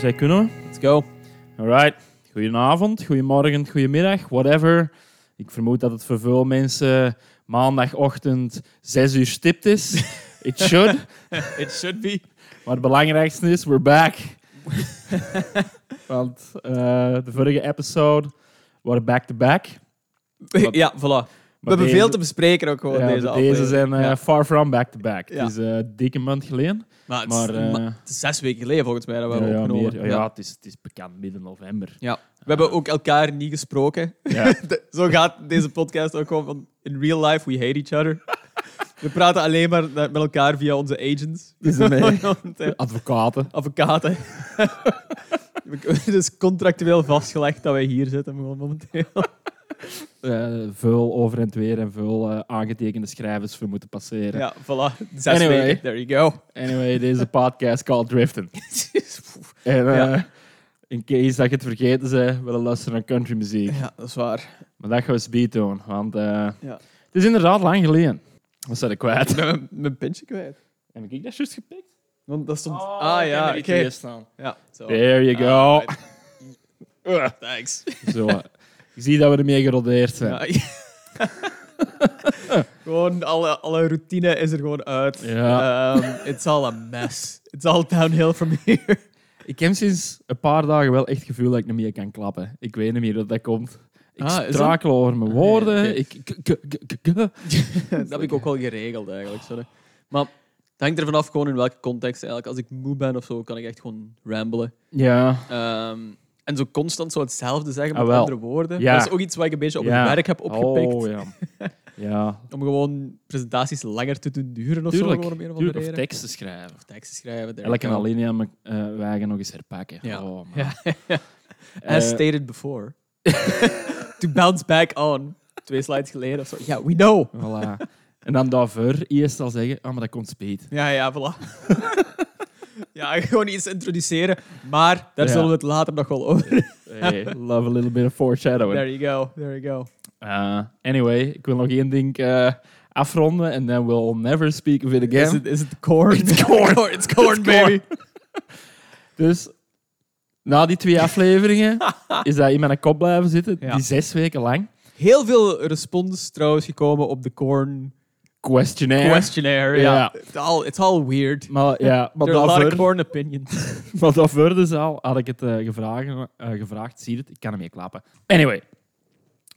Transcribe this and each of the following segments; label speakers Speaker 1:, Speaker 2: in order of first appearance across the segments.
Speaker 1: Zij kunnen.
Speaker 2: Let's go.
Speaker 1: Alright. Goedenavond, goedemorgen, goedemiddag, whatever. Ik vermoed dat het voor veel mensen maandagochtend 6 uur stipt is. It should.
Speaker 2: It should be.
Speaker 1: Maar het belangrijkste is, we're back. Want eh, de vorige episode waren back-to-back. Wat-
Speaker 2: ja, voilà. We hebben
Speaker 1: deze-
Speaker 2: veel te bespreken ook gewoon
Speaker 1: ja,
Speaker 2: deze
Speaker 1: deze
Speaker 2: aflevering.
Speaker 1: zijn eh,
Speaker 2: Ja.
Speaker 1: far from back-to-back.
Speaker 2: Ja.
Speaker 1: Het is een dikke maand geleden.
Speaker 2: Maar het,
Speaker 1: Maar,
Speaker 2: is,
Speaker 1: eh,
Speaker 2: het is zes weken geleden volgens mij dat we
Speaker 1: ja,
Speaker 2: hebben
Speaker 1: ja,
Speaker 2: opgenomen.
Speaker 1: meer. Ja, het, is, het is bekend midden november.
Speaker 2: Ja. We hebben ook elkaar niet gesproken. De- Zo gaat deze podcast ook gewoon van... In real life, we hate each other. We praten alleen maar met elkaar via onze agents.
Speaker 1: Is
Speaker 2: eh,
Speaker 1: Advocaten.
Speaker 2: Advocaten. Het is contractueel vastgelegd dat wij hier zitten gewoon momenteel.
Speaker 1: Veel over en weer en veel eh, aangetekende schrijvers voor moeten passeren.
Speaker 2: Ja, voilà. Zes
Speaker 1: Anyway.
Speaker 2: weken. There you go.
Speaker 1: Anyway, deze podcast called Driften. En eh,
Speaker 2: Ja.
Speaker 1: in case dat je het vergeten bent, willen luisteren naar countrymuziek.
Speaker 2: Ja, dat is waar.
Speaker 1: Maar dat gaan we speed doen, want
Speaker 2: Ja.
Speaker 1: het is inderdaad lang geleden. Wat zat ik kwijt?
Speaker 2: Ik ben mijn- pintje kwijt.
Speaker 1: Heb ik dat juist gepikt?
Speaker 2: Want dat stond...
Speaker 1: Oh,
Speaker 2: ah ja, oké. Ja.
Speaker 1: There you go.
Speaker 2: Ah,
Speaker 1: Ugh.
Speaker 2: Thanks.
Speaker 1: Zo. Je ziet dat we ermee gerodeerd zijn.
Speaker 2: Ja. gewoon alle, alle routine is er gewoon uit.
Speaker 1: Ja.
Speaker 2: Ehm, it's all a mess. It's all downhill from here.
Speaker 1: Ik heb sinds een paar dagen wel echt het gevoel dat ik niet meer kan klappen. Ik weet niet meer dat dat komt. Ik
Speaker 2: Ah,
Speaker 1: strakel over mijn woorden.
Speaker 2: Ah, ja.
Speaker 1: Ik, k-
Speaker 2: dat heb ik ook wel geregeld eigenlijk. Sorry. Maar het hangt er vanaf gewoon in welke context eigenlijk. Als ik moe ben of zo, kan ik echt gewoon ramblen.
Speaker 1: Ja.
Speaker 2: Ehm, en zo constant zo hetzelfde zeggen
Speaker 1: Ah,
Speaker 2: met
Speaker 1: wel.
Speaker 2: andere woorden.
Speaker 1: Ja.
Speaker 2: Dat is ook iets wat ik een beetje op het werk heb opgepikt.
Speaker 1: Oh, ja. ja.
Speaker 2: Om gewoon presentaties langer te doen duren of
Speaker 1: Tuurlijk.
Speaker 2: zo. Om een of
Speaker 1: Tuurlijk. Of teksten schrijven.
Speaker 2: Of teksten schrijven.
Speaker 1: Elke alinea uh, wij gaan nog eens herpakken.
Speaker 2: Ja.
Speaker 1: Oh.
Speaker 2: Ja.
Speaker 1: Eh,
Speaker 2: As stated before. to bounce back on. Twee slides geleden of zo. Ja, we know.
Speaker 1: Voilà. En dan daarvoor eerst al zeggen, ah, maar dat komt speed.
Speaker 2: Ja, ja, voilà. Ja, gewoon iets introduceren. Maar daar zullen we het later nog wel over.
Speaker 1: Hey, love a little bit of foreshadowing.
Speaker 2: There you go. There you go.
Speaker 1: Uh, anyway, ik wil nog één ding eh, afronden en then we'll never speak of it again.
Speaker 2: Is it, is it corn?
Speaker 1: It's corn.
Speaker 2: It's corn, baby.
Speaker 1: Dus na die twee afleveringen is dat in mijn kop blijven zitten,
Speaker 2: Ja.
Speaker 1: die zes weken lang.
Speaker 2: Heel veel respons trouwens gekomen op de corn
Speaker 1: Questionnaire.
Speaker 2: questionnaire. It's, all, it's all weird.
Speaker 1: maar ja, maar
Speaker 2: There are a lot of
Speaker 1: daarvoor,
Speaker 2: corn opinions.
Speaker 1: maar daarvoor dus al had ik het eh, gevraagd, eh, gevraagd, zie je het, ik kan ermee klappen. Anyway,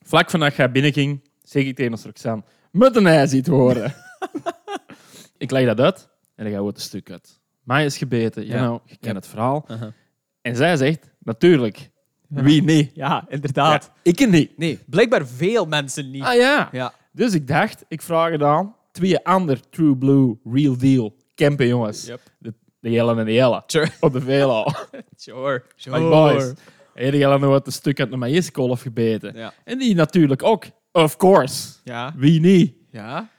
Speaker 1: vlak vanaf jij binnenging, zeg ik tegen ons Roxanne, met een ijs iets horen. ik leg dat uit en dan gaan we het een stuk uit. Mij is gebeten, you
Speaker 2: Ja.
Speaker 1: know, je kent
Speaker 2: Ja.
Speaker 1: het verhaal.
Speaker 2: Uh-huh.
Speaker 1: En zij zegt, natuurlijk, wie niet?
Speaker 2: Ja, inderdaad.
Speaker 1: Ja, ik niet.
Speaker 2: Nee, blijkbaar veel mensen niet.
Speaker 1: Ah ja.
Speaker 2: Ja.
Speaker 1: Dus ik dacht, ik vraag het aan. Twee ander True Blue, Real Deal, campen jongens.
Speaker 2: Yep.
Speaker 1: De, de Jelle en de Jelle.
Speaker 2: Sure.
Speaker 1: Op de Velo.
Speaker 2: Sure. Sure.
Speaker 1: Like boys. En die Jelle nog wat een stuk uit de maïskolf gebeten.
Speaker 2: Ja.
Speaker 1: En die natuurlijk ook. Of course.
Speaker 2: Ja.
Speaker 1: Wie niet?
Speaker 2: Ja.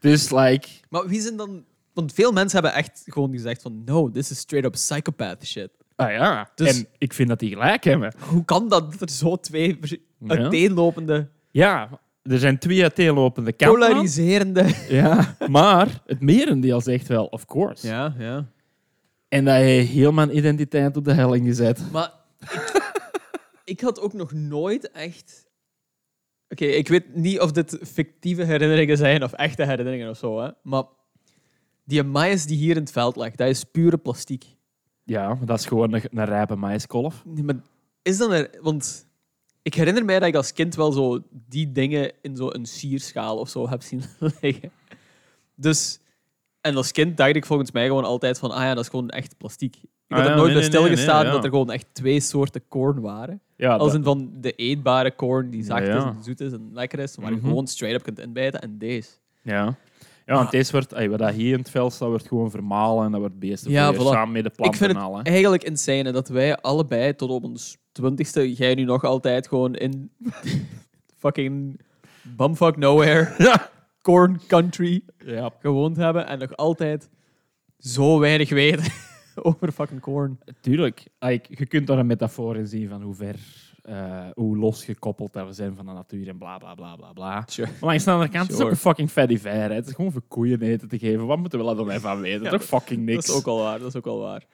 Speaker 1: Dus like...
Speaker 2: Maar wie zijn dan... Want veel mensen hebben echt gewoon gezegd van... No, this is straight up psychopath shit.
Speaker 1: Ah ja.
Speaker 2: Dus-
Speaker 1: En ik vind dat die gelijk hebben.
Speaker 2: Hoe kan dat dat er zo twee uiteenlopende,
Speaker 1: Ja. Er zijn twee uiteenlopende kanten.
Speaker 2: polariserende...
Speaker 1: Ja. Maar het merendeel zegt wel, of course.
Speaker 2: Ja, ja.
Speaker 1: En dat hij heel mijn identiteit op de helling gezet.
Speaker 2: Maar ik, ik had ook nog nooit echt... Oké, ik weet niet of dit fictieve herinneringen zijn of echte herinneringen of zo, hè. Maar die mais die hier in het veld ligt, dat is pure plastiek.
Speaker 1: Ja, dat is gewoon een, een rijpe maïskolf.
Speaker 2: Nee, maar is dan er... Want ik herinner mij dat ik als kind wel zo die dingen in zo'n sierschaal of zo heb zien liggen. Dus... En als kind dacht ik volgens mij gewoon altijd van, ah ja, dat is gewoon echt plastiek. Ik
Speaker 1: Ah
Speaker 2: had
Speaker 1: ja,
Speaker 2: er nooit
Speaker 1: nee,
Speaker 2: bij
Speaker 1: nee,
Speaker 2: stilgestaan
Speaker 1: nee, ja.
Speaker 2: dat er gewoon echt twee soorten corn waren.
Speaker 1: Ja,
Speaker 2: Als in van de eetbare corn die zacht is en zoet is en lekker is, waar je
Speaker 1: Mhm.
Speaker 2: gewoon straight up kunt inbijten. En deze.
Speaker 1: Ja. Ja, want deze wordt, ey, wat dat hier in het veld staat, wordt gewoon vermalen en dat wordt beesten
Speaker 2: Ja, voilà.
Speaker 1: samen met de planten
Speaker 2: Ik vind het eigenlijk insane dat wij allebei tot op ons twintigste, jij nu nog altijd gewoon in fucking bumfuck nowhere,
Speaker 1: Ja.
Speaker 2: corn country
Speaker 1: ja.
Speaker 2: gewoond hebben en nog altijd zo weinig weten over fucking corn.
Speaker 1: Tuurlijk. Je kunt daar een metafoor in zien van hoe ver, eh, hoe losgekoppeld dat we zijn van de natuur en bla bla bla bla bla.
Speaker 2: Sure.
Speaker 1: Maar langs de andere kant, het is
Speaker 2: Sure.
Speaker 1: ook een fucking fatty fair. hè. Het is gewoon voor koeien eten te geven. Wat moeten we er dan van weten?
Speaker 2: Ja,
Speaker 1: Toch fucking niks.
Speaker 2: Dat is ook al waar, dat is ook al waar.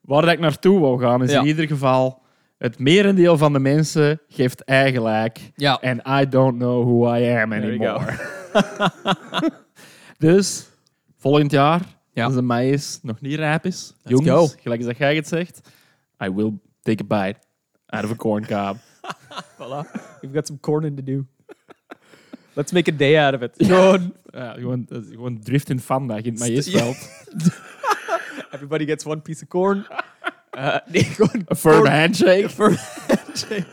Speaker 1: waar dat ik naartoe wou gaan is in ieder geval... Het merendeel van de mensen geeft ei gelijk.
Speaker 2: Ja.
Speaker 1: And I don't know who I am anymore. dus, volgend jaar,
Speaker 2: Ja.
Speaker 1: als de maïs nog niet rijp is,
Speaker 2: Let's
Speaker 1: jongens,
Speaker 2: go.
Speaker 1: gelijk als jij het zegt, I will take a bite out of a corn cob.
Speaker 2: Voilà. We've got some corn in to do. Let's make a day out of it. Gewoon.
Speaker 1: ja, gewoon, dat drift in Fanda in het maïsveld.
Speaker 2: Everybody gets one piece of corn. Uh,
Speaker 1: A firm
Speaker 2: corn-
Speaker 1: handshake.
Speaker 2: firm handshake.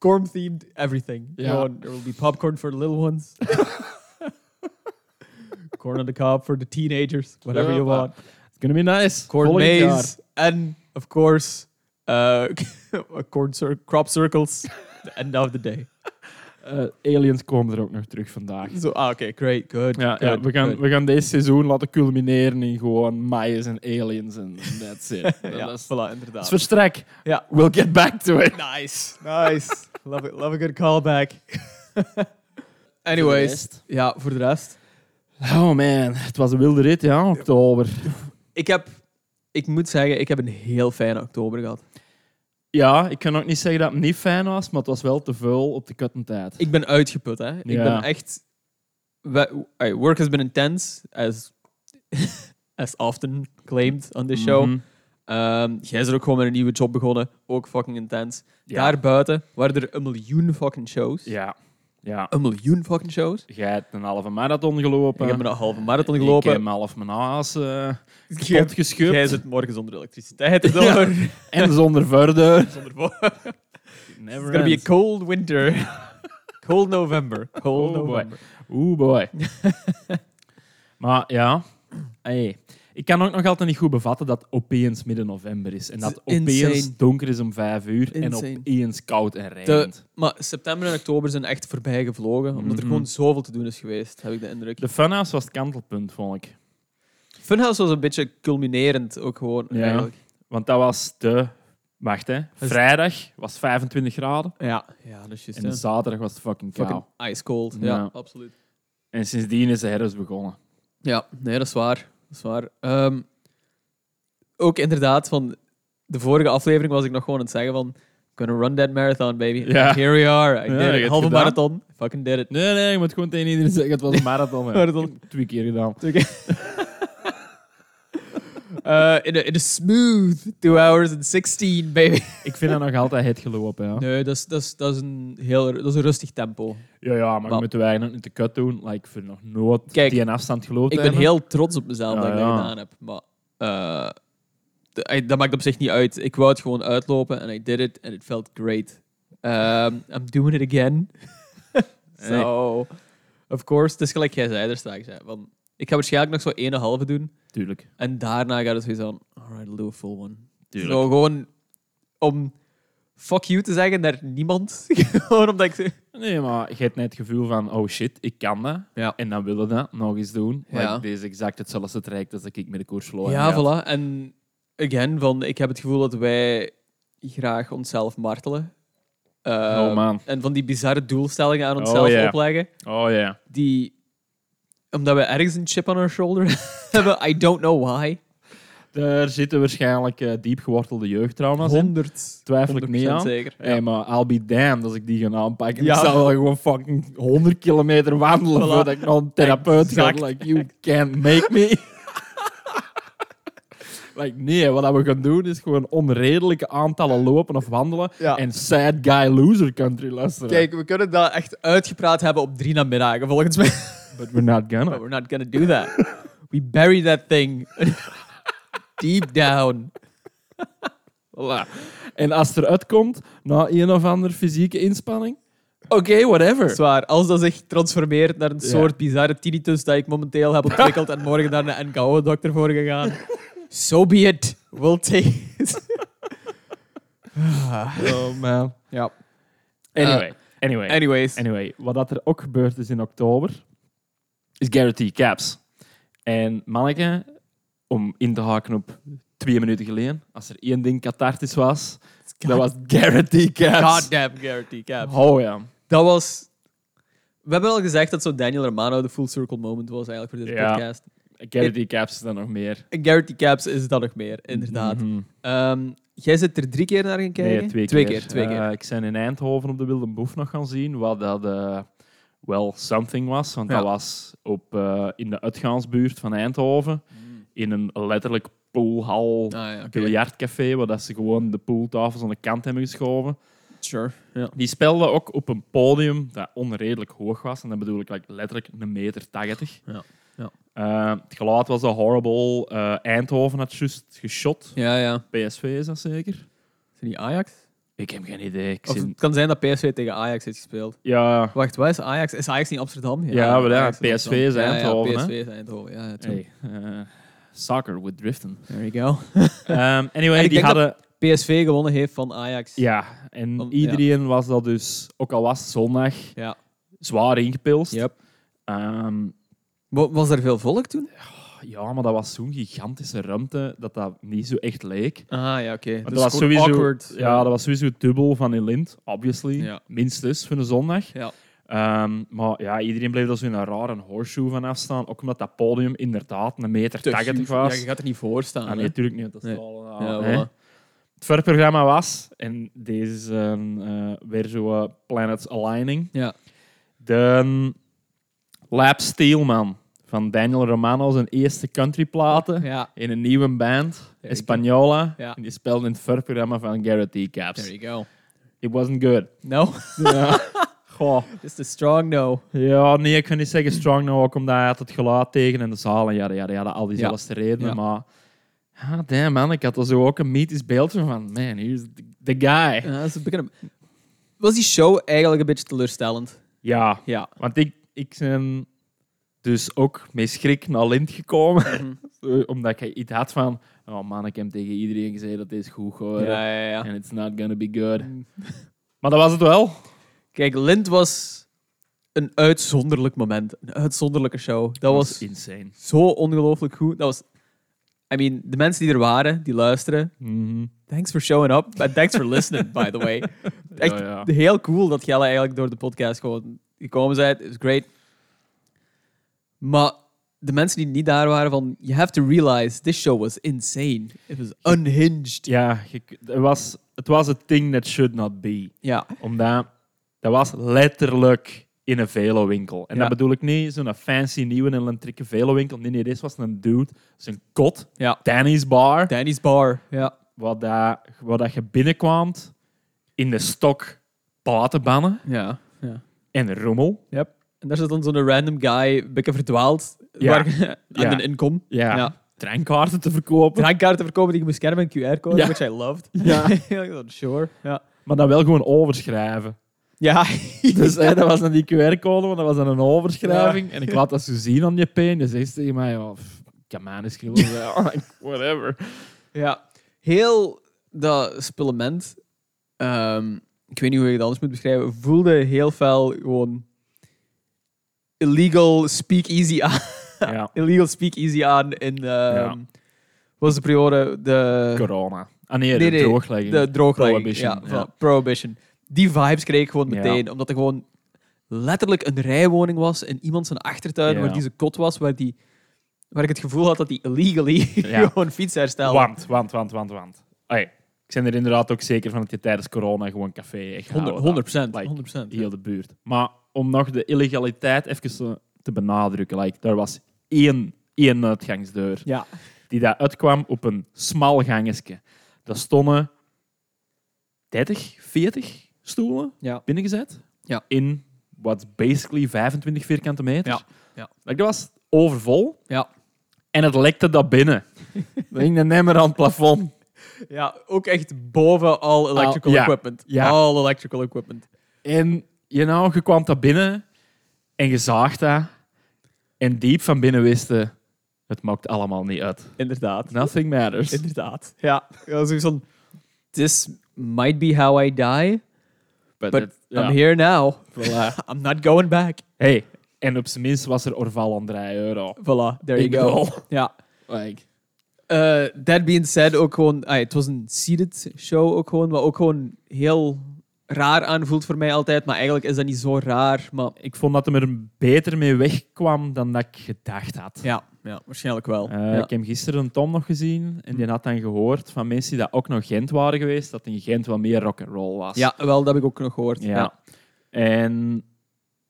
Speaker 2: Corn-themed everything.
Speaker 1: Ja.
Speaker 2: Gewoon, there will be popcorn for the little ones. corn on the cob for the teenagers. Whatever you want.
Speaker 1: It's gonna be nice.
Speaker 2: Corn
Speaker 1: Volgend jaar.
Speaker 2: maize. And, of course, uh, corn cir- crop circles. The end of the day.
Speaker 1: Eh, aliens komen er ook nog terug vandaag.
Speaker 2: So, ah, okay, great, good.
Speaker 1: Ja, we, gaan,
Speaker 2: good.
Speaker 1: we gaan deze seizoen laten culmineren in gewoon maïs en aliens en that's it.
Speaker 2: ja,
Speaker 1: dat, is,
Speaker 2: voilà,
Speaker 1: dat is
Speaker 2: inderdaad.
Speaker 1: verstrek.
Speaker 2: Ja.
Speaker 1: We'll get back to it.
Speaker 2: Nice, nice. love it, love a good callback. Anyways, ja, voor de rest.
Speaker 1: Oh man, het was een wilde rit, ja, oktober.
Speaker 2: Ik heb, ik moet zeggen, ik heb een heel fijne oktober gehad.
Speaker 1: Ja, ik kan ook niet zeggen dat het niet fijn was, maar het was wel te veel op de kutten tijd.
Speaker 2: Ik ben uitgeput, hè. Ik
Speaker 1: Ja.
Speaker 2: ben echt... we- Work has been intense, as, as often claimed on this show.
Speaker 1: Mhm.
Speaker 2: Ehm, jij is er ook gewoon met een nieuwe job begonnen, ook fucking intens.
Speaker 1: Ja.
Speaker 2: Daarbuiten waren er een miljoen fucking shows.
Speaker 1: Ja, ja.
Speaker 2: Een miljoen fucking shows.
Speaker 1: Jij hebt een halve marathon gelopen.
Speaker 2: Ik heb een halve marathon
Speaker 1: Ik
Speaker 2: gelopen.
Speaker 1: heb half mijn haas eh
Speaker 2: Jij-
Speaker 1: kapot geschud.
Speaker 2: Jij zit morgen zonder elektriciteit erdoor.
Speaker 1: En zonder verder.
Speaker 2: Zonder vo-
Speaker 1: Never
Speaker 2: It's gonna be a cold winter. cold November. Cold
Speaker 1: Oh boy.
Speaker 2: November.
Speaker 1: Oeh boy. maar ja, hey. Ik kan ook nog altijd niet goed bevatten dat opeens midden november is. En dat opeens
Speaker 2: insane.
Speaker 1: donker is om vijf uur
Speaker 2: Insane.
Speaker 1: en opeens koud en regnend.
Speaker 2: Maar september en oktober zijn echt voorbij gevlogen. Omdat er
Speaker 1: Mhm.
Speaker 2: gewoon zoveel te doen is geweest, heb ik de indruk.
Speaker 1: De funhouse was het kantelpunt, vond ik.
Speaker 2: Funhouse was een beetje culminerend ook gewoon.
Speaker 1: Ja.
Speaker 2: Eigenlijk.
Speaker 1: Want dat was de... Wacht, hè. Vrijdag was 25 graden.
Speaker 2: Ja. ja, dat is juist.
Speaker 1: En
Speaker 2: hè.
Speaker 1: zaterdag was het fucking koud.
Speaker 2: Fucking ice cold. Ja,
Speaker 1: Ja.
Speaker 2: absoluut.
Speaker 1: En sindsdien is de herfst begonnen.
Speaker 2: Ja, nee, dat is waar. Dat is waar. Ehm, ook inderdaad, van de vorige aflevering was ik nog gewoon aan het zeggen van gonna run that marathon, baby.
Speaker 1: Ja.
Speaker 2: Here we are. I
Speaker 1: Ja,
Speaker 2: did it. Halve marathon. Fucking did it.
Speaker 1: Nee, nee, je moet gewoon tegen iedereen zeggen, het was een marathon.
Speaker 2: Marathon.
Speaker 1: Ik Twee keer gedaan.
Speaker 2: Uh, in, a, in a smooth 2 hours and 16, baby.
Speaker 1: Ik vind dat nog altijd het gelopen, ja.
Speaker 2: Nee, dat is, dat is, dat is, een, heel, dat is een rustig tempo.
Speaker 1: Ja, ja, maar
Speaker 2: Maar-
Speaker 1: moeten wij nog niet te kut doen. Like, voor nog nooit
Speaker 2: Kijk,
Speaker 1: die een afstand geloofd
Speaker 2: Ik ben
Speaker 1: hebben.
Speaker 2: heel trots op mezelf
Speaker 1: Ja,
Speaker 2: dat ik dat
Speaker 1: ja.
Speaker 2: gedaan heb. Maar eh, de- ey, dat maakt op zich niet uit. Ik wou het gewoon uitlopen en I did it and it felt great. Um, I'm doing it again. so, of course. Het is gelijk jij zei er straks. Hè, van, ik ga waarschijnlijk nog zo één en een halve doen.
Speaker 1: Tuurlijk.
Speaker 2: En daarna gaat het zoiets van, alright, I'll do a full one.
Speaker 1: Tuurlijk.
Speaker 2: Zo gewoon om fuck you te zeggen naar niemand. gewoon omdat ik... zo-
Speaker 1: Nee, maar je hebt net het gevoel van, oh shit, ik kan dat.
Speaker 2: Ja.
Speaker 1: En dan willen dat nog eens doen.
Speaker 2: Ja.
Speaker 1: Like, deze is exact hetzelfde traject als dat ik met de koers verloren
Speaker 2: Ja, voilà. En again, van, ik heb het gevoel dat wij graag onszelf martelen. Eh,
Speaker 1: Oh man.
Speaker 2: En van die bizarre doelstellingen aan
Speaker 1: Oh,
Speaker 2: onszelf opleggen.
Speaker 1: Oh ja.
Speaker 2: Die, omdat we ergens een chip on our shoulder hebben. I don't know why.
Speaker 1: Er zitten waarschijnlijk eh, diep gewortelde jeugdtrauma's in.
Speaker 2: 100.
Speaker 1: Twijfel ik niet aan.
Speaker 2: zeker.
Speaker 1: Hey, maar I'll be damned als ik die ga aanpakken.
Speaker 2: Ja.
Speaker 1: Ik zal wel gewoon fucking 100 kilometer wandelen
Speaker 2: Voilà.
Speaker 1: voordat ik naar een therapeut ga. Like, you can't make me. like, nee, wat we gaan doen is gewoon onredelijke aantallen lopen of wandelen
Speaker 2: Ja.
Speaker 1: en sad guy loser country luisteren.
Speaker 2: Kijk, we kunnen dat echt uitgepraat hebben op drie namiddagen, volgens mij.
Speaker 1: But we're not gonna.
Speaker 2: But we're not gonna do that. We bury that thing deep down.
Speaker 1: Voilà. En als het eruit komt, na een of andere fysieke inspanning, oké, whatever.
Speaker 2: Zwaar, als dat zich transformeert naar een soort bizarre tinnitus dat ik momenteel heb ontwikkeld en morgen naar een NKO-dokter voor gegaan. So be it. We'll take it.
Speaker 1: Oh man.
Speaker 2: ja.
Speaker 1: Anyway, anyway.
Speaker 2: Anyways.
Speaker 1: Anyway, wat dat er ook gebeurd is in oktober, is Guarantee Caps. En manneke, om in te haken op twee minuten geleden, als er één ding cathartisch was, dat was Guarantee Caps.
Speaker 2: Goddamn guarantee caps.
Speaker 1: Oh ja.
Speaker 2: Dat was... We hebben al gezegd dat zo Daniel Romano de full circle moment was eigenlijk voor deze
Speaker 1: Ja.
Speaker 2: podcast.
Speaker 1: Garrity Caps is dan nog meer.
Speaker 2: Garrity Caps is dat nog meer, inderdaad. Ehm, jij zit er drie keer naar gaan kijken?
Speaker 1: Nee, twee,
Speaker 2: twee
Speaker 1: keer.
Speaker 2: keer. Twee keer.
Speaker 1: Eh, ik ben in Eindhoven op de Wilde Boef nog gaan zien, wat dat eh, wel something was. Want
Speaker 2: Ja.
Speaker 1: dat was op, eh, in de uitgaansbuurt van Eindhoven, in een letterlijk poolhal,
Speaker 2: Ah, ja,
Speaker 1: biljartcafé, waar dat ze gewoon de pooltafels aan de kant hebben geschoven.
Speaker 2: Sure. Ja.
Speaker 1: Die speelden ook op een podium dat onredelijk hoog was. En dat bedoel ik like, letterlijk een meter tachtig.
Speaker 2: Ja, ja.
Speaker 1: Eh, het geluid was al horrible. Eh, Eindhoven had juist geschot.
Speaker 2: ja, ja.
Speaker 1: PSV is dat zeker?
Speaker 2: Is het niet Ajax?
Speaker 1: Ik heb geen idee. Ik
Speaker 2: Of het kan zijn dat PSV tegen Ajax heeft gespeeld.
Speaker 1: Ja,
Speaker 2: Wacht, wat is Ajax? Is Ajax niet Amsterdam?
Speaker 1: Ja, ja,
Speaker 2: Ajax
Speaker 1: PSV is Eindhoven,
Speaker 2: Ja, ja, PSV is Eindhoven. Ja, ja,
Speaker 1: hey, eh, soccer with driften.
Speaker 2: There you go.
Speaker 1: Ehm, anyway, die hadden...
Speaker 2: PSV gewonnen heeft van Ajax.
Speaker 1: Ja, en iedereen was dat dus, ook al was het zondag,
Speaker 2: Ja.
Speaker 1: zwaar ingepilst.
Speaker 2: Yep.
Speaker 1: Ehm,
Speaker 2: Was er veel volk toen?
Speaker 1: ja, maar dat was zo'n gigantische ruimte dat dat niet zo echt leek.
Speaker 2: Ah, ja, oké. Dus
Speaker 1: dat was sowieso,
Speaker 2: awkward.
Speaker 1: Ja, dat was sowieso dubbel van in Lint, obviously.
Speaker 2: Ja.
Speaker 1: Minstens voor een zondag.
Speaker 2: Ja.
Speaker 1: Ehm, maar ja, iedereen bleef er zo in een rare horseshoe van afstaan. Ook omdat dat podium inderdaad een meter
Speaker 2: Te
Speaker 1: tachtig was.
Speaker 2: Ja, je gaat er niet voor staan.
Speaker 1: Ah, nee, natuurlijk niet. Dat is
Speaker 2: Nee.
Speaker 1: al,
Speaker 2: Ja, voilà.
Speaker 1: Het voorprogramma was, en deze is een, eh, weer zo eh, Planets Aligning,
Speaker 2: Ja.
Speaker 1: de Lab Steelman van Daniel Romano, zijn eerste countryplaten
Speaker 2: Ja,
Speaker 1: in een nieuwe band, Española.
Speaker 2: Ja.
Speaker 1: En die speelde in het voorprogramma van Garrett T. Caps.
Speaker 2: there you go.
Speaker 1: It wasn't good.
Speaker 2: No?
Speaker 1: Ja. Goh.
Speaker 2: It's a strong no.
Speaker 1: Ja, nee, ik kan niet zeggen strong no, ook omdat hij had het geluid tegen in de zaal en ja, ja, ja, al redenen.
Speaker 2: Ja.
Speaker 1: Maar ja, damn man, ik had er zo ook een mythisch beeld van, man, here's the, guy.
Speaker 2: Ja, dat is Was die show eigenlijk een beetje teleurstellend?
Speaker 1: Ja,
Speaker 2: Ja.
Speaker 1: want ik, ik ben dus ook met schrik naar Lint gekomen,
Speaker 2: Mhm.
Speaker 1: Zo, omdat ik iets had van, oh man, ik heb tegen iedereen gezegd dat dit goed gaat worden
Speaker 2: Ja, ja, ja.
Speaker 1: en it's not gonna be good.
Speaker 2: Mm.
Speaker 1: Maar dat was het wel.
Speaker 2: Kijk, Lind was een uitzonderlijk moment. Een uitzonderlijke show. Dat was
Speaker 1: insane.
Speaker 2: zo ongelooflijk goed. Dat was... I mean, de mensen die er waren, die luisteren,
Speaker 1: Mhm.
Speaker 2: thanks for showing up. And thanks for listening, by the way. Echt heel cool dat jij eigenlijk door de podcast gewoon gekomen bent. Het is great. Maar de mensen die niet daar waren, van, you have to realize, this show was insane. It was unhinged.
Speaker 1: Ja, het was, het was a thing that should not be.
Speaker 2: Ja.
Speaker 1: Omdat dat was letterlijk in een velowinkel. En
Speaker 2: Ja.
Speaker 1: dat bedoel ik niet zo'n fancy nieuwe en elektrieke velowinkel. Nee, nee, dit was een dude, zijn kot,
Speaker 2: Ja.
Speaker 1: Danny's bar,
Speaker 2: Danny's Bar. Ja.
Speaker 1: waar, dat, waar dat je binnenkwam in de stok platenbannen
Speaker 2: Ja. ja.
Speaker 1: en rommel.
Speaker 2: Yep. En daar zit dan zo'n random guy, een beetje verdwaald,
Speaker 1: Ja.
Speaker 2: waar aan
Speaker 1: Ja.
Speaker 2: een inkom.
Speaker 1: Ja,
Speaker 2: Ja.
Speaker 1: treinkaarten te verkopen.
Speaker 2: Drankkaarten verkopen die je moest scannen met een QR-code,
Speaker 1: Ja.
Speaker 2: which I loved.
Speaker 1: Ja.
Speaker 2: Sure. Ja.
Speaker 1: Maar dan wel gewoon overschrijven.
Speaker 2: Ja.
Speaker 1: Dus hè, dat was dan die QR-code, maar dat was dan een overschrijving. En ik laat dat zo zien aan je pen. En je zegt tegen mij, oh, pff, ik kan mij niet schrijven. Ja, Whatever.
Speaker 2: ja. Heel dat spullement, ehm, ik weet niet hoe je het anders moet beschrijven, voelde heel fel gewoon illegal speakeasy aan.
Speaker 1: Ja,
Speaker 2: illegal speakeasy aan in ehm
Speaker 1: Ja.
Speaker 2: wat was de periode? De,
Speaker 1: corona. Ah nee, de
Speaker 2: nee,
Speaker 1: drooglegging.
Speaker 2: de drooglegging.
Speaker 1: Prohibition,
Speaker 2: Ja, Prohibition. Die vibes kreeg ik gewoon meteen, omdat er gewoon letterlijk een rijwoning was in iemand zijn achtertuin waar die zijn kot was, waar, die, waar ik het gevoel had dat hij illegally gewoon fiets herstelde.
Speaker 1: Want, want, want, want, want. Allee, ik ben er inderdaad ook zeker van dat je tijdens corona gewoon café echt
Speaker 2: 100
Speaker 1: houden
Speaker 2: 100
Speaker 1: had. Like,
Speaker 2: 100
Speaker 1: heel de buurt. Maar om nog de illegaliteit even te, benadrukken. Like, er was één, één uitgangsdeur
Speaker 2: Ja.
Speaker 1: die daar uitkwam op een smal gangetje. Daar stonden 30, 40 stoelen
Speaker 2: Ja.
Speaker 1: binnengezet.
Speaker 2: Ja.
Speaker 1: In wat basically 25 vierkante meter.
Speaker 2: Ja. Ja.
Speaker 1: Like, dat was overvol.
Speaker 2: Ja.
Speaker 1: En het lekte dat binnen. Er hing een emmer aan het plafond.
Speaker 2: ja, ook echt boven all electrical
Speaker 1: Al- ja.
Speaker 2: equipment. All electrical equipment.
Speaker 1: En you know, je kwam daar binnen en je zag dat. En diep van binnen wisten, het maakt allemaal niet uit.
Speaker 2: Inderdaad.
Speaker 1: Nothing matters.
Speaker 2: Inderdaad. Ja. ja zo van, this might be how I die, but I'm here now.
Speaker 1: voilà.
Speaker 2: I'm not going back.
Speaker 1: Hey, en op zijn minst was er Orval aan 3 euro.
Speaker 2: Voilà, there
Speaker 1: Ik
Speaker 2: you go. Ja.
Speaker 1: like,
Speaker 2: Uh, that being said, ook gewoon, ah, het was een seated show ook gewoon, wat ook gewoon heel raar aanvoelt voor mij altijd. Maar eigenlijk is dat niet zo raar. Maar
Speaker 1: ik vond dat hij er beter mee wegkwam dan dat ik gedacht had.
Speaker 2: ja, ja, waarschijnlijk wel.
Speaker 1: Eh,
Speaker 2: ja.
Speaker 1: Ik heb gisteren Tom nog gezien en die had dan gehoord van mensen die dat ook nog Gent waren geweest, dat in Gent wel meer rock'n'roll was.
Speaker 2: ja, wel, dat heb ik ook nog gehoord.
Speaker 1: ja. En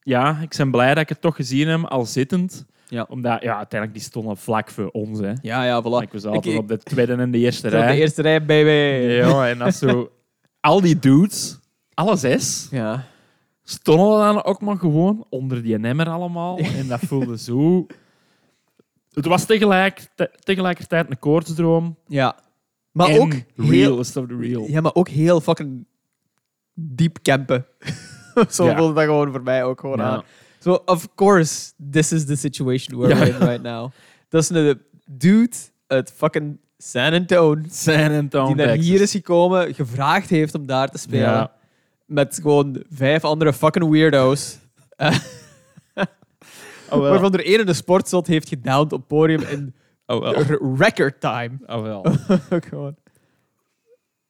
Speaker 1: ja, ik ben blij dat ik het toch gezien heb, al zittend.
Speaker 2: Ja.
Speaker 1: Omdat, ja, uiteindelijk die stonden vlak voor ons. Hè.
Speaker 2: ja, ja, voilà.
Speaker 1: Ik was altijd
Speaker 2: Ik-
Speaker 1: op de tweede en de eerste
Speaker 2: op
Speaker 1: rij.
Speaker 2: de eerste rij, baby.
Speaker 1: Ja, en dat zo... Al die dudes, alle zes,
Speaker 2: Ja.
Speaker 1: stonden dan ook maar gewoon onder die nemmer allemaal. En dat voelde zo... Het was tegelijk, te- tegelijkertijd een koortsdroom.
Speaker 2: ja. Maar
Speaker 1: en
Speaker 2: ook
Speaker 1: real
Speaker 2: heel,
Speaker 1: of the real.
Speaker 2: ja, maar ook heel fucking diep campen. Zo
Speaker 1: Ja.
Speaker 2: voelde dat gewoon voor mij ook gewoon
Speaker 1: Ja.
Speaker 2: aan. So, of course, this is the situation we're
Speaker 1: Ja.
Speaker 2: in right now. Dat is een dude uit fucking San Antonio.
Speaker 1: San Antonio,
Speaker 2: Die naar
Speaker 1: Texas.
Speaker 2: hier is gekomen, gevraagd heeft om daar te spelen.
Speaker 1: Ja.
Speaker 2: Met gewoon vijf andere fucking weirdo's.
Speaker 1: Oh,
Speaker 2: waarvan er één de sportzot heeft gedowned op podium in
Speaker 1: Oh,
Speaker 2: record time.
Speaker 1: Oh, wel.
Speaker 2: gewoon.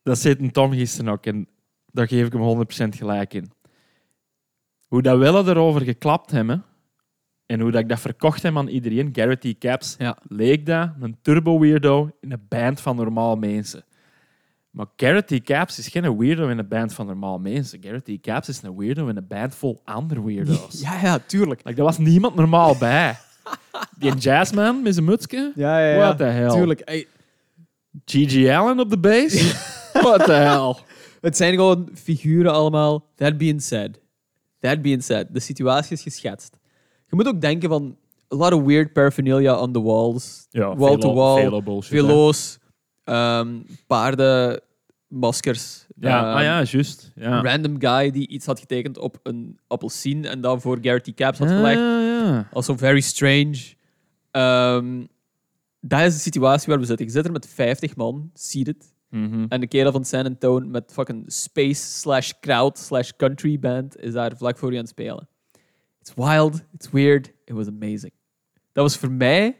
Speaker 1: Dat zit een Tom gisteren ook en daar geef ik hem 100% gelijk in. Hoe dat wel erover geklapt hebben en hoe dat ik dat verkocht heb aan iedereen, Garrett T. Caps,
Speaker 2: Ja.
Speaker 1: leek dat een turbo weirdo in een band van normaal mensen. Maar Garrett T. Caps is geen weirdo in een band van normaal mensen. Garrett T. Caps is een weirdo in een band vol andere weirdo's.
Speaker 2: Ja, ja, tuurlijk.
Speaker 1: Like, er was niemand normaal bij. Die jazzman met zijn mutsje.
Speaker 2: Ja, ja, ja.
Speaker 1: What the hell?
Speaker 2: Tuurlijk. Ey,
Speaker 1: G.G. Allen op de bass. What the hell?
Speaker 2: het zijn gewoon figuren allemaal. That being said. That being said. De situatie is geschetst. Je moet ook denken van... A lot of weird paraphernalia on the walls.
Speaker 1: Ja,
Speaker 2: Wall to wall,
Speaker 1: Vele bullshit. hè.
Speaker 2: Velo's. ehm paarden. Maskers.
Speaker 1: Ja,
Speaker 2: ehm,
Speaker 1: ah ja, juist. Ja.
Speaker 2: random guy die iets had getekend op een appelsien en dan voor Garrett T. Caps had gelegd.
Speaker 1: ja, ja.
Speaker 2: Also very strange. Ehm, dat is de situatie waar we zitten. Je zit er met 50 man, seated.
Speaker 1: Mhm.
Speaker 2: En de kerel van San Antonio met fucking space slash crowd slash country band is daar vlak voor je aan het spelen. It's wild, it's weird, it was amazing. Dat was voor mij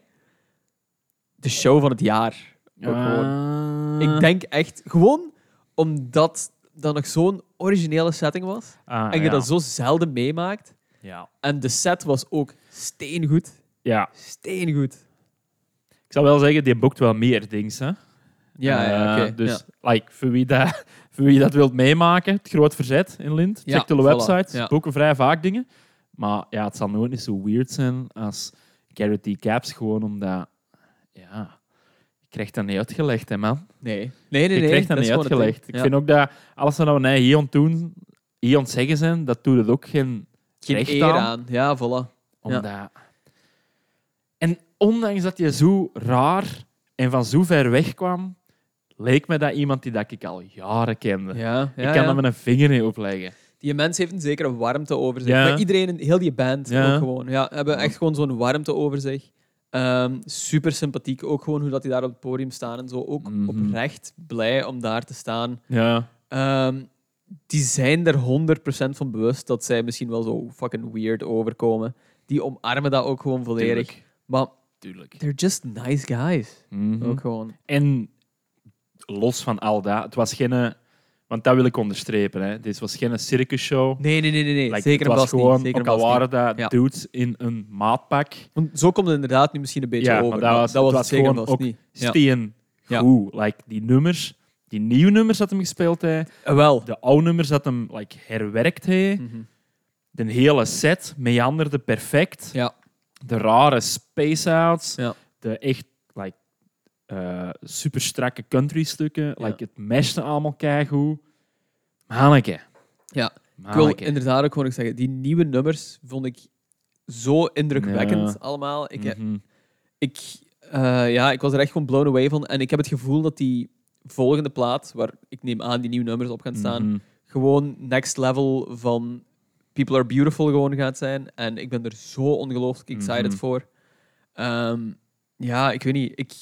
Speaker 2: de show van het jaar. Ook.
Speaker 1: Ah.
Speaker 2: Ik denk echt, gewoon omdat dat nog zo'n originele setting was.
Speaker 1: Ah,
Speaker 2: en je
Speaker 1: ja.
Speaker 2: dat zo zelden meemaakt.
Speaker 1: Ja.
Speaker 2: En de set was ook steengoed.
Speaker 1: ja.
Speaker 2: Steengoed.
Speaker 1: Ik zou wel zeggen, die boekt wel meer dingen. Hè?
Speaker 2: Ja, ja,
Speaker 1: Eh. Dus
Speaker 2: ja.
Speaker 1: like, voor, wie dat, voor wie dat wilt meemaken, het groot verzet in Lint, check de website.
Speaker 2: Ja.
Speaker 1: boeken vrij vaak dingen. Maar ja, het zal nooit niet zo weird zijn als Garrett T. Caps, gewoon omdat... Ja, krijgt dat niet uitgelegd, hè, man.
Speaker 2: Nee. Nee, nee, nee.
Speaker 1: je krijgt dat
Speaker 2: is
Speaker 1: niet uitgelegd. Ik
Speaker 2: Ja.
Speaker 1: vind ook dat alles wat we hier aan het doen, hier zeggen zijn, dat doet het ook geen
Speaker 2: Geen
Speaker 1: recht
Speaker 2: eer
Speaker 1: aan.
Speaker 2: aan. Ja, voilà.
Speaker 1: Omdat... En ondanks dat je zo raar en van zo ver weg kwam, leek me dat iemand die dat ik al jaren kende.
Speaker 2: Ja, ja,
Speaker 1: ik kan er met een vinger niet opleggen.
Speaker 2: Die mens heeft een zekere warmte over zich.
Speaker 1: Ja.
Speaker 2: Maar iedereen, in heel die band ook gewoon. Ja, hebben echt gewoon zo'n warmte over zich. Ehm, super sympathiek. Ook gewoon hoe dat die daar op het podium staan en zo. Ook
Speaker 1: Mhm.
Speaker 2: oprecht blij om daar te staan.
Speaker 1: Ja.
Speaker 2: Ehm, die zijn er 100% van bewust dat zij misschien wel zo fucking weird overkomen. Die omarmen dat ook gewoon volledig.
Speaker 1: Tuurlijk.
Speaker 2: Maar
Speaker 1: Tuurlijk.
Speaker 2: they're just nice guys.
Speaker 1: Mhm.
Speaker 2: Ook gewoon.
Speaker 1: En los van al dat, het was geen... Want dat wil ik onderstrepen. Hè. Dit was geen circusshow.
Speaker 2: Nee, nee, nee, nee. nee.
Speaker 1: Like,
Speaker 2: zeker
Speaker 1: het was gewoon,
Speaker 2: niet. Zeker
Speaker 1: ook al waren dat
Speaker 2: Ja.
Speaker 1: dudes in een maatpak,
Speaker 2: Want zo komt het inderdaad nu misschien een beetje
Speaker 1: Ja,
Speaker 2: over.
Speaker 1: maar dat was-
Speaker 2: dat
Speaker 1: het
Speaker 2: was
Speaker 1: gewoon ook
Speaker 2: niet. Ja.
Speaker 1: steen
Speaker 2: Ja.
Speaker 1: goed. Like, die nummers, die nieuwe nummers dat hem gespeeld heeft,
Speaker 2: Eh, wel.
Speaker 1: de oude nummers dat hem like, herwerkt heeft,
Speaker 2: Mhm.
Speaker 1: de hele set meanderde perfect.
Speaker 2: Ja.
Speaker 1: De rare space-outs,
Speaker 2: Ja.
Speaker 1: de echt like, eh, super strakke country-stukken,
Speaker 2: Ja.
Speaker 1: like, het meshte allemaal keigoed. Manneke.
Speaker 2: Ja. Ik wil
Speaker 1: Manneke.
Speaker 2: inderdaad ook gewoon zeggen, die nieuwe nummers vond ik zo indrukwekkend
Speaker 1: Ja.
Speaker 2: allemaal. Ik,
Speaker 1: Mhm.
Speaker 2: ik, eh, ja, ik was er echt gewoon blown away van. En ik heb het gevoel dat die volgende plaat, waar ik neem aan die nieuwe nummers op gaan staan,
Speaker 1: Mhm.
Speaker 2: gewoon next level van People Are Beautiful gewoon gaat zijn. En ik ben er zo ongelooflijk excited
Speaker 1: Mhm.
Speaker 2: voor. Ehm, ja, ik weet niet. Ik,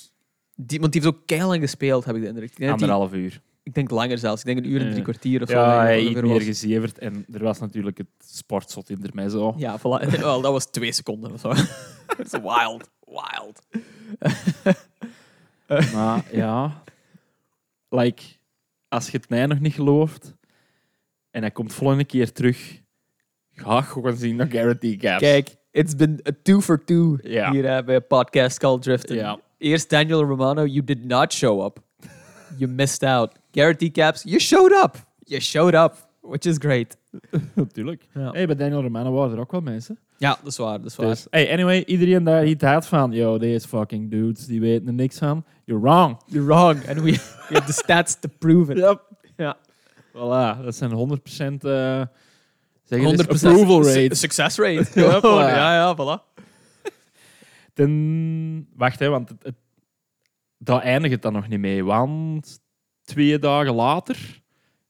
Speaker 2: die, want die heeft ook keilang gespeeld, heb ik de indruk. Die-
Speaker 1: Anderhalf uur.
Speaker 2: ik denk langer zelfs. Ik denk een uur en drie kwartier of zo.
Speaker 1: Ja, hij
Speaker 2: ongeveer
Speaker 1: meer gezeverd. En er was natuurlijk het sportzot intermezzo.
Speaker 2: Ja, voilà. Wel, dat was twee seconden of zo. Dat is wild. Wild.
Speaker 1: Maar ja, like, als je het mij nog niet gelooft en hij komt volgende keer terug, ga gewoon zien naar Garrett T. Caps.
Speaker 2: Kijk, it's been a two for two hier eh, bij een podcast called Drifting.
Speaker 1: Ja.
Speaker 2: Eerst Daniel Romano, you did not show up. You missed out. Garrett D. Caps, you showed up. You showed up, which is great.
Speaker 1: Natuurlijk.
Speaker 2: Ja,
Speaker 1: Hey, bij Daniel Romano waren er ook wel mensen.
Speaker 2: ja dat is waar. Dat is waar.
Speaker 1: Dus, hey, anyway, iedereen daar iets had van, yo, deze fucking dudes, die weten er niks van. You're wrong.
Speaker 2: You're wrong. And we, we have the stats to prove it.
Speaker 1: Yep.
Speaker 2: Ja.
Speaker 1: Voilà, dat zijn 100% eh zeg
Speaker 2: 100%
Speaker 1: het eens, approval
Speaker 2: su-
Speaker 1: rate.
Speaker 2: Success rate.
Speaker 1: Ja,
Speaker 2: ja, voilà.
Speaker 1: Ten... Wacht, hè, want het, het... daar eindigt het dan nog niet mee. Want twee dagen later...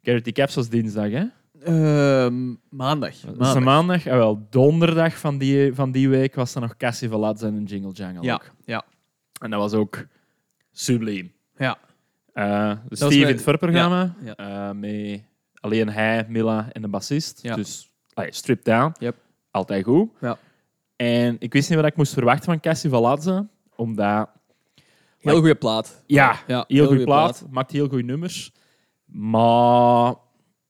Speaker 1: Garrity Caps was dinsdag, hè?
Speaker 2: Ehm, maandag.
Speaker 1: Dat is maandag. En wel, donderdag van die, van die week was er nog Cassie Veladze en een Jingle Jangle
Speaker 2: Ja,
Speaker 1: ook.
Speaker 2: ja.
Speaker 1: En dat was ook subliem.
Speaker 2: Ja.
Speaker 1: Eh, de
Speaker 2: was
Speaker 1: Steve in het Fur-programma.
Speaker 2: ja.
Speaker 1: eh, met alleen hij, Mila en de bassist.
Speaker 2: Ja.
Speaker 1: Dus allee, strip down.
Speaker 2: Yep.
Speaker 1: Altijd goed.
Speaker 2: Ja.
Speaker 1: En ik wist niet wat ik moest verwachten van Cassie Veladze. Omdat,
Speaker 2: Heel goede plaat.
Speaker 1: ja,
Speaker 2: Ja,
Speaker 1: heel goede plaat. Maakt heel goede nummers. Maar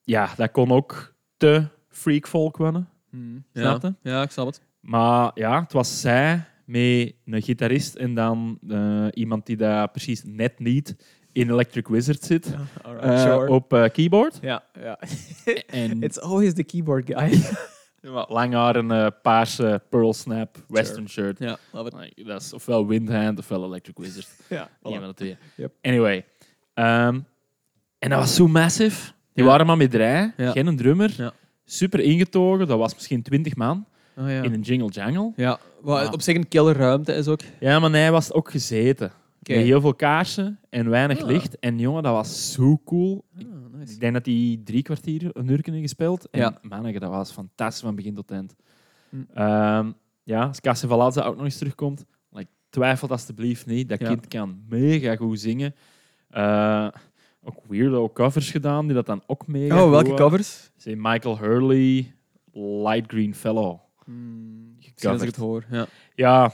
Speaker 1: ja, dat kon ook te freak folk worden.
Speaker 2: Hmm,
Speaker 1: Snap
Speaker 2: ja. ik snap het.
Speaker 1: Maar ja, het was zij met een gitarist en dan eh, iemand die daar precies net niet in Electric Wizard zit. eh, op eh, keyboard.
Speaker 2: Ja, ja.
Speaker 1: En
Speaker 2: It's always the keyboard guy.
Speaker 1: lang haar een eh, paarse pearl snap western shirt.
Speaker 2: ja, love it.
Speaker 1: Like, dat is ofwel Windhand ofwel Electric Wizard.
Speaker 2: Ja,
Speaker 1: Een van de twee.
Speaker 2: Yep.
Speaker 1: Anyway. ehm, en dat was zo massive. Die waren maar met drie. Geen drummer.
Speaker 2: Ja.
Speaker 1: Super ingetogen. Dat was misschien 20 man
Speaker 2: Oh, ja.
Speaker 1: in een jingle jangle.
Speaker 2: ja. Wat
Speaker 1: Ja.
Speaker 2: op zich een killer ruimte is ook.
Speaker 1: Ja, maar hij was ook gezeten. Met heel veel kaarsen en weinig
Speaker 2: Ah.
Speaker 1: licht. En jongen, dat was zo cool.
Speaker 2: Nice.
Speaker 1: Ik denk dat hij drie kwartier, een uur in gespeeld. En
Speaker 2: Ja.
Speaker 1: manneke, dat was fantastisch van begin tot eind.
Speaker 2: Hm.
Speaker 1: Ehm, ja, als ook nog eens terugkomt, like, twijfel alstublieft niet. Dat
Speaker 2: Ja.
Speaker 1: kind kan mega goed zingen. Eh, ook weirdo covers gedaan, die dat dan ook mega
Speaker 2: Oh, welke covers?
Speaker 1: Zeg, Michael Hurley, Light Green Fellow.
Speaker 2: Hmm, als ik het hoor. Ja.
Speaker 1: Ja,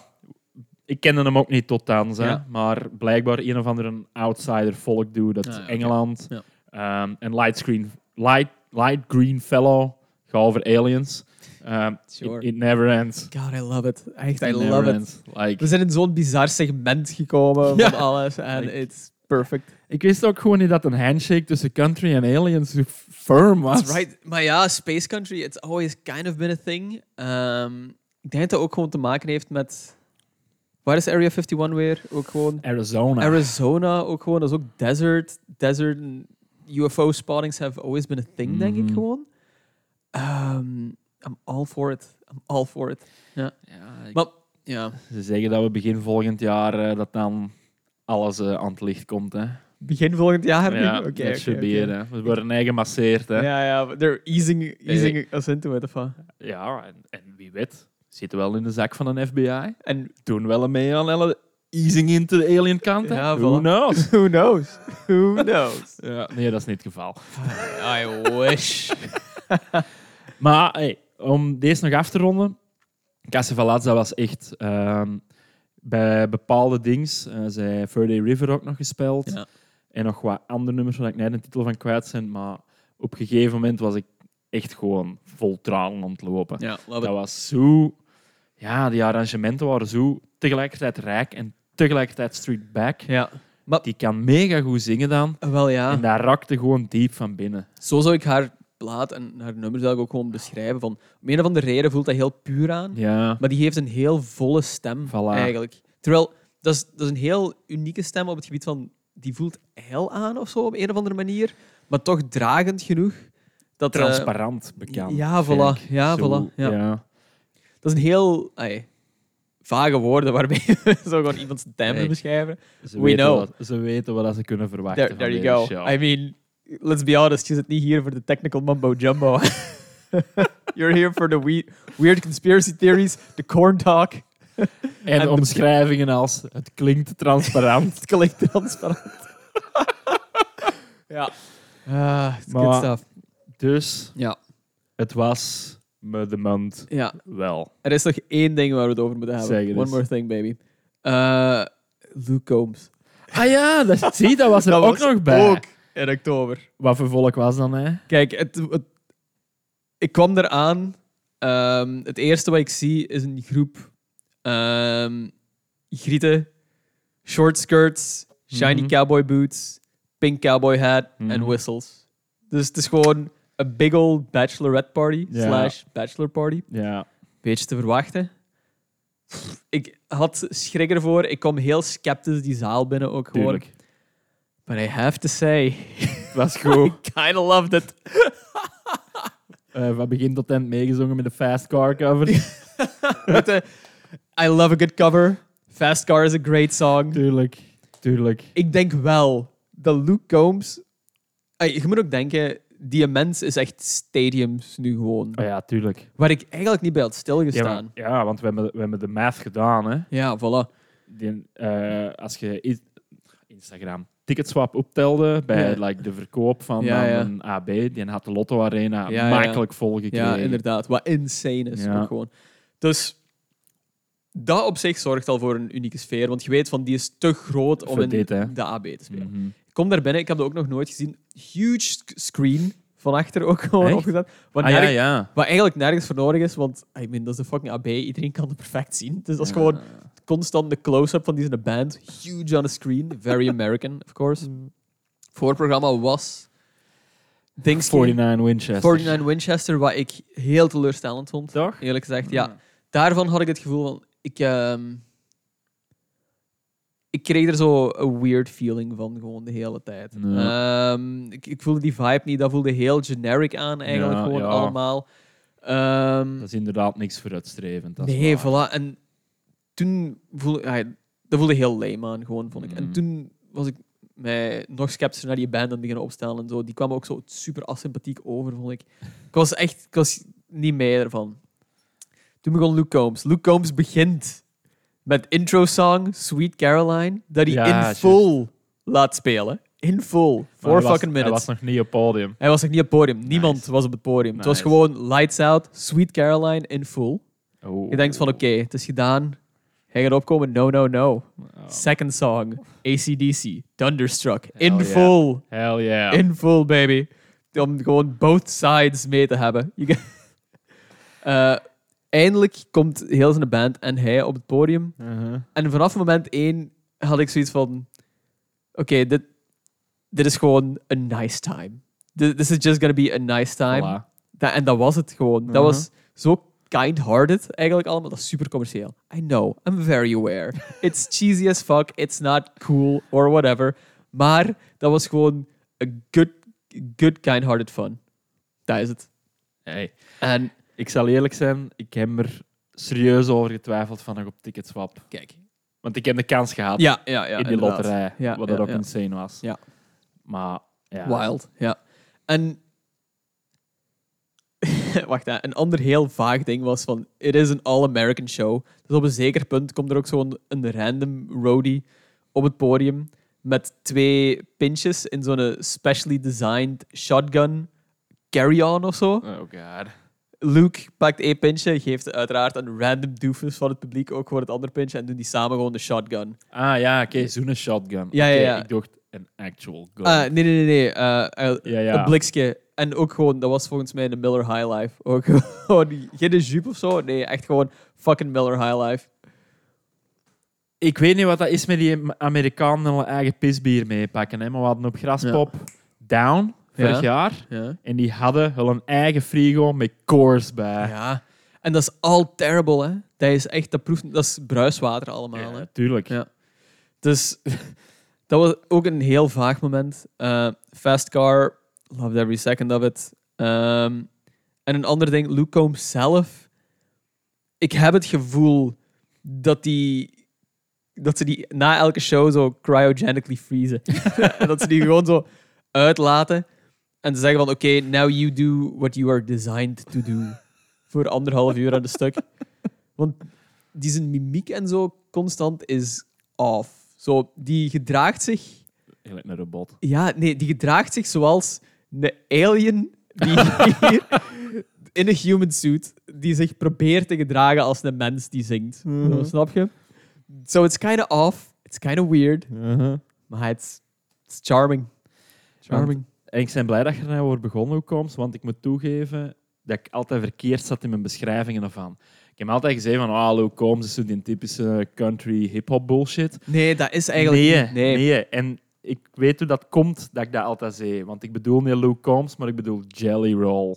Speaker 1: ik kende hem ook niet tot dan,
Speaker 2: Ja.
Speaker 1: maar blijkbaar een of andere outsider volk doet dat
Speaker 2: Ah, ja.
Speaker 1: Engeland.
Speaker 2: Ja.
Speaker 1: Ehm, en light, screen, light, light Green Fellow gaat over aliens. Ehm,
Speaker 2: Sure.
Speaker 1: it, it never ends.
Speaker 2: God, I love it. Echt, I love it.
Speaker 1: Like,
Speaker 2: We zijn in zo'n bizar segment gekomen van alles. En
Speaker 1: Like-
Speaker 2: it's perfect.
Speaker 1: ik wist ook gewoon niet dat een handshake tussen country en aliens zo firm was.
Speaker 2: That's right. Maar ja, Space Country, it's always kind of been a thing. Ehm, ik denk dat dat ook gewoon te maken heeft met... Waar is Area 51 weer? Ook gewoon...
Speaker 1: Arizona.
Speaker 2: Arizona, ook gewoon. Dat is ook desert. Desert en UFO spottings have always been a thing, denk ik
Speaker 1: Mhm.
Speaker 2: gewoon. Ehm, I'm all for it. I'm all for it.
Speaker 1: ja, ik-
Speaker 2: Maar, ja.
Speaker 1: Ze zeggen dat we begin volgend jaar eh, dat dan alles eh, aan het licht komt. Hè.
Speaker 2: Begin volgend jaar nu?
Speaker 1: Ja,
Speaker 2: Oké,
Speaker 1: be it, hè. We worden eigen gemasseerd. Hè.
Speaker 2: Ja, ja, they're easing, easing us into it. Of wat?
Speaker 1: Ja, en, en wie weet, zitten wel in de zak van een FBI.
Speaker 2: En
Speaker 1: Doen wel mee aan alle easing into de alien kant. hè.
Speaker 2: Ja,
Speaker 1: Who
Speaker 2: voilà.
Speaker 1: knows?
Speaker 2: who knows? Who knows?
Speaker 1: ja, nee, dat is niet het geval.
Speaker 2: I wish.
Speaker 1: Maar hey, om deze nog af te ronden. Casavalazza was echt ehm, bij bepaalde dings. eh zij Friday River ook nog gespeeld.
Speaker 2: Ja.
Speaker 1: En nog wat andere nummers waar ik net een titel van kwijt ben. Maar op een gegeven moment was ik echt gewoon vol tranen aan het lopen.
Speaker 2: Ja, love
Speaker 1: Dat was zo... Ja, die arrangementen waren zo tegelijkertijd rijk en tegelijkertijd street back.
Speaker 2: Ja. Maar,
Speaker 1: Die kan mega goed zingen dan.
Speaker 2: wel ja.
Speaker 1: En dat rakte gewoon diep van binnen.
Speaker 2: Zo zou ik haar plaat en haar nummers eigenlijk ook gewoon beschrijven. Van, om een of andere reden voelt dat heel puur aan.
Speaker 1: Ja,
Speaker 2: Maar die heeft een heel volle stem,
Speaker 1: Voilà.
Speaker 2: eigenlijk. Terwijl, dat is, dat is een heel unieke stem op het gebied van... Die voelt hel aan of zo, op een of andere manier. Maar toch dragend genoeg. Dat, eh,
Speaker 1: transparant bekend.
Speaker 2: ja, voilà.
Speaker 1: ik.
Speaker 2: Ja, voilà. Ja. dat is een heel... vage woorden waarmee we zo gewoon iemands timbre
Speaker 1: Hey.
Speaker 2: beschrijven.
Speaker 1: Ze
Speaker 2: We
Speaker 1: weten
Speaker 2: know.
Speaker 1: Wat, ze weten wat ze kunnen verwachten
Speaker 2: There, there you go.
Speaker 1: show.
Speaker 2: I mean, let's be honest, je zit niet hier voor de technical mumbo jumbo. You're here for the we weird conspiracy theories, the corn talk.
Speaker 1: en omschrijvingen als het klinkt transparant.
Speaker 2: Het klinkt transparant. ja. Ah, it's good
Speaker 1: Maar-
Speaker 2: stuff.
Speaker 1: dus
Speaker 2: Ja.
Speaker 1: het was me de maand
Speaker 2: ja.
Speaker 1: wel.
Speaker 2: Er is nog één ding waar we het over moeten hebben. One
Speaker 1: eens.
Speaker 2: more thing, baby. Eh, Luke Combs.
Speaker 1: Ah ja, dat, zie, dat was er
Speaker 2: Dat
Speaker 1: ook
Speaker 2: was
Speaker 1: nog bij.
Speaker 2: Ook in oktober.
Speaker 1: Wat voor volk was dan, hè?
Speaker 2: Kijk, het, het- ik kwam eraan Ehm, het eerste wat ik zie is een groep ehm grieten, short skirts, shiny
Speaker 1: Mhm.
Speaker 2: cowboy boots, pink cowboy hat en
Speaker 1: Mhm.
Speaker 2: whistles. Dus het is gewoon een big old bachelorette party
Speaker 1: Ja.
Speaker 2: slash bachelor party.
Speaker 1: Ja.
Speaker 2: Beetje te verwachten. Pff, Ik had schrik ervoor. Ik kwam heel sceptisch die zaal binnen ook gewoon.
Speaker 1: Tuurlijk.
Speaker 2: But I have to say,
Speaker 1: Dat is goed.
Speaker 2: I kind of loved it.
Speaker 1: Eh van begin tot eind meegezongen met de Fast Car cover.
Speaker 2: Met de, I love a good cover. Fast Car is a great song.
Speaker 1: Tuurlijk. Tuurlijk.
Speaker 2: Ik denk wel dat Luke Combs... Je moet ook denken, die mens is echt stadiums nu gewoon.
Speaker 1: Oh ja, tuurlijk.
Speaker 2: Waar ik eigenlijk niet bij had
Speaker 1: Ja,
Speaker 2: stilgestaan.
Speaker 1: maar- ja, want we hebben, we hebben de math gedaan. Hè.
Speaker 2: Ja, voilà.
Speaker 1: Die, eh, als je Instagram Ticketswap optelde bij
Speaker 2: Ja.
Speaker 1: like, de verkoop van
Speaker 2: Ja, ja.
Speaker 1: een AB, die had de Lotto Arena
Speaker 2: Ja, ja.
Speaker 1: makkelijk volgekregen.
Speaker 2: Ja, inderdaad. Wat insane is
Speaker 1: Ja.
Speaker 2: ook gewoon. Dus dat op zich zorgt al voor een unieke sfeer. Want je weet van, die is te groot om in
Speaker 1: hè.
Speaker 2: de AB te spelen.
Speaker 1: Mhm.
Speaker 2: Kom daar binnen, ik heb dat ook nog nooit gezien. Huge sc- screen van achter ook gewoon
Speaker 1: Echt?
Speaker 2: opgezet. Wat,
Speaker 1: Ah, ja,
Speaker 2: nerg-
Speaker 1: ja.
Speaker 2: wat eigenlijk nergens voor nodig is, want I mean, dat is de fucking AB. Iedereen kan het perfect zien. Dus dat is gewoon constant de close-up van die zijn band. Huge on the screen. Very American, of course. Voorprogramma was... Dingske,
Speaker 1: 49 Winchester.
Speaker 2: 49 Winchester, wat ik heel teleurstellend vond.
Speaker 1: Toch?
Speaker 2: Eerlijk gezegd, ja. Daarvan had ik het gevoel van... Ik, ehm, ik kreeg er zo een weird feeling van gewoon de hele tijd.
Speaker 1: Ja.
Speaker 2: Ehm, ik, ik voelde die vibe niet. Dat voelde heel generic aan eigenlijk
Speaker 1: Ja,
Speaker 2: gewoon
Speaker 1: ja.
Speaker 2: allemaal. Ehm,
Speaker 1: Dat is inderdaad niks vooruitstrevend. dat
Speaker 2: nee, voilà. En toen voelde... Dat voelde heel lame aan, gewoon, vond ik. En
Speaker 1: Mhm.
Speaker 2: toen was ik mij nog sceptischer naar die band aan beginnen opstellen en zo. Die kwam ook zo super asympathiek over, vond ik. Ik was echt... Ik was niet mee ervan. Toen begon Luke Combs. Luke Combs begint met intro song Sweet Caroline, dat hij
Speaker 1: Ja,
Speaker 2: in full laat spelen. In full.
Speaker 1: Maar
Speaker 2: Four
Speaker 1: hij was-
Speaker 2: fucking minutes.
Speaker 1: Hij was nog niet op podium.
Speaker 2: Hij was nog niet op het podium. Niemand
Speaker 1: Nice.
Speaker 2: was op het podium. Het was
Speaker 1: Nice.
Speaker 2: gewoon lights out, Sweet Caroline in full.
Speaker 1: Oh.
Speaker 2: Je denkt van, oké, het is gedaan. Hij gaat opkomen. No, no, no.
Speaker 1: Oh.
Speaker 2: Second song, ACDC, Thunderstruck. In
Speaker 1: yeah.
Speaker 2: full.
Speaker 1: Hell yeah.
Speaker 2: In full, baby. Om gewoon both sides mee te hebben. Je Eh, eindelijk komt heel zijn band en hij op het podium.
Speaker 1: Uh-huh.
Speaker 2: En vanaf moment één had ik zoiets van... Oké, dit, dit is gewoon a nice time. This, is just gonna be a nice time. En dat was het gewoon. Dat
Speaker 1: Mhm.
Speaker 2: was zo kind-hearted eigenlijk allemaal. Dat is super commercieel. I know. I'm very aware. It's cheesy as fuck. It's not cool or whatever. Maar dat was gewoon a good, good kind-hearted fun. Dat is het.
Speaker 1: Hey,
Speaker 2: En
Speaker 1: ik zal eerlijk zijn, ik heb er serieus over getwijfeld van nog op Ticketswap.
Speaker 2: kijk.
Speaker 1: Want ik heb de kans gehad
Speaker 2: Ja, ja, ja.
Speaker 1: in die
Speaker 2: Ja,
Speaker 1: wat dat ook insane was.
Speaker 2: Ja.
Speaker 1: Maar ja,
Speaker 2: Wild, ja. En wacht, hè. een ander heel vaag ding was van, het is een all-American show. Dus op een zeker punt komt er ook zo'n een random roadie op het podium met twee pinches in zo'n specially designed shotgun carry-on of zo.
Speaker 1: Oh god.
Speaker 2: Luke pakt één pintje, geeft uiteraard een random doofus van het publiek ook voor het andere pintje en doen die samen gewoon de shotgun.
Speaker 1: Ah ja, oké, zo'n shotgun.
Speaker 2: Ja, ja,
Speaker 1: Oké,
Speaker 2: ja.
Speaker 1: Ik dacht een actual gun.
Speaker 2: Ah, nee, nee, nee. nee.
Speaker 1: ja, ja.
Speaker 2: Een blikske. En ook gewoon, dat was volgens mij de Miller High Life. Ook gewoon, die- geen jupe of zo. Nee, echt gewoon fucking Miller High Life.
Speaker 1: Ik weet niet wat dat is met die Amerikanen hun eigen pisbier meepakken. Hè? Maar we hadden op Graspop Down vorig
Speaker 2: Ja.
Speaker 1: jaar.
Speaker 2: Ja.
Speaker 1: En die hadden hun eigen frigo met Coors bij.
Speaker 2: ja. En dat is all terrible, hè. Dat is echt, dat proeft, dat is bruiswater allemaal, hè.
Speaker 1: Tuurlijk.
Speaker 2: Ja. Dus dat was ook een heel vaag moment. Eh, fast car, loved every second of it. Ehm, en een ander ding, Luke Combs zelf. Ik heb het gevoel dat die dat ze die na elke show zo cryogenically freezen. en dat ze die gewoon zo uitlaten. En ze zeggen van, oké, now you do what you are designed to do. Voor anderhalf uur aan de stuk. Want die zijn mimiek en zo constant is off. Zo, die gedraagt zich...
Speaker 1: Eigenlijk een robot.
Speaker 2: Ja, nee, die gedraagt zich zoals een alien die hier in een human suit die zich probeert te gedragen als een mens die zingt.
Speaker 1: Mhm.
Speaker 2: Snap je? So it's kind of off. It's kind of weird. Maar it's, it's charming. Charming.
Speaker 1: En ik ben blij dat je er nou over begonnen komt, want ik moet toegeven, dat ik altijd verkeerd zat in mijn beschrijvingen ervan. Ik heb altijd gezegd van, ah, Luke Combs is zo die typische country hip-hop bullshit.
Speaker 2: Nee, dat is eigenlijk
Speaker 1: nee,
Speaker 2: niet. Nee.
Speaker 1: nee. En ik weet hoe dat komt dat ik dat altijd zei. Want ik bedoel niet Luke Combs, maar ik bedoel Jelly Roll.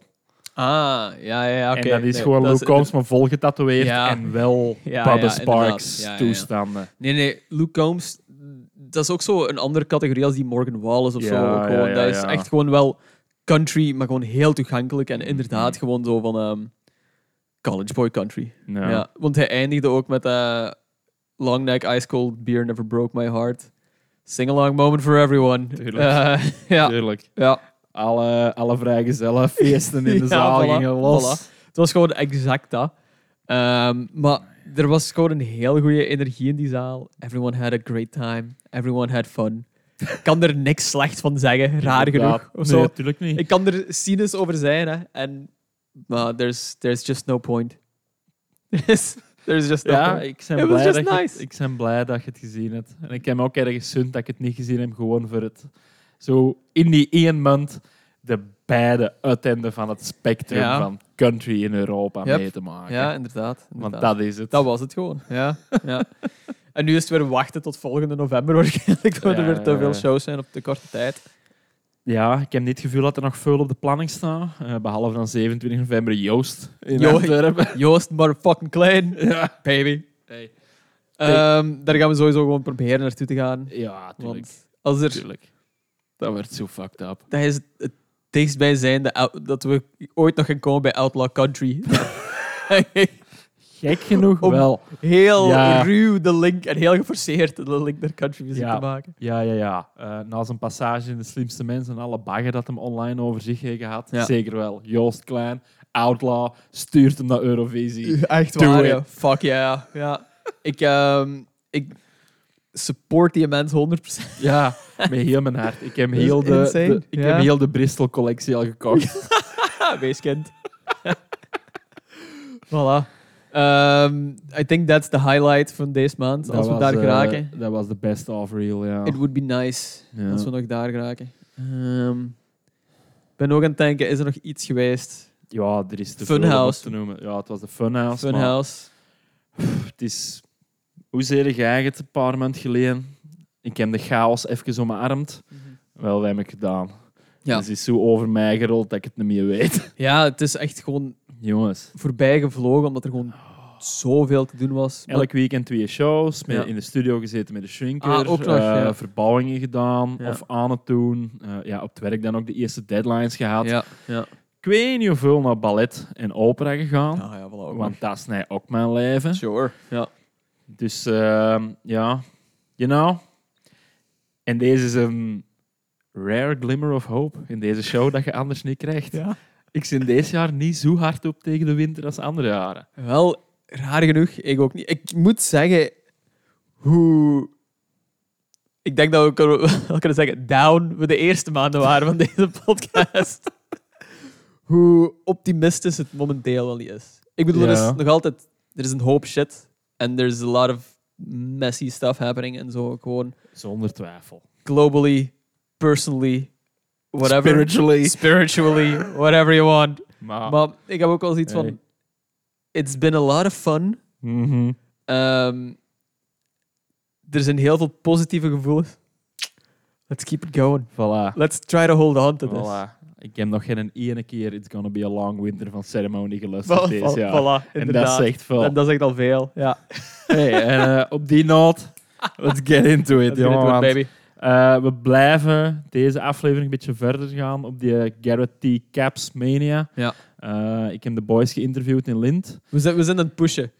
Speaker 2: Ah, ja, ja, oké.
Speaker 1: en dat is
Speaker 2: Nee,
Speaker 1: gewoon Luke Combs, maar vol getatoeëerd
Speaker 2: Ja.
Speaker 1: en wel
Speaker 2: Ja,
Speaker 1: Bubba
Speaker 2: ja,
Speaker 1: Sparks toestanden.
Speaker 2: Nee, nee, Luke Combs, dat is ook zo een andere categorie als die Morgan Wallace of zo. Ook gewoon,
Speaker 1: ja,
Speaker 2: dat is echt gewoon wel country, maar gewoon heel toegankelijk. En inderdaad
Speaker 1: Mhm.
Speaker 2: gewoon zo van ehm, college boy country.
Speaker 1: Ja.
Speaker 2: Want hij eindigde ook met eh Long Neck Ice Cold Beer Never Broke My Heart. Sing along moment for everyone.
Speaker 1: Tuurlijk.
Speaker 2: Eh, ja,
Speaker 1: Tuurlijk.
Speaker 2: ja.
Speaker 1: Alle, alle vrijgezellen feesten in de
Speaker 2: Ja,
Speaker 1: zaal
Speaker 2: voilà,
Speaker 1: gingen los.
Speaker 2: voilà. Het was gewoon exact dat. Ehm, maar er was gewoon een heel goede energie in die zaal. Everyone had a great time. Everyone had fun. Ik kan er niks slecht van zeggen, raar genoeg.
Speaker 1: Nee, natuurlijk niet.
Speaker 2: Ik kan er cynisch over zijn, hè. En, maar there's, there's just no point. there's, just no
Speaker 1: ja,
Speaker 2: point.
Speaker 1: ik ben, blij
Speaker 2: just
Speaker 1: dat
Speaker 2: nice.
Speaker 1: het- ik ben blij dat je het gezien hebt. En ik heb me ook erg gezund dat ik het niet gezien heb, gewoon voor het zo in die één maand de beide uiteinden van het spectrum
Speaker 2: Ja.
Speaker 1: van country in Europa
Speaker 2: Yep.
Speaker 1: mee te maken.
Speaker 2: Ja, inderdaad.
Speaker 1: Want dat is het.
Speaker 2: Dat was het gewoon. Ja, ja. En nu is het weer wachten tot volgende november waarschijnlijk, omdat er
Speaker 1: Ja,
Speaker 2: weer te veel shows zijn op de korte tijd.
Speaker 1: Ja, ik heb niet het gevoel dat er nog veel op de planning staat. eh, behalve dan 27 november Joost in
Speaker 2: Jo-
Speaker 1: Antwerpen.
Speaker 2: Joost motherfucking Klein,
Speaker 1: Ja.
Speaker 2: baby.
Speaker 1: Hey.
Speaker 2: Ehm, daar gaan we sowieso gewoon proberen naartoe te gaan.
Speaker 1: Ja, tuurlijk.
Speaker 2: Want als er,
Speaker 1: tuurlijk. Dat werd zo fucked up.
Speaker 2: dat is het, het dichtstbijzijnde out- dat we ooit nog gaan komen bij Outlaw Country.
Speaker 1: Gek genoeg
Speaker 2: Om-
Speaker 1: wel.
Speaker 2: heel
Speaker 1: Ja.
Speaker 2: ruw de link en heel geforceerd de link naar country muziek
Speaker 1: Ja.
Speaker 2: te maken.
Speaker 1: Ja, ja, ja. Eh, na zijn passage in De Slimste Mensen en alle bagger dat hem online over zich heeft gehad.
Speaker 2: Ja.
Speaker 1: Zeker wel. Joost Klein, Outlaw, stuurt hem naar Eurovisie.
Speaker 2: Echt
Speaker 1: Doe
Speaker 2: waar. Fuck yeah. ja. Ik, ehm, ik support die mens 100%.
Speaker 1: Ja, met heel mijn hart. Ik heb heel de, de- ik
Speaker 2: Ja.
Speaker 1: heb heel de Bristol-collectie al gekocht.
Speaker 2: Weeskind. voilà. Ehm, I think that's the highlight van deze maand. als we
Speaker 1: was,
Speaker 2: daar
Speaker 1: eh,
Speaker 2: geraken.
Speaker 1: Dat was de best of reel, ja.
Speaker 2: It would be nice als we nog daar geraken. Ik ben ook aan het denken, is er nog iets geweest?
Speaker 1: Ja, er is om
Speaker 2: Funhouse.
Speaker 1: te noemen. Ja, het was de Funhouse. maar
Speaker 2: Funhouse.
Speaker 1: Het is... Hoe zeer jij het een paar maanden geleden? Ik heb de chaos even omarmd. Wel, dat heb ik gedaan.
Speaker 2: Ja.
Speaker 1: Dus het is zo over mij gerold dat ik het niet meer weet.
Speaker 2: Ja, het is echt gewoon
Speaker 1: Jongens,
Speaker 2: voorbij gevlogen, omdat er gewoon zoveel te doen was. Maar-
Speaker 1: elk weekend twee shows. Met,
Speaker 2: Ja.
Speaker 1: In de studio gezeten met de shrinker.
Speaker 2: Ah, ook nog,
Speaker 1: eh,
Speaker 2: ja.
Speaker 1: Verbouwingen gedaan
Speaker 2: Ja.
Speaker 1: of aan het doen. Eh, ja, op het werk dan ook de eerste deadlines gehad.
Speaker 2: ja, ja.
Speaker 1: Ik weet niet hoeveel naar ballet en opera gegaan.
Speaker 2: Ah, ja, voilà, ook
Speaker 1: Want dat is ook mijn leven.
Speaker 2: Sure. Ja.
Speaker 1: Dus ehm, ja, you know. En deze is een rare glimmer of hope in deze show dat je anders niet krijgt.
Speaker 2: ja.
Speaker 1: Ik zit deze jaar niet zo hard op tegen de winter als andere jaren.
Speaker 2: Wel, raar genoeg, ik ook niet. Ik moet zeggen, hoe... Ik denk dat we kunnen, wel kunnen zeggen, down we de eerste maanden waren van deze podcast. hoe optimistisch het momenteel wel niet is. Ik bedoel, er is nog altijd... Er is een hoop shit. En there's a lot of messy stuff happening en zo. Gewoon
Speaker 1: Zonder twijfel.
Speaker 2: globally, personally, whatever.
Speaker 1: Spiritually.
Speaker 2: Spiritually, whatever you want.
Speaker 1: Maar,
Speaker 2: Maar ik heb ook wel zoiets
Speaker 1: Hey.
Speaker 2: van... It's been a lot of fun.
Speaker 1: Mhm.
Speaker 2: Ehm, er zijn heel veel positieve gevoelens. Let's keep it going.
Speaker 1: Voilà.
Speaker 2: Let's try to hold on to this.
Speaker 1: voilà. Ik heb nog geen ene keer It's Gonna Be a Long Winter van Ceremony geluisterd
Speaker 2: Voilà,
Speaker 1: deze jaar.
Speaker 2: voilà,
Speaker 1: en dat zegt veel.
Speaker 2: En dat zegt al veel. Ja.
Speaker 1: Hey, en eh, op die noot, let's get into it, jongen.
Speaker 2: into it,
Speaker 1: want,
Speaker 2: baby.
Speaker 1: eh, we blijven deze aflevering een beetje verder gaan op die eh, Garrett T. Caps Mania.
Speaker 2: Ja.
Speaker 1: Ik heb de boys geïnterviewd in Lint.
Speaker 2: We zijn, we zijn aan het pushen.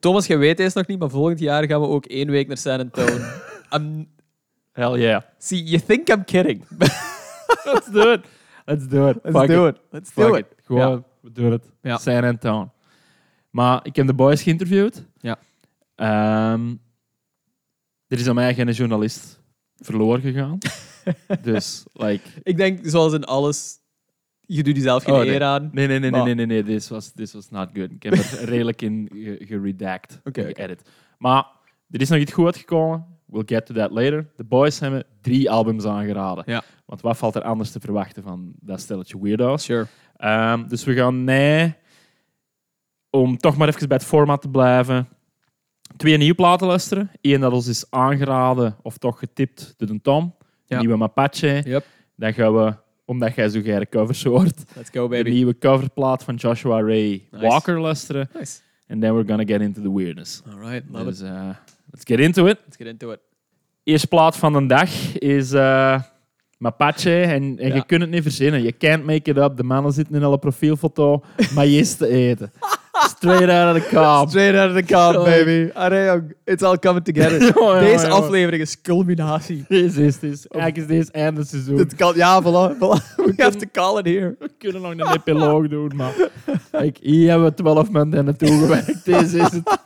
Speaker 2: Thomas, jij weet deze nog niet, maar volgend jaar gaan we ook één week naar San Antonio. I'm,
Speaker 1: Hell yeah.
Speaker 2: see, you think I'm kidding.
Speaker 1: Let's do it. Let's do it.
Speaker 2: Let's
Speaker 1: Fuck
Speaker 2: do
Speaker 1: it.
Speaker 2: it. Let's
Speaker 1: Fuck
Speaker 2: do
Speaker 1: it.
Speaker 2: it.
Speaker 1: Gewoon,
Speaker 2: Ja.
Speaker 1: we doen het.
Speaker 2: Ja.
Speaker 1: San Antonio. Maar ik heb de boys geïnterviewd.
Speaker 2: Ja.
Speaker 1: Ehm, er is aan mij geen journalist verloren gegaan. dus, like...
Speaker 2: Ik denk, zoals in alles, je doet jezelf geen
Speaker 1: Oh, nee.
Speaker 2: eer aan.
Speaker 1: Nee, nee, nee, nee,
Speaker 2: Maar-
Speaker 1: nee, nee, nee. This was, this was not good. Ik heb er redelijk in ge- geredact,
Speaker 2: Oké,
Speaker 1: en
Speaker 2: oké.
Speaker 1: geëdit. Maar er is nog iets goed uitgekomen. We'll get to that later. De boys hebben drie albums aangeraden.
Speaker 2: Ja.
Speaker 1: Want wat valt er anders te verwachten van dat stelletje weirdo's?
Speaker 2: Sure.
Speaker 1: Ehm, dus we gaan nee, om toch maar even bij het format te blijven, twee nieuwe platen luisteren. Eén dat ons is aangeraden of toch getipt door de Tom. De
Speaker 2: Ja.
Speaker 1: nieuwe Mapache.
Speaker 2: Yep.
Speaker 1: Dan gaan we, omdat jij zo geire covers hoort,
Speaker 2: Let's go,
Speaker 1: de
Speaker 2: baby.
Speaker 1: nieuwe coverplaat van Joshua Ray
Speaker 2: Nice.
Speaker 1: Walker luisteren.
Speaker 2: Nice.
Speaker 1: And then we're gonna get into the weirdness.
Speaker 2: All right, love
Speaker 1: Dus
Speaker 2: it.
Speaker 1: eh, let's get into it.
Speaker 2: Let's get into it.
Speaker 1: Eerste plaat van de dag is eh, Mapache. En, en
Speaker 2: Ja.
Speaker 1: je kunt het niet verzinnen. Je can't make it up. De mannen zitten in alle profielfoto maïs te eten. Straight out of the cob.
Speaker 2: Straight out of the car, baby. Allee, jong. It's all coming together.
Speaker 1: Ja,
Speaker 2: Deze aflevering is culminatie.
Speaker 1: Deze is het. Eigenlijk is deze einde seizoen.
Speaker 2: Dit kan, ja, voilà, voilà. We have to call it here.
Speaker 1: We kunnen nog een epiloog doen, maar... Kijk, hier hebben we 12 mensen naartoe gewerkt. Deze is het.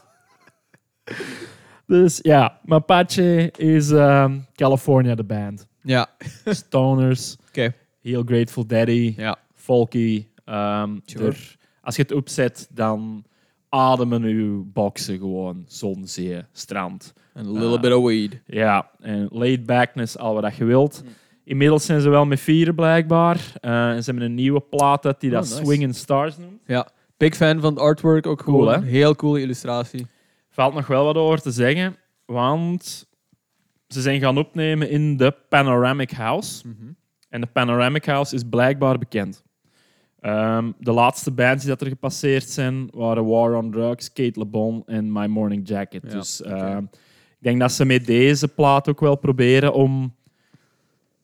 Speaker 1: Dus ja, Mapache is ehm, California de band.
Speaker 2: Ja.
Speaker 1: Stoners,
Speaker 2: Oké.
Speaker 1: heel Grateful Daddy,
Speaker 2: Ja.
Speaker 1: folky.
Speaker 2: Sure.
Speaker 1: er- als je het opzet, dan ademen uw boksen gewoon zon, zee, strand.
Speaker 2: And a little bit of weed.
Speaker 1: Ja, en laid backness, al wat dat je wilt.
Speaker 2: Mm.
Speaker 1: Inmiddels zijn ze wel met vieren blijkbaar. Eh, en ze hebben een nieuwe plaat uit die
Speaker 2: Oh,
Speaker 1: dat
Speaker 2: nice.
Speaker 1: Swinging Stars noemt.
Speaker 2: Ja. Big fan van het artwork ook
Speaker 1: Cool,
Speaker 2: gewoon.
Speaker 1: hè?
Speaker 2: Heel coole illustratie.
Speaker 1: Valt nog wel wat over te zeggen, want ze zijn gaan opnemen in de Panoramic House. En de Panoramic House is blijkbaar bekend. Ehm, de laatste bands die dat er gepasseerd zijn waren War on Drugs, Kate LeBon en My Morning Jacket.
Speaker 2: Ja,
Speaker 1: dus ehm, ik denk dat ze met deze plaat ook wel proberen om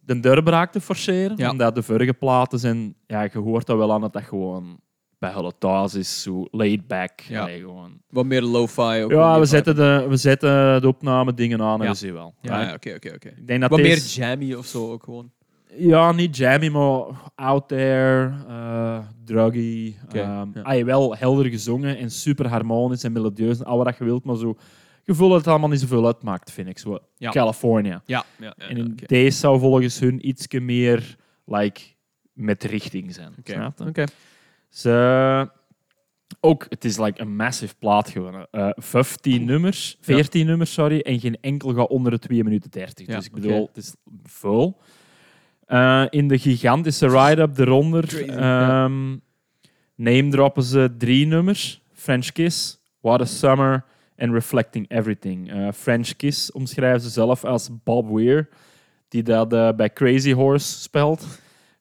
Speaker 1: de deurbraak te forceren.
Speaker 2: Ja.
Speaker 1: Omdat de vorige platen zijn, ja, je hoort dat wel aan dat dat gewoon bij hulle thuis is, zo laid back.
Speaker 2: Ja.
Speaker 1: Allee, gewoon.
Speaker 2: Wat meer lo-fi ook.
Speaker 1: Ja, we zetten, de, we zetten de opname dingen aan en
Speaker 2: Ja.
Speaker 1: we zien wel.
Speaker 2: Ja, oké, oké, oké.
Speaker 1: Ik denk dat
Speaker 2: Wat meer jammy of zo ook gewoon.
Speaker 1: Ja, niet jammy, maar out there, eh druggy.
Speaker 2: Oké,
Speaker 1: ehm,
Speaker 2: ja.
Speaker 1: ah, je wel helder gezongen en super harmonisch en melodieus en al wat je wilt, maar zo gevoel dat het allemaal niet zoveel uitmaakt, vind ik. Zo,
Speaker 2: Ja.
Speaker 1: California.
Speaker 2: Ja. ja,
Speaker 1: en in deze zou volgens hun iets meer like, met richting zijn. je? Ze, ook, het is like een massive plaat gewonnen. Eh 15 nummers, 14 nummers, sorry, en geen enkel gaat onder de 2 minuten 30.
Speaker 2: Ja,
Speaker 1: dus ik bedoel, het is vol. Eh, in de gigantische ride-up eronder ehm, name droppen ze drie nummers. French Kiss, What a Summer en Reflecting Everything. Eh, French Kiss omschrijven ze zelf als Bob Weir, die dat bij Crazy Horse speelt.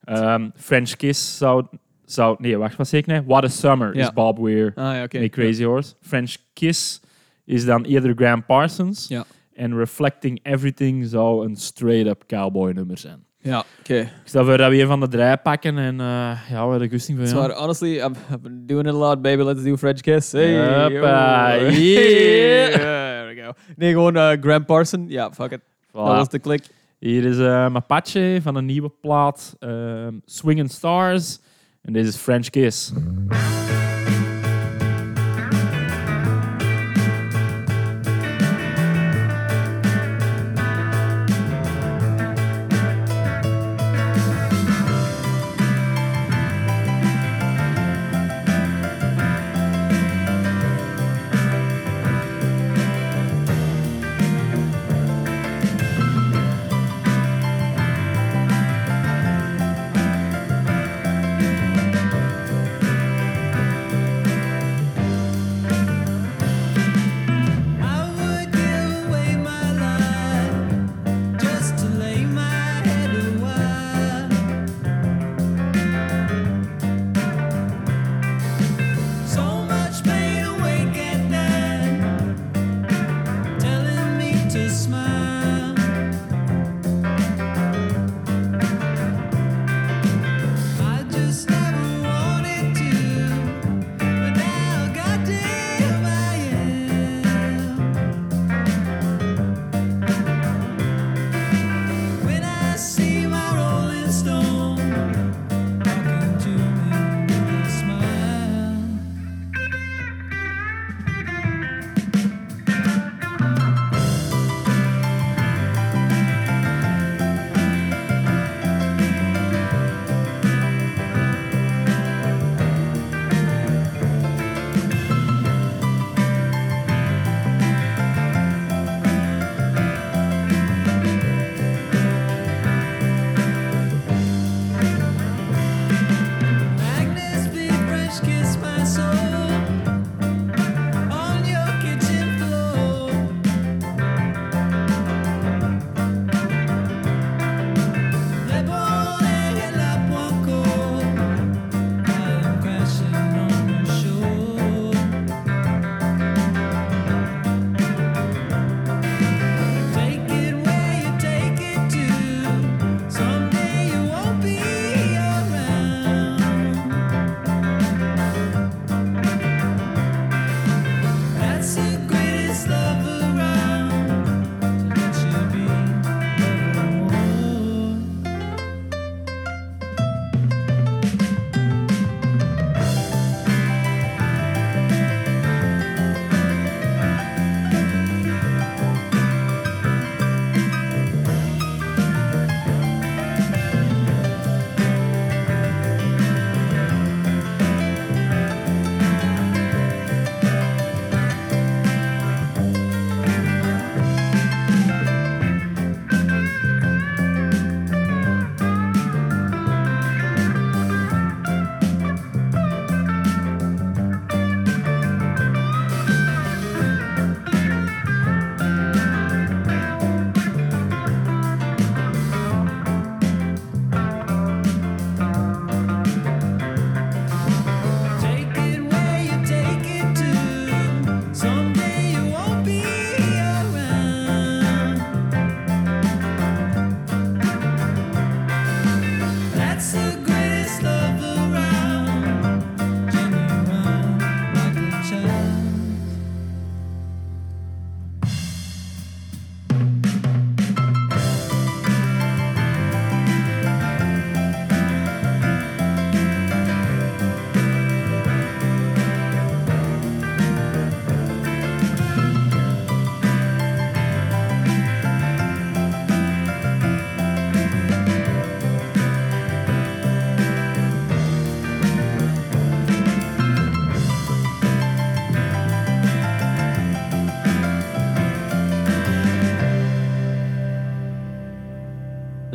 Speaker 1: Ehm, French Kiss zou, zou... Nee, wacht, wat zeg ik nou? What a Summer is Bob Weir
Speaker 2: Ah ja,
Speaker 1: met Crazy Horse. French Kiss is dan eerder Graham Parsons.
Speaker 2: Ja.
Speaker 1: En Reflecting Everything zou een straight-up cowboy nummer zijn.
Speaker 2: Ja, oké.
Speaker 1: Ik stel voor dat we een van de drie pakken en eh, ja, we de gusting van
Speaker 2: So,
Speaker 1: ja.
Speaker 2: honestly, I've, been doing it a lot, baby. Let's do French Kiss. Hey,
Speaker 1: Hoppa, yeah.
Speaker 2: There we go. Nee, gewoon eh, Graham Parson. Ja, fuck it.
Speaker 1: Voilà.
Speaker 2: Dat was de klik.
Speaker 1: Hier is eh Mapache van een nieuwe plaat, ehm Swinging Stars. En this is French Kiss.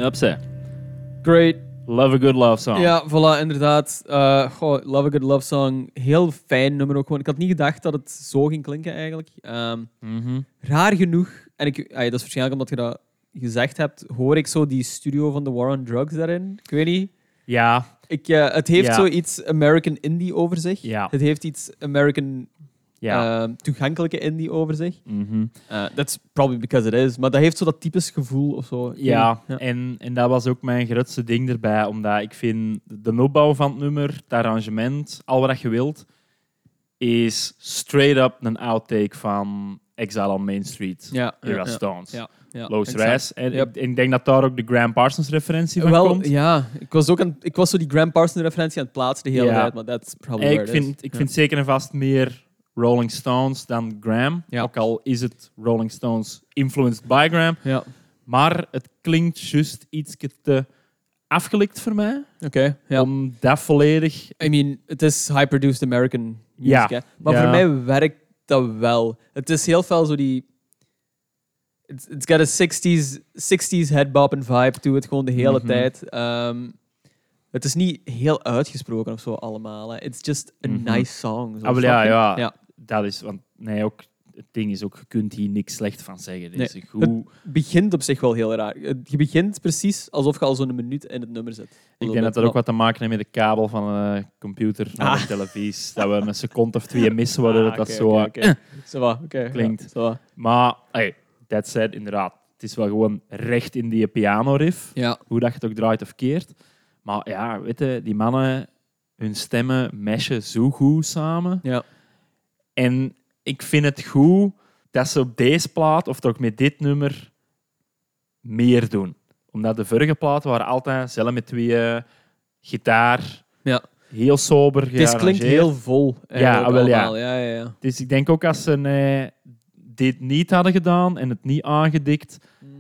Speaker 1: Upzij.
Speaker 2: Great.
Speaker 1: Love a good love song.
Speaker 2: Ja, voilà, inderdaad. Eh, goh, Love a Good Love Song. Heel fijn nummer ook gewoon. Ik had niet gedacht dat het zo ging klinken eigenlijk. Ehm,
Speaker 1: Mhm.
Speaker 2: raar genoeg, en ik, dat is waarschijnlijk omdat je dat gezegd hebt, hoor ik zo die studio van The War on Drugs daarin. Ik weet niet.
Speaker 1: Ja,
Speaker 2: Ik, eh, het heeft
Speaker 1: Ja.
Speaker 2: zoiets American Indie over zich.
Speaker 1: Ja.
Speaker 2: Het heeft iets American
Speaker 1: ja.
Speaker 2: ehm, toegankelijke indie over zich.
Speaker 1: Mhm.
Speaker 2: Uh, that's probably because it is. Maar dat heeft zo dat typisch gevoel of zo. Ik
Speaker 1: Ja. En, en dat was ook mijn grootste ding erbij. Omdat ik vind de opbouw van het nummer, het arrangement, al wat je wilt, is straight up een outtake van Exile on Main Street.
Speaker 2: Ja, ja,
Speaker 1: Era
Speaker 2: ja,
Speaker 1: Stones.
Speaker 2: ja, ja,
Speaker 1: Lois
Speaker 2: exact.
Speaker 1: Reis. En
Speaker 2: Yep.
Speaker 1: ik, ik denk dat daar ook de Graham Parsons referentie van
Speaker 2: Wel,
Speaker 1: komt.
Speaker 2: ja. Ik was, ook aan, ik was zo die Graham Parsons referentie aan het plaatsen de hele
Speaker 1: Ja.
Speaker 2: tijd, maar that's probably
Speaker 1: ik
Speaker 2: where it is.
Speaker 1: vind, ik
Speaker 2: Ja.
Speaker 1: vind zeker en vast meer Rolling Stones dan Graham.
Speaker 2: Ja.
Speaker 1: Ook al is het Rolling Stones influenced by Graham.
Speaker 2: Ja,
Speaker 1: Maar het klinkt juist iets te afgelikt voor mij.
Speaker 2: oké. ja.
Speaker 1: Om dat volledig...
Speaker 2: I mean, het is high-produced American music,
Speaker 1: Ja.
Speaker 2: Maar voor mij werkt dat wel. Het is heel veel zo die... It's, it's got a 60s, 60s headbopping vibe to it, gewoon de hele
Speaker 1: Mhm.
Speaker 2: tijd. Ehm, het is niet heel uitgesproken of zo allemaal. Hè. It's just a
Speaker 1: Mhm.
Speaker 2: nice song. Zo,
Speaker 1: Ah, ja, ja,
Speaker 2: ja.
Speaker 1: Dat is... Want nee, ook, het ding is ook, je kunt hier niks slecht van zeggen.
Speaker 2: Nee.
Speaker 1: een goed...
Speaker 2: begint op zich wel heel raar. Het- Je begint precies alsof je al zo'n minuut in het nummer zit.
Speaker 1: Ik denk dat dat ook wat te maken heeft met de kabel van een computer naar
Speaker 2: Ah.
Speaker 1: de televisie. Dat we een seconde of twee missen, waardoor
Speaker 2: Ah,
Speaker 1: dat, dat zo... eh, Klinkt.
Speaker 2: ja.
Speaker 1: Maar, hey, that said, inderdaad. Het is wel gewoon recht in die piano-riff.
Speaker 2: Ja,
Speaker 1: Hoe dat je het ook draait of keert. Maar ja, weet je, die mannen, hun stemmen meshen zo goed samen.
Speaker 2: ja.
Speaker 1: En ik vind het goed dat ze op deze plaat, of toch met dit nummer, meer doen. Omdat de vorige platen waren altijd zelf met twee eh, gitaar,
Speaker 2: Ja.
Speaker 1: heel sober
Speaker 2: Dit klinkt heel vol.
Speaker 1: ah, wel, ja.
Speaker 2: ja. Ja, ja,
Speaker 1: Dus ik denk ook als ze eh, dit niet hadden gedaan en het niet aangedikt,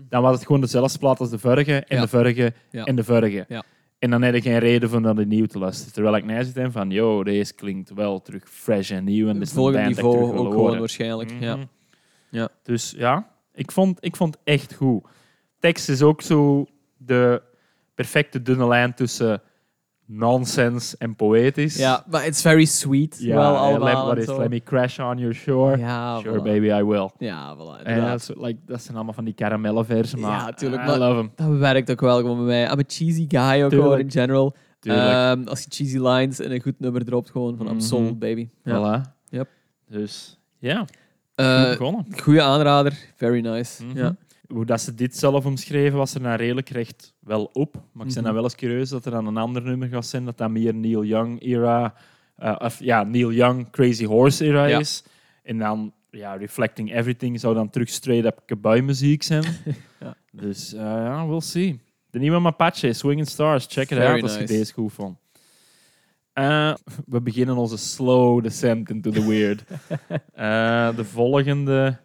Speaker 1: dan was het gewoon dezelfde plaat als de vorige en
Speaker 2: Ja.
Speaker 1: de vorige
Speaker 2: Ja.
Speaker 1: en de vorige.
Speaker 2: Ja.
Speaker 1: En dan heb je geen reden om dat opnieuw te luisteren. Terwijl ik net zit van, yo, deze klinkt wel terug fresh en nieuw. En
Speaker 2: Het
Speaker 1: is
Speaker 2: volgende
Speaker 1: ik
Speaker 2: niveau ook gewoon waarschijnlijk. Ja.
Speaker 1: Mhm.
Speaker 2: Ja.
Speaker 1: Dus ja, ik vond, ik vond echt goed. Tekst is ook zo de perfecte dunne lijn tussen nonsens en poëtisch.
Speaker 2: ja, maar it's very sweet.
Speaker 1: ja
Speaker 2: wel
Speaker 1: eh,
Speaker 2: allemaal.
Speaker 1: let, is, let me crash on your shore.
Speaker 2: Ja,
Speaker 1: sure,
Speaker 2: voilà.
Speaker 1: baby, I will.
Speaker 2: Ja, voilà.
Speaker 1: En
Speaker 2: inderdaad.
Speaker 1: dat, is like, dat zijn allemaal van die karamellenversen, maar
Speaker 2: Ja, tuurlijk,
Speaker 1: I
Speaker 2: maar-
Speaker 1: love them.
Speaker 2: Dat werkt ook wel gewoon bij mij. I'm a cheesy guy ook gewoon in general. Ehm, als je cheesy lines en een goed nummer dropt, gewoon van I'm
Speaker 1: Mhm.
Speaker 2: sold, baby. Ja.
Speaker 1: Voilà.
Speaker 2: Yep.
Speaker 1: Dus ja, goed
Speaker 2: Eh,
Speaker 1: begonnen.
Speaker 2: goeie aanrader. Very nice.
Speaker 1: Mhm.
Speaker 2: Ja.
Speaker 1: Hoe dat ze dit zelf omschreven, was er nou redelijk recht wel op. Maar ik ben dan wel eens curieus dat er dan een ander nummer gaat zijn, dat dat meer Neil Young era, eh, of ja, Neil Young Crazy Horse era
Speaker 2: Ja.
Speaker 1: is. En dan, ja, Reflecting Everything zou dan terug straight up kabouw muziek zijn.
Speaker 2: Ja.
Speaker 1: Dus eh, ja, we'll see. De nieuwe Mapache, Swinging Stars, check it
Speaker 2: Very
Speaker 1: out als je
Speaker 2: nice.
Speaker 1: deze goed vond. Eh, we beginnen onze slow descent into the weird. De volgende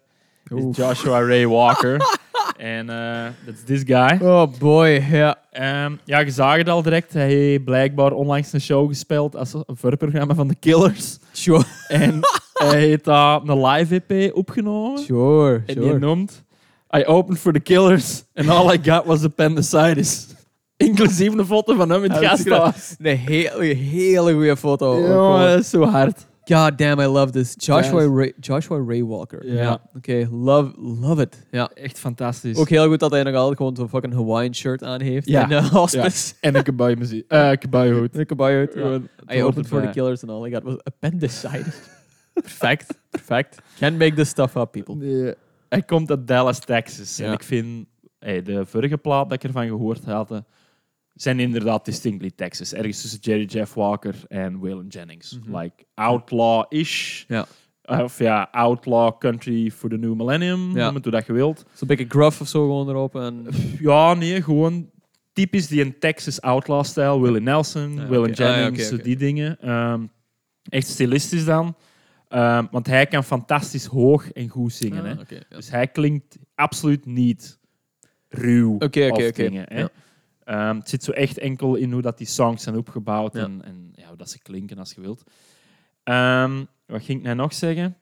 Speaker 1: is. Joshua Ray Walker. en eh that's this guy.
Speaker 2: Oh boy, ja.
Speaker 1: Ehm, ja, je zag het al direct. Hij heeft blijkbaar onlangs een show gespeeld als een voorprogramma van de Killers.
Speaker 2: Sure,
Speaker 1: En hij heeft daar een live EP opgenomen.
Speaker 2: sure,
Speaker 1: En die
Speaker 2: sure.
Speaker 1: noemt... I opened for the Killers and all I got was appendicitis. Inclusief een foto van hem in het
Speaker 2: dat is
Speaker 1: gasthuis.
Speaker 2: Een hele, hele goede foto.
Speaker 1: Ja,
Speaker 2: gewoon.
Speaker 1: dat is zo hard.
Speaker 2: God damn, I love this. Joshua,
Speaker 1: Yes.
Speaker 2: Ray, Joshua Ray Walker.
Speaker 1: Ja.
Speaker 2: Oké, love, love it. Ja.
Speaker 1: Echt fantastisch.
Speaker 2: Ook heel goed dat hij nog altijd gewoon zo'n fucking Hawaiian shirt aan heeft.
Speaker 1: Ja.
Speaker 2: In de hospice.
Speaker 1: En een kabouwmuziek. Eh kabouwhoed.
Speaker 2: Een kabouwhoed, ja.
Speaker 1: Gewoon,
Speaker 2: I opened for the killers and all I got was appendicitis. perfect, perfect. Can't make this stuff up, people.
Speaker 1: Nee. Hij komt uit Dallas, Texas. En
Speaker 2: Ja.
Speaker 1: ik vind, hey, de vorige plaat dat ik ervan gehoord had, eh, zijn inderdaad distinctly Texas. Ergens tussen Jerry Jeff Walker en Waylon Jennings.
Speaker 2: Mhm.
Speaker 1: Like outlaw-ish.
Speaker 2: Ja.
Speaker 1: Of ja, outlaw country for the new millennium.
Speaker 2: Ja.
Speaker 1: Noem het hoe dat je wilt.
Speaker 2: Zo'n beetje gruff of zo gewoon erop. En...
Speaker 1: Ja, nee, gewoon typisch die een Texas outlaw-stijl. Willie Nelson,
Speaker 2: Ja,
Speaker 1: Waylon.
Speaker 2: Ah, ja,
Speaker 1: Jennings,
Speaker 2: oké.
Speaker 1: die dingen. Ehm, echt stilistisch dan. Ehm, want hij kan fantastisch hoog en goed zingen. hè.
Speaker 2: Ah, ja.
Speaker 1: Dus hij klinkt absoluut niet ruw of
Speaker 2: oké.
Speaker 1: dingen. Hè?
Speaker 2: Ja.
Speaker 1: Ehm, het zit zo echt enkel in hoe dat die songs zijn opgebouwd
Speaker 2: Ja.
Speaker 1: en, en ja, hoe dat ze klinken als je wilt. Ehm, wat ging ik nou nog zeggen?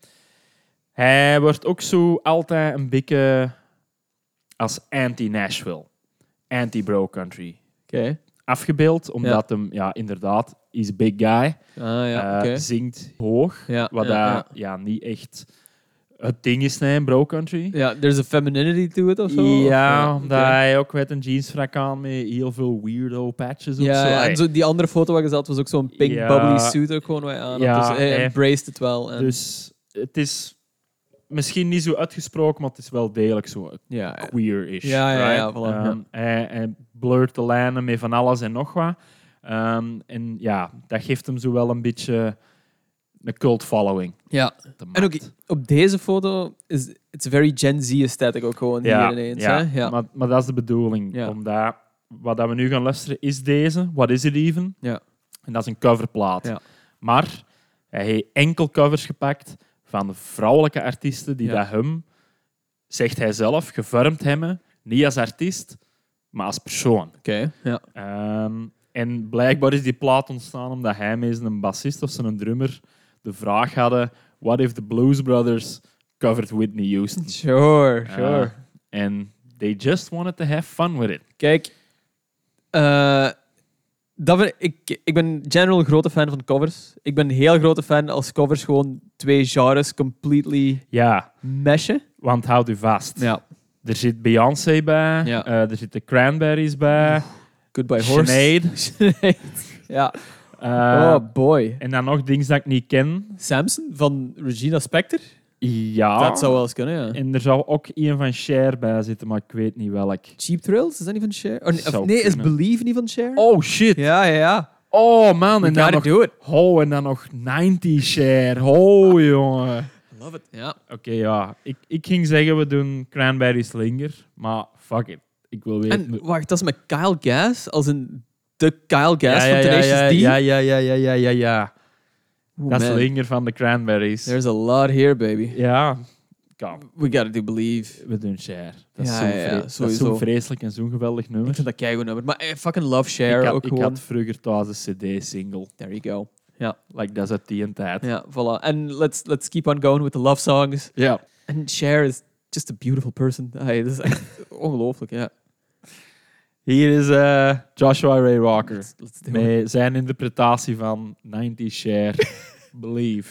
Speaker 1: Hij wordt ook zo altijd een beetje als anti-Nashville. anti-bro country
Speaker 2: Oké.
Speaker 1: afgebeeld. Omdat hem, ja, inderdaad, is a big guy.
Speaker 2: Ah, ja,
Speaker 1: Eh. Zingt hoog.
Speaker 2: Ja,
Speaker 1: Wat
Speaker 2: ja,
Speaker 1: daar
Speaker 2: ja.
Speaker 1: ja, niet echt het ding is, nee, in bro country.
Speaker 2: Ja, there's a femininity to it of zo?
Speaker 1: Ja,
Speaker 2: Of,
Speaker 1: omdat hij ook met een jeansfrak aan met heel veel weirdo patches.
Speaker 2: Ja,
Speaker 1: zo.
Speaker 2: ja,
Speaker 1: Ai,
Speaker 2: en zo, die andere foto waar je zat was ook zo'n pink
Speaker 1: Ja.
Speaker 2: bubbly suit ook gewoon aan.
Speaker 1: Ja,
Speaker 2: Dus hij embraced het wel. En,
Speaker 1: Dus het is misschien niet zo uitgesproken, maar het is wel degelijk zo
Speaker 2: ja, ja.
Speaker 1: queer-ish.
Speaker 2: Ja, ja, ja,
Speaker 1: right?
Speaker 2: voilà, ja.
Speaker 1: Ehm, Hij, hij blurt de lijnen met van alles en nog wat. Ehm, en ja, dat geeft hem zo wel een beetje een cult following.
Speaker 2: ja. En ook op deze foto is it's very Gen Z aesthetic ook gewoon
Speaker 1: ja,
Speaker 2: hier ineens.
Speaker 1: ja,
Speaker 2: Hè? Ja.
Speaker 1: Maar, maar dat is de bedoeling.
Speaker 2: Ja.
Speaker 1: Omdat wat dat we nu gaan luisteren is deze. What is it even?
Speaker 2: Ja.
Speaker 1: En dat is een coverplaat.
Speaker 2: Ja.
Speaker 1: Maar hij heeft enkel covers gepakt van vrouwelijke artiesten die
Speaker 2: Ja.
Speaker 1: dat hem, zegt hij zelf, gevormd hebben. Niet als artiest, maar als persoon.
Speaker 2: Oké, ja.
Speaker 1: Ehm, en blijkbaar is die plaat ontstaan omdat hij met zijn bassist of zijn drummer de vraag hadden: What if the Blues Brothers covered Whitney Houston?
Speaker 2: Sure, sure.
Speaker 1: Uh, and they just wanted to have fun with it.
Speaker 2: Kijk, eh, dat vind ik, ik ben general een grote fan van covers. Ik ben een heel grote fan als covers gewoon twee genres completely
Speaker 1: Ja,
Speaker 2: meshen.
Speaker 1: want houd u vast.
Speaker 2: Ja.
Speaker 1: Er zit Beyoncé bij,
Speaker 2: Ja.
Speaker 1: eh, er zitten Cranberries bij,
Speaker 2: Goodbye Horse.
Speaker 1: Sinead.
Speaker 2: Sinead. ja.
Speaker 1: Eh,
Speaker 2: oh boy.
Speaker 1: en dan nog dingen dat ik niet ken.
Speaker 2: Samson van Regina Spektor?
Speaker 1: Ja.
Speaker 2: Dat zou wel eens kunnen, ja.
Speaker 1: En er zou ook een van Cher bij zitten, maar ik weet niet welk.
Speaker 2: Cheap Thrills, is dat niet van Cher? Oh, nee, of nee, is. Believe niet van Cher?
Speaker 1: Oh shit.
Speaker 2: Ja, ja, ja.
Speaker 1: Oh man,
Speaker 2: We
Speaker 1: en dan nog,
Speaker 2: do it.
Speaker 1: oh, en dan nog 90 Cher. Oh jongen.
Speaker 2: Love it. Ja.
Speaker 1: Oké, ja. Ik, ik ging zeggen we doen Cranberries Linger, maar fuck it. Ik wil weten.
Speaker 2: En wacht, dat is met Kyle Gass, als een de Kyle Gass
Speaker 1: ja,
Speaker 2: van Tenacious
Speaker 1: ja,
Speaker 2: D.
Speaker 1: ja, ja, ja, ja, ja, ja, ja.
Speaker 2: Oeh,
Speaker 1: Dat is. Linger van de Cranberries.
Speaker 2: There's a lot here, baby.
Speaker 1: Ja. Kom,
Speaker 2: We gotta do Believe.
Speaker 1: we doen Cher. Dat is
Speaker 2: Ja,
Speaker 1: zo vre- zo vreselijk en zo'n geweldig nummer.
Speaker 2: Ik vind dat keigoed nummer. Maar I fucking love
Speaker 1: ik had,
Speaker 2: ook
Speaker 1: ik
Speaker 2: gewoon.
Speaker 1: had vroeger thuis een cd-single.
Speaker 2: There you go. Ja,
Speaker 1: Like, dat is uit die tijd.
Speaker 2: ja, voilà. En let's, let's keep on going with the love songs.
Speaker 1: Ja.
Speaker 2: En Cher is just a beautiful person. Hey, dat is echt ongelooflijk, ja.
Speaker 1: Hier is eh, Joshua Ray Walker.
Speaker 2: Let's, let's.
Speaker 1: Met zijn interpretatie van 90 Share. Believe.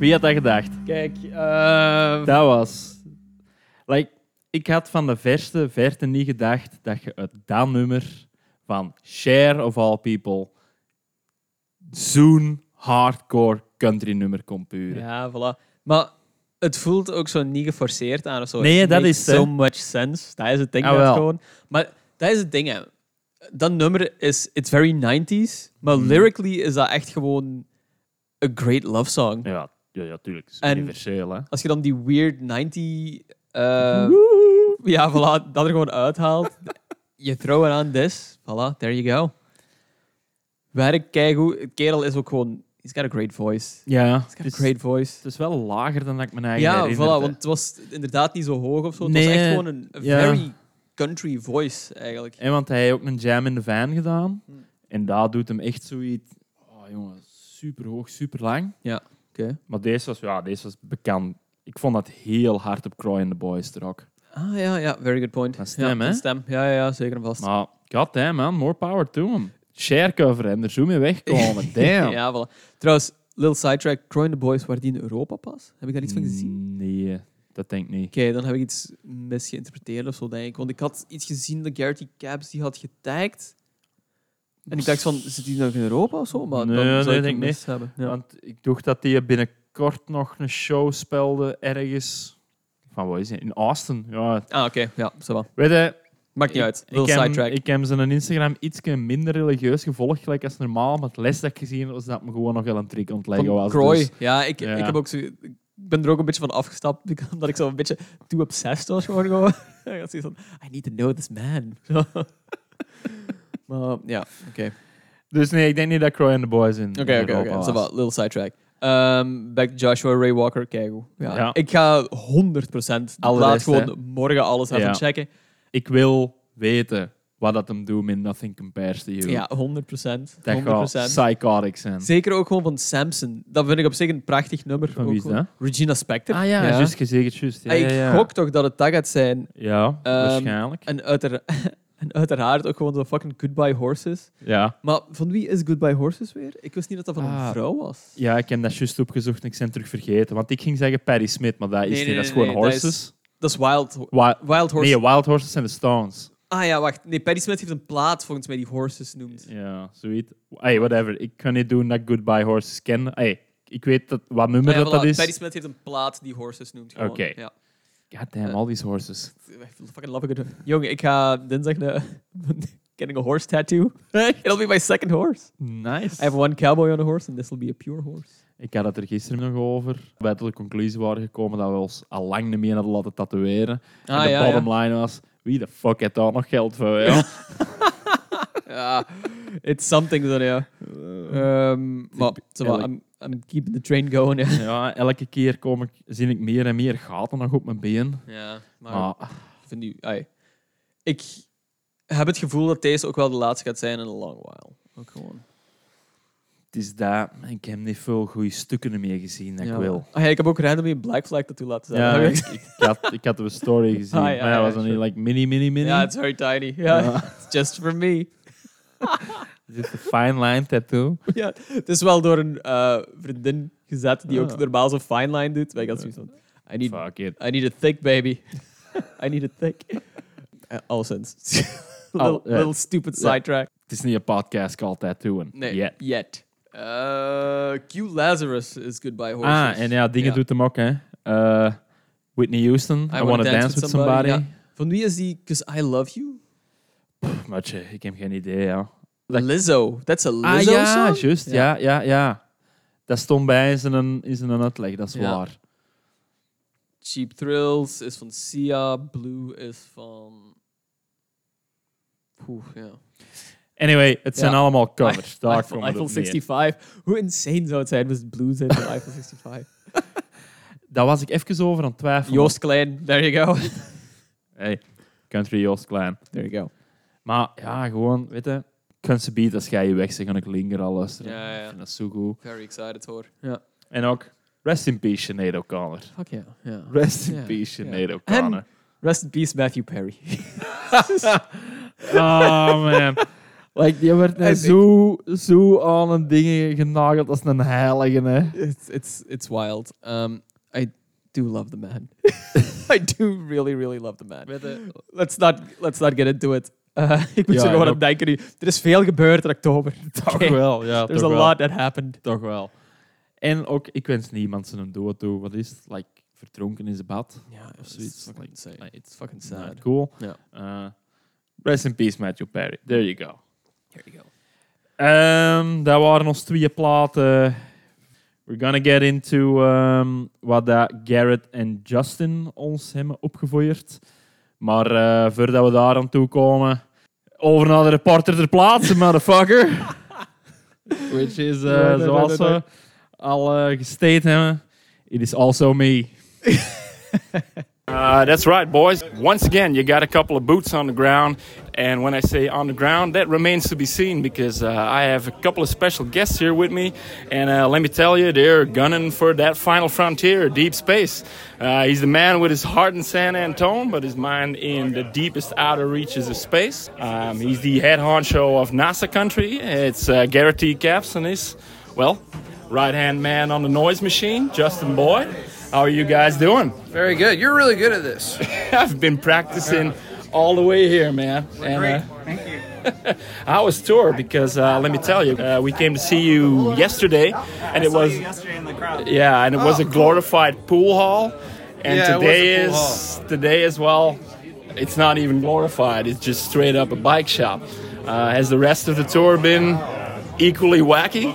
Speaker 1: Wie had dat gedacht?
Speaker 2: Kijk, eh,
Speaker 1: Dat was... Like, ik had van de verste verte niet gedacht dat je uit dat nummer van Share of All People zo'n hardcore country nummer kon puren.
Speaker 2: ja, voilà. Maar het voelt ook zo niet geforceerd aan of zo.
Speaker 1: Nee, dat is het,
Speaker 2: so much sense. Dat is het ding
Speaker 1: Ah, wel.
Speaker 2: gewoon. Maar dat is het ding, hè. Dat nummer is... It's very 90s. Maar lyrically is dat echt gewoon a great love song.
Speaker 1: Ja, ja, ja tuurlijk. Het is
Speaker 2: En-
Speaker 1: universeel, hè.
Speaker 2: Als je dan die weird 90... eh, ja, voilà. Dat er gewoon uithaalt. je throw it on this. Voilà, there you go. Werk, keigoed. Het kerel is ook gewoon... He's got a great voice.
Speaker 1: Ja,
Speaker 2: He's got
Speaker 1: het
Speaker 2: a
Speaker 1: is,
Speaker 2: great voice.
Speaker 1: het is wel lager dan dat ik me eigen
Speaker 2: Ja,
Speaker 1: herinnerde.
Speaker 2: voilà, want het was inderdaad niet zo hoog of zo. Het
Speaker 1: Nee,
Speaker 2: was echt gewoon een een
Speaker 1: ja.
Speaker 2: very country voice, eigenlijk.
Speaker 1: En want hij heeft ook een jam in de van gedaan.
Speaker 2: Hmm.
Speaker 1: En daar doet hem echt zoiets... Oh, jongen, super hoog, super lang. Maar deze was, ja, deze was bekend. Ik vond dat heel hard op Croy and the Boys er ook.
Speaker 2: Ah ja, ja, very good point.
Speaker 1: Een stem,
Speaker 2: ja,
Speaker 1: hè?
Speaker 2: stem. Ja, ja, ja, zeker en vast.
Speaker 1: Maar god damn, man, more power to him. Share cover en er zo mee wegkomen. Damn.
Speaker 2: ja, voilà. Trouwens, little sidetrack. Croy and the Boys, waar die in Europa pas? Heb ik daar iets van gezien?
Speaker 1: Nee, dat denk ik niet.
Speaker 2: Oké, dan heb ik iets misgeïnterpreteerd of zo, denk ik. Want ik had iets gezien dat Garrity Cabs die had getagd. En ik dacht van, zit die nog in Europa of zo? Maar
Speaker 1: Nee,
Speaker 2: dan
Speaker 1: nee,
Speaker 2: zou ik
Speaker 1: denk
Speaker 2: het
Speaker 1: ik
Speaker 2: mis hebben. Ja.
Speaker 1: Want ik dacht dat hij binnenkort nog een show speelde ergens. Van wat is het? In Austin. Ja,
Speaker 2: Ah, oké. Ja, zo wel.
Speaker 1: weet je,
Speaker 2: Maakt niet
Speaker 1: ik-
Speaker 2: uit.
Speaker 1: Ik,
Speaker 2: Little
Speaker 1: heb,
Speaker 2: sidetrack.
Speaker 1: ik heb zijn Instagram iets minder religieus gevolgd gelijk als normaal, maar het les dat ik gezien was dat me gewoon nog wel een trick ontleggen was.
Speaker 2: Croy.
Speaker 1: dus-
Speaker 2: Ja, ik,
Speaker 1: Ja.
Speaker 2: ik heb ook zo... Ik ben er ook een beetje van afgestapt, omdat ik zo een beetje too obsessed was gewoon. gewoon. ik had zoiets van, I need to know this man. Ja, oké.
Speaker 1: Dus nee, ik denk niet dat Croy and the Boys in
Speaker 2: Oké, oké, oké. Zo wat, Little sidetrack. Ehm, back to Joshua Ray Walker, kijk hoe. Ja.
Speaker 1: Ja.
Speaker 2: Ik ga 100% de
Speaker 1: Alle
Speaker 2: plaat
Speaker 1: rest,
Speaker 2: gewoon
Speaker 1: hè.
Speaker 2: morgen alles even
Speaker 1: Ja.
Speaker 2: checken.
Speaker 1: Ik wil weten wat dat hem doet met Nothing Compares to You.
Speaker 2: Ja, 100%.
Speaker 1: dat
Speaker 2: 100%.
Speaker 1: gaat psychotic zijn.
Speaker 2: Zeker ook gewoon van Samson. Dat vind ik op zich een prachtig nummer.
Speaker 1: Van
Speaker 2: Ook
Speaker 1: wie is
Speaker 2: gewoon. Regina Spector.
Speaker 1: Ah ja, juist gezegd, juist. Ja,
Speaker 2: ik
Speaker 1: ja, ja.
Speaker 2: gok toch dat het dat gaat zijn.
Speaker 1: Ja, waarschijnlijk.
Speaker 2: En, uitera- en uiteraard ook gewoon zo fucking Goodbye Horses.
Speaker 1: Ja.
Speaker 2: Maar van wie is Goodbye Horses weer? Ik wist niet dat dat van een
Speaker 1: Ah.
Speaker 2: vrouw was.
Speaker 1: ja, ik heb dat juist opgezocht en ik ben het terug vergeten. Want ik ging zeggen Patti Smith, maar dat is
Speaker 2: Nee,
Speaker 1: niet.
Speaker 2: nee,
Speaker 1: dat is
Speaker 2: nee,
Speaker 1: gewoon
Speaker 2: nee, dat
Speaker 1: Horses.
Speaker 2: Dat is Wild, Ho-
Speaker 1: Wi-
Speaker 2: Wild Horses.
Speaker 1: nee, Wild Horses en de Stones.
Speaker 2: Ah ja, wacht. Nee, Patti Smith heeft een plaat volgens mij die Horses noemt.
Speaker 1: Ja, zoiets. Hey, whatever. Ik kan niet doen dat ik Goodbye Horses ken. Hey, ik weet dat, wat nummer
Speaker 2: Ah ja,
Speaker 1: dat, dat
Speaker 2: voilà.
Speaker 1: is.
Speaker 2: Patti Smith heeft een plaat die Horses noemt. gewoon.
Speaker 1: Oké.
Speaker 2: Ja.
Speaker 1: God damn,
Speaker 2: Eh.
Speaker 1: all these horses.
Speaker 2: Fucking love it. Jongen, ik ga dinsdag de getting a horse tattoo. It'll be my second horse.
Speaker 1: Nice.
Speaker 2: I have one cowboy on a horse and this will be a pure horse.
Speaker 1: Ik had het er gisteren nog over. Wij tot de conclusie waren gekomen dat we ons al lang niet meer hadden laten tatoeëren. en
Speaker 2: Ah,
Speaker 1: de
Speaker 2: ja,
Speaker 1: bottom line was, wie de fuck heeft daar nog geld voor? Ja?
Speaker 2: It's something dan, ja. Ehm, maar zo I'm, I'm keeping the train going. Ja,
Speaker 1: ja, elke keer kom ik, zie ik meer en meer gaten nog op mijn been.
Speaker 2: ja maar
Speaker 1: Maar
Speaker 2: ik vind die, ai. ik heb het gevoel dat deze ook wel de laatste gaat zijn in a long while. Ook gewoon.
Speaker 1: het is dat. Ik heb niet veel goede stukken meer gezien dat
Speaker 2: Ja,
Speaker 1: ik wil.
Speaker 2: Ah, ja, ik heb ook randomly een black flag tattoo laten zijn.
Speaker 1: Ja, ik, had, ik had de story gezien.
Speaker 2: Ah, ja,
Speaker 1: maar ja,
Speaker 2: ja,
Speaker 1: was dan niet
Speaker 2: sure.
Speaker 1: like mini, mini, mini?
Speaker 2: ja, it's very tiny. Ja,
Speaker 1: Ja.
Speaker 2: it's just for me.
Speaker 1: Is dit een fine line tattoo?
Speaker 2: ja, het is wel door een eh, vriendin gezet die ook
Speaker 1: Ah.
Speaker 2: normaal zo fine line doet. Maar ik had zoiets van, I need
Speaker 1: Fuck it.
Speaker 2: I need a thick baby. I need a thick. Uh, alleszins. little,
Speaker 1: Oh, ja.
Speaker 2: little stupid
Speaker 1: Ja.
Speaker 2: sidetrack.
Speaker 1: Het is niet een podcast called Tattooen.
Speaker 2: Nee,
Speaker 1: Yet.
Speaker 2: yet. Uh, Q Lazarus is Goodbye Horses.
Speaker 1: Ah, en ja, dingen doet hem ook, hè. Eh, Whitney Houston, I, Wanna Dance, with Somebody.
Speaker 2: ja. Van wie is die? Because I Love You?
Speaker 1: Matje, ik heb geen idee, ja. Like-
Speaker 2: Lizzo. That's a
Speaker 1: Ah
Speaker 2: Lizzo
Speaker 1: ja,
Speaker 2: song?
Speaker 1: juist. Ja. ja, ja, Dat stond bij in zijn, in zijn uitleg, dat is
Speaker 2: Ja.
Speaker 1: waar.
Speaker 2: Cheap Thrills is van Sia. Blue is van... Oeh, ja.
Speaker 1: Anyway, het zijn
Speaker 2: Ja.
Speaker 1: allemaal covers. Daar
Speaker 2: Eiffel,
Speaker 1: komt het
Speaker 2: Eiffel
Speaker 1: op neer.
Speaker 2: 65. Hoe insane zou het zijn als Blue zijn van Eiffel 65?
Speaker 1: Daar was ik even over aan het twijfelen.
Speaker 2: Joost Klein, there you go.
Speaker 1: Hey, Country Joost Klein.
Speaker 2: There you go.
Speaker 1: Maar ja, gewoon, weet je... Country Beat, als jij je weg zegt, ga ik Linger al luisteren.
Speaker 2: Ja, ja, ja.
Speaker 1: Ik vind dat zo goed.
Speaker 2: Very excited hoor. Ja.
Speaker 1: En ook Rest in Peace, Sinead O'Connor.
Speaker 2: Fuck ja. ja.
Speaker 1: Rest in
Speaker 2: Ja,
Speaker 1: Peace. Sinead O'Connor.
Speaker 2: Rest in peace, Matthew Perry.
Speaker 1: Oh man. Like, die werd net zo, zo aan een ding genageld als een heilige, hè.
Speaker 2: it's, it's, it's wild. Um, I do love the man. I do really, really love the man. Let's not, let's not get into it. Uh, ik moet
Speaker 1: Ja,
Speaker 2: zo gewoon
Speaker 1: en
Speaker 2: aan denken nu. Er is veel gebeurd in oktober.
Speaker 1: Toch wel, ja.
Speaker 2: There's a
Speaker 1: wel.
Speaker 2: lot that happened.
Speaker 1: Toch wel. En ook, ik wens niemand zijn dood toe. Wat is het? Like, verdronken in zijn bad.
Speaker 2: Ja,
Speaker 1: Of
Speaker 2: it's
Speaker 1: zoiets.
Speaker 2: fucking
Speaker 1: Like,
Speaker 2: insane.
Speaker 1: like,
Speaker 2: It's fucking sad.
Speaker 1: cool.
Speaker 2: Ja.
Speaker 1: Uh, rest in peace, Matthew Perry. There you go.
Speaker 2: Here you go.
Speaker 1: Ehm dat waren ons twee platen. We're gonna get into ehm, wat dat Garrett en Justin ons hebben opgevoerd. Maar eh, voordat we daar aan toe komen, over naar de reporter ter plaatse, motherfucker. Which is, eh,
Speaker 2: Nee, nee,
Speaker 1: zoals
Speaker 2: nee, nee.
Speaker 1: we al gestate hebben, it is also me. Uh, that's right, boys. Once again, you got a couple of boots on the ground. And when I say on the ground, that remains to be seen because uh, I have a couple of special guests here with me. And uh, let me tell you, they're gunning for that final frontier, deep space. Uh, he's the man with his heart in San Antone, but his mind in the deepest outer reaches of space. Um, he's the head honcho of NASA country. It's uh, Garrett T. Caps and his, well, right hand man on the noise machine, Justin Boyd. How are you guys doing?
Speaker 3: Very good. You're really good at this.
Speaker 1: I've been practicing all the way here, man. And, uh,
Speaker 4: Thank you.
Speaker 1: I was tour because uh, let me tell you, uh, we came to see you yesterday, and it was
Speaker 4: yesterday in the crowd.
Speaker 1: yeah, and it was
Speaker 3: Oh,
Speaker 1: a glorified pool hall. And
Speaker 3: Yeah, it was
Speaker 1: today
Speaker 3: a pool
Speaker 1: is today as well. It's not even glorified. It's just straight up a bike shop. Uh, has the rest of the tour been equally wacky?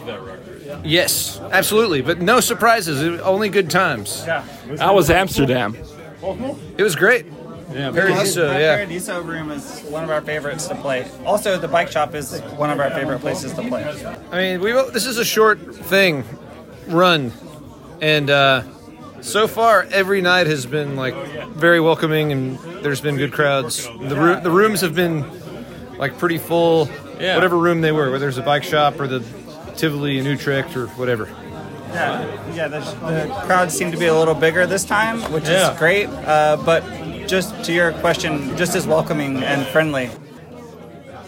Speaker 3: Yes, absolutely. But no surprises. It- Only good times.
Speaker 4: Yeah.
Speaker 1: How was Amsterdam?
Speaker 3: It was great.
Speaker 1: Yeah,
Speaker 3: Paradiso,
Speaker 4: That
Speaker 3: yeah.
Speaker 4: Paradiso room is one of our favorites to play. Also, the bike shop is one of our favorite places to play.
Speaker 3: I mean, we this is a short thing, run, and uh, so far every night has been like very welcoming, and there's been good crowds. The roo- the rooms have been like pretty full.
Speaker 1: Yeah.
Speaker 3: Whatever room they were, whether it's a bike shop or the Tivoli in Utrecht or whatever.
Speaker 4: Yeah, yeah. The, the crowd seemed to be a little bigger this time, which
Speaker 1: Yeah.
Speaker 4: is great. Uh, but just to your question, just as welcoming and friendly.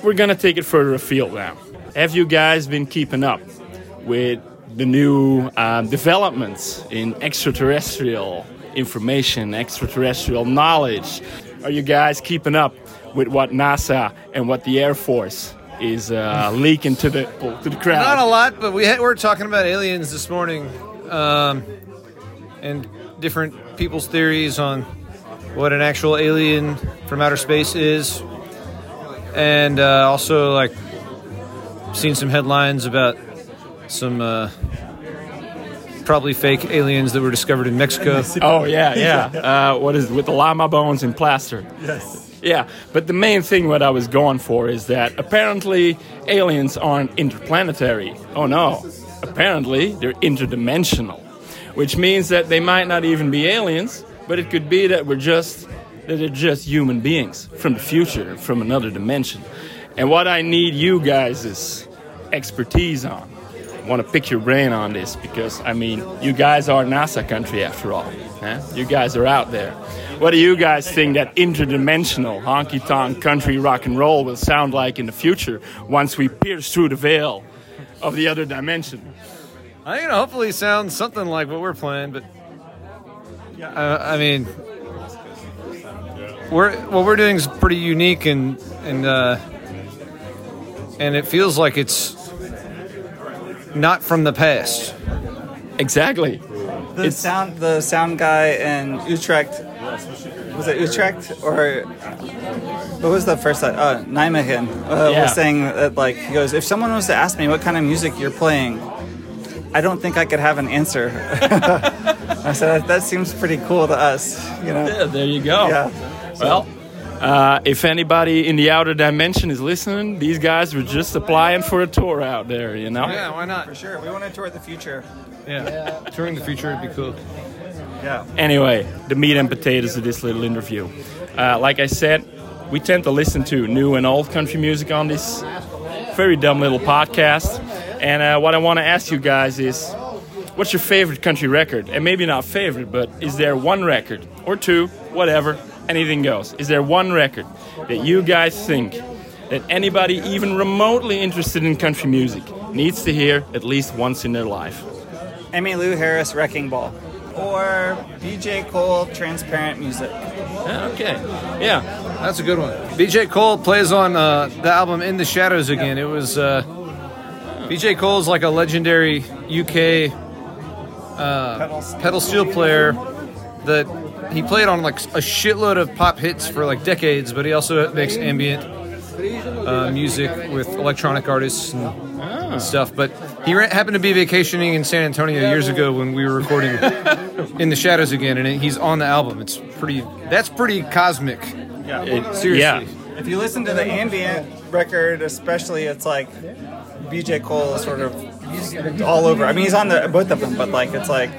Speaker 1: we're gonna take it further afield now. Have you guys been keeping up with the new um, developments in extraterrestrial information, extraterrestrial knowledge? Are you guys keeping up with what NASA and what the Air Force is uh, leaking to the to the crowd?
Speaker 3: Not a lot, but we had, were talking about aliens this morning, um, and different people's theories on what an actual alien from outer space is, and uh, also like seen some headlines about some uh, probably fake aliens that were discovered in Mexico.
Speaker 1: Oh yeah, yeah. Uh, what is with the llama bones and plaster? Yes. Yeah, but the main thing what I was going for is that apparently aliens aren't interplanetary. Oh no, apparently they're interdimensional, which means that they might not even be aliens, but it could be that we're just that they're just human beings from the future, from another dimension. And what I need you guys is expertise on. I want to pick your brain on this because I mean, you guys are NASA country after all. You guys are out there. What do you guys think that interdimensional honky tonk country rock and roll will sound like in the future once we pierce through the veil of the other dimension?
Speaker 3: I think it'll hopefully sound something like what we're playing, but Uh, I mean, we're what we're doing is pretty unique and and uh, and it feels like it's not from the past.
Speaker 1: Exactly.
Speaker 4: The
Speaker 1: It's-
Speaker 4: sound, the sound guy in Utrecht, was it Utrecht or what was the first? Uh, Nijmegen uh,
Speaker 1: Yeah.
Speaker 4: was saying that like he goes, if someone was to ask me what kind of music you're playing, I don't think I could have an answer. I said that, that seems pretty cool to us, you know.
Speaker 1: Yeah, there you go.
Speaker 4: Yeah.
Speaker 1: Well, uh, if anybody in the outer dimension is listening, these guys were just applying for a tour out there, you know?
Speaker 3: Yeah, why not?
Speaker 4: For sure, we want to tour the future.
Speaker 3: Yeah, touring the future would be cool.
Speaker 4: Yeah.
Speaker 1: Anyway, the meat and potatoes of this little interview. Uh, like I said, we tend to listen to new and old country music on this very dumb little podcast. And uh, what I want to ask you guys is what's your favorite country record? And maybe not favorite, but is there one record or two, whatever, anything goes? Is there one record that you guys think that anybody even remotely interested in country music needs to hear at least once in their life?
Speaker 4: Emmy Lou Harris, Wrecking Ball. Or BJ Cole, Transparent Music.
Speaker 1: Yeah, okay. Yeah.
Speaker 3: That's a good one. BJ Cole plays on uh, the album In the Shadows again. It was uh, BJ Cole is like a legendary UK
Speaker 4: Pedal
Speaker 3: pedal steel player that he played on like a shitload of pop hits for like decades, but he also makes ambient uh, music with electronic artists and, and stuff. But he ra- happened to be vacationing in San Antonio years ago when we were recording In the Shadows again, and he's on the album. It's pretty. That's pretty cosmic.
Speaker 4: Yeah.
Speaker 1: It-
Speaker 3: Seriously.
Speaker 1: Yeah.
Speaker 4: If you listen to the ambient record, especially, it's like BJ Cole is sort of all over. I mean, he's on the both of them, but like it's like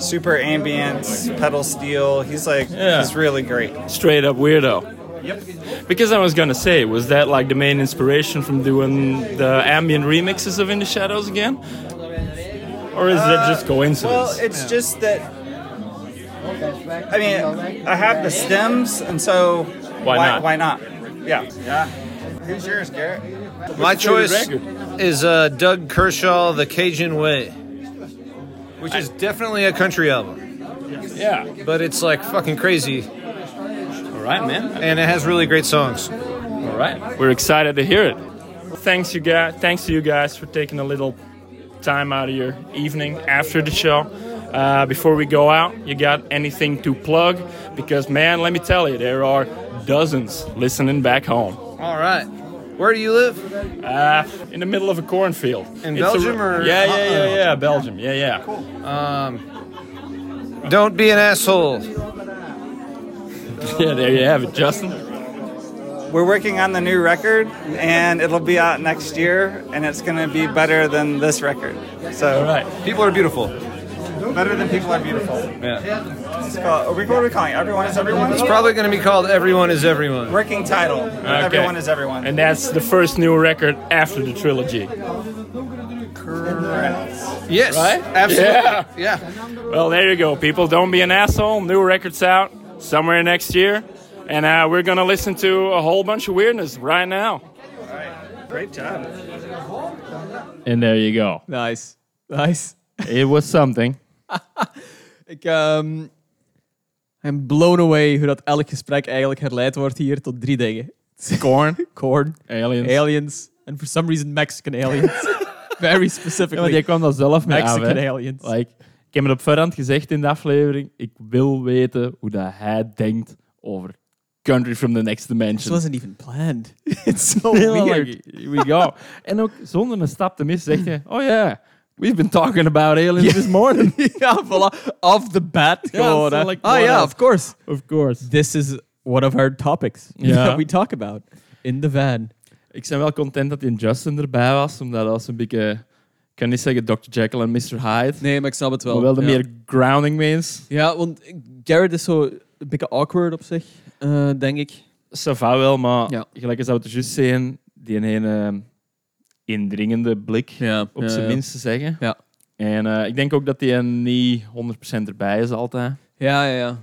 Speaker 4: super ambient, pedal steel. He's like
Speaker 1: Yeah.
Speaker 4: he's really great.
Speaker 1: straight up weirdo.
Speaker 4: Yep.
Speaker 1: Because I was gonna say, was that like the main inspiration from doing the ambient remixes of In the Shadows again? Or is that just uh, coincidence?
Speaker 4: Well, it's just that. I mean, I have the stems, and so
Speaker 1: Why not?
Speaker 4: Why not? Yeah. Yeah. Who's yours, Garrett?
Speaker 3: My choice is uh, Doug Kershaw, The Cajun Way, which is definitely a country album,
Speaker 1: yeah.
Speaker 3: but it's like fucking crazy,
Speaker 1: All right, man.
Speaker 3: and it has really great songs.
Speaker 1: All right. We're excited to hear it. Thanks you guys. Thanks to you guys for taking a little time out of your evening after the show. Uh, before we go out, you got anything to plug? Because man, let me tell you, there are dozens listening back home.
Speaker 3: All right, where do you live?
Speaker 1: Uh, in the middle of a cornfield.
Speaker 3: In
Speaker 1: It's a-
Speaker 3: Belgium or-
Speaker 1: Yeah, yeah, yeah, yeah. Belgium. Yeah, yeah.
Speaker 3: Don't be an asshole.
Speaker 1: Yeah, there you have it, Justin.
Speaker 4: We're working on the new record, and it'll be out next year, and it's going to be better than this record. So
Speaker 1: All right.
Speaker 3: People are beautiful.
Speaker 4: better than people are beautiful.
Speaker 3: Yeah,
Speaker 4: It's called, are we, what are we calling? Everyone is everyone.
Speaker 3: it's probably going to be called "Everyone Is Everyone."
Speaker 4: working title. Everyone is everyone.
Speaker 1: And that's the first new record after the trilogy.
Speaker 3: Yes,
Speaker 1: Right?
Speaker 3: Absolutely.
Speaker 1: Yeah.
Speaker 3: yeah.
Speaker 1: Well, there you go, people. Don't be an asshole. New record's out somewhere next year. And uh, we're going to listen to a whole bunch of weirdness right now.
Speaker 4: Great job.
Speaker 1: And there you go.
Speaker 2: Nice. Nice.
Speaker 1: It was something.
Speaker 2: Ik ehm ben blown away hoe dat elk gesprek eigenlijk herleid wordt hier tot drie dingen.
Speaker 1: Corn,
Speaker 2: Corn,
Speaker 1: aliens.
Speaker 2: aliens, and for some reason Mexican aliens. Very
Speaker 1: Ja,
Speaker 2: specifically
Speaker 1: maar jij kwam daar zelf mee
Speaker 2: Mexican aliens.
Speaker 1: Like, ik heb het op voorhand gezegd in de aflevering. Ik wil weten hoe dat hij denkt over Country from the Next
Speaker 2: This
Speaker 1: Dimension.
Speaker 2: wasn't even planned. It's so weird.
Speaker 1: like, here we go. en ook zonder een stap te missen zegt hij... Oh ja, we've been talking about aliens this morning.
Speaker 2: ja, voilà. Off the bat.
Speaker 1: Ja,
Speaker 2: gewoon,
Speaker 1: so
Speaker 2: hè.
Speaker 1: like,
Speaker 2: ah
Speaker 1: else?
Speaker 2: of course.
Speaker 1: of course.
Speaker 2: This is one of our topics that we talk about in the van.
Speaker 1: Ik ben wel content dat in Justin erbij was, omdat dat was een beetje... Ik kan niet zeggen Dr. Jekyll en Mr. Hyde.
Speaker 2: Nee, maar ik snap het wel.
Speaker 1: maar wel de
Speaker 2: ja.
Speaker 1: meer grounding mens.
Speaker 2: Ja, want Garrett is zo een beetje awkward op zich, eh, denk ik.
Speaker 1: Ça va wel, maar
Speaker 2: Ja.
Speaker 1: gelijk als het juist zijn, die een eh, indringende blik,
Speaker 2: Ja,
Speaker 1: op zijn minst te zeggen.
Speaker 2: Ja.
Speaker 1: En eh, ik denk ook dat die niet 100% erbij is altijd.
Speaker 2: Ja, ja, ja.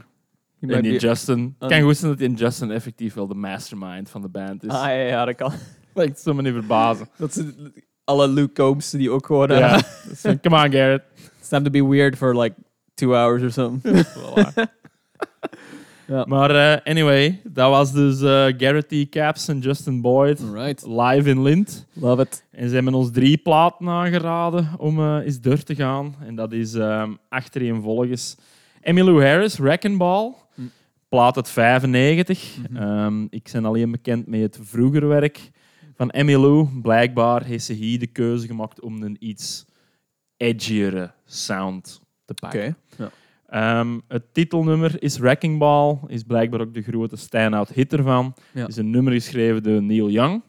Speaker 1: En die Justin... Het kan goed zijn dat die Justin effectief wel de mastermind van de band is.
Speaker 2: Ah, ja, ja, dat kan.
Speaker 1: Lijkt zo me niet verbazen.
Speaker 2: Dat ze alle Luke Combs die ook gewoon...
Speaker 1: Ja.
Speaker 2: eh,
Speaker 1: come on, Garrett.
Speaker 2: it's time to be weird for like two hours or something. Ja.
Speaker 1: Maar eh, anyway, dat was dus Garrett T. Caps en Justin Boyd live in Lint.
Speaker 2: Love it.
Speaker 1: En ze hebben ons drie platen aangeraden om eh, eens door te gaan. En dat is ehm achtereenvolgens Emmylou Harris, Wrecking Ball.
Speaker 2: Hm.
Speaker 1: Plaat uit 95.
Speaker 2: Mhm.
Speaker 1: Ehm, ik ben alleen bekend met het vroeger werk van Emmylou. Blijkbaar heeft ze hier de keuze gemaakt om een iets edgiere sound te
Speaker 2: Oké.
Speaker 1: pakken.
Speaker 2: Ja.
Speaker 1: Ehm, het titelnummer is Wrecking Ball. Is blijkbaar ook de grote stand-out hit ervan.
Speaker 2: Ja.
Speaker 1: is een nummer geschreven door Neil Young.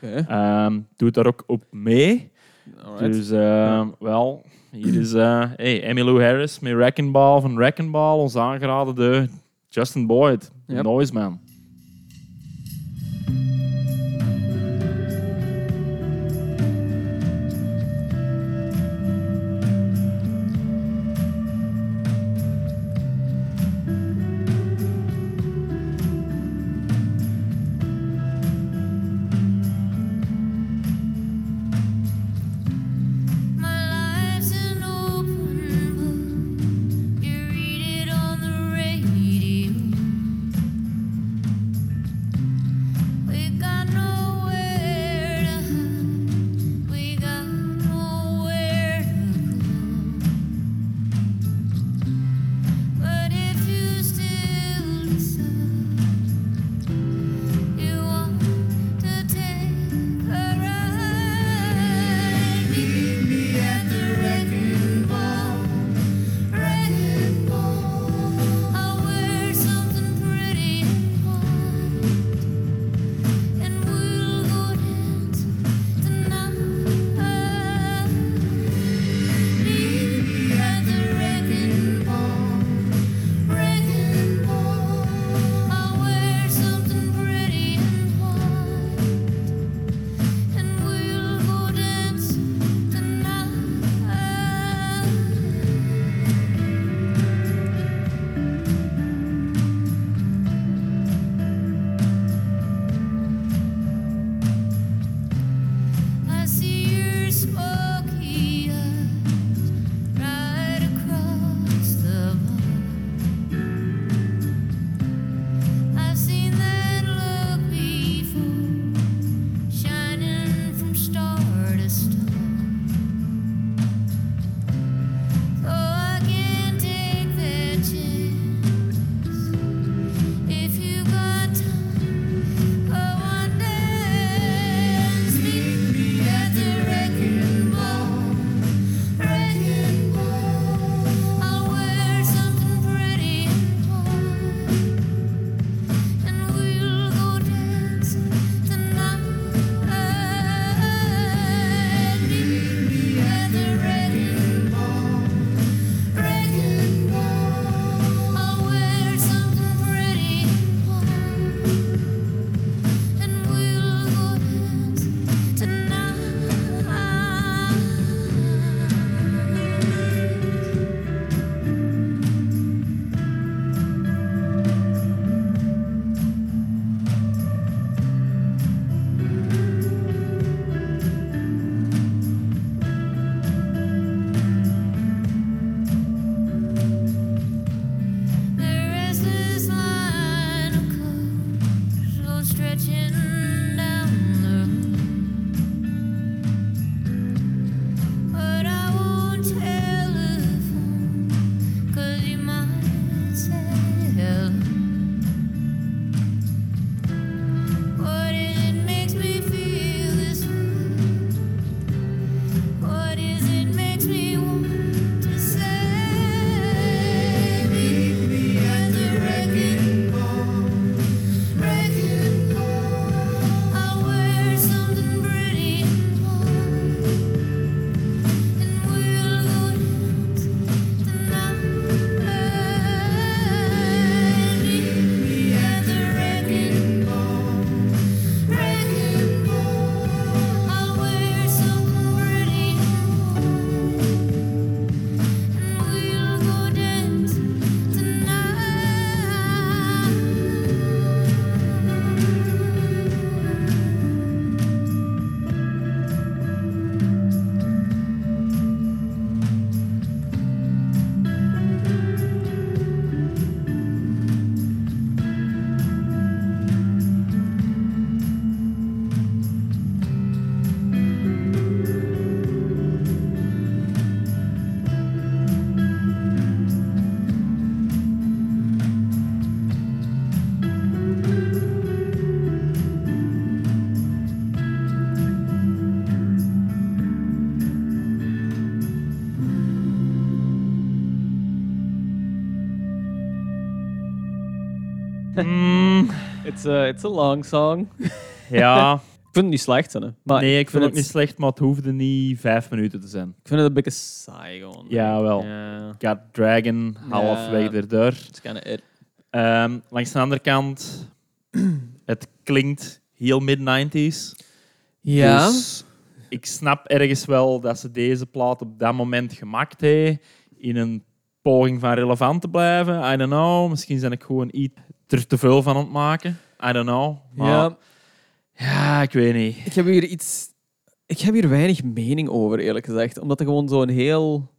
Speaker 1: Ehm, doet daar ook op mee.
Speaker 2: Alright.
Speaker 1: Dus ehm, wel, hier is eh hey, Emmylou Harris met Wrecking Ball van Wrecking Ball, ons aangeraden door Justin Boyd,
Speaker 2: Yep.
Speaker 1: Noise
Speaker 2: It's a, it's a long song.
Speaker 1: ja,
Speaker 2: Ik vind het niet slecht, hè. Maar
Speaker 1: nee, ik vind het niet slecht, maar het hoefde niet vijf minuten te zijn.
Speaker 2: Ik vind het een beetje saai gewoon.
Speaker 1: Ja, wel. Got Dragon, halfweg erdoor.
Speaker 2: it's kind of it.
Speaker 1: Langs de andere kant, het klinkt heel mid-90s.
Speaker 2: Ja.
Speaker 1: Dus ik snap ergens wel dat ze deze plaat op dat moment gemaakt hebben. In een poging van relevant te blijven. I don't know. Misschien zijn ik gewoon iets er te veel van aan het maken. I don't know. Maar ja,
Speaker 2: ja,
Speaker 1: ik weet niet.
Speaker 2: ik heb hier iets... Ik heb hier weinig mening over, eerlijk gezegd. Omdat het gewoon zo'n heel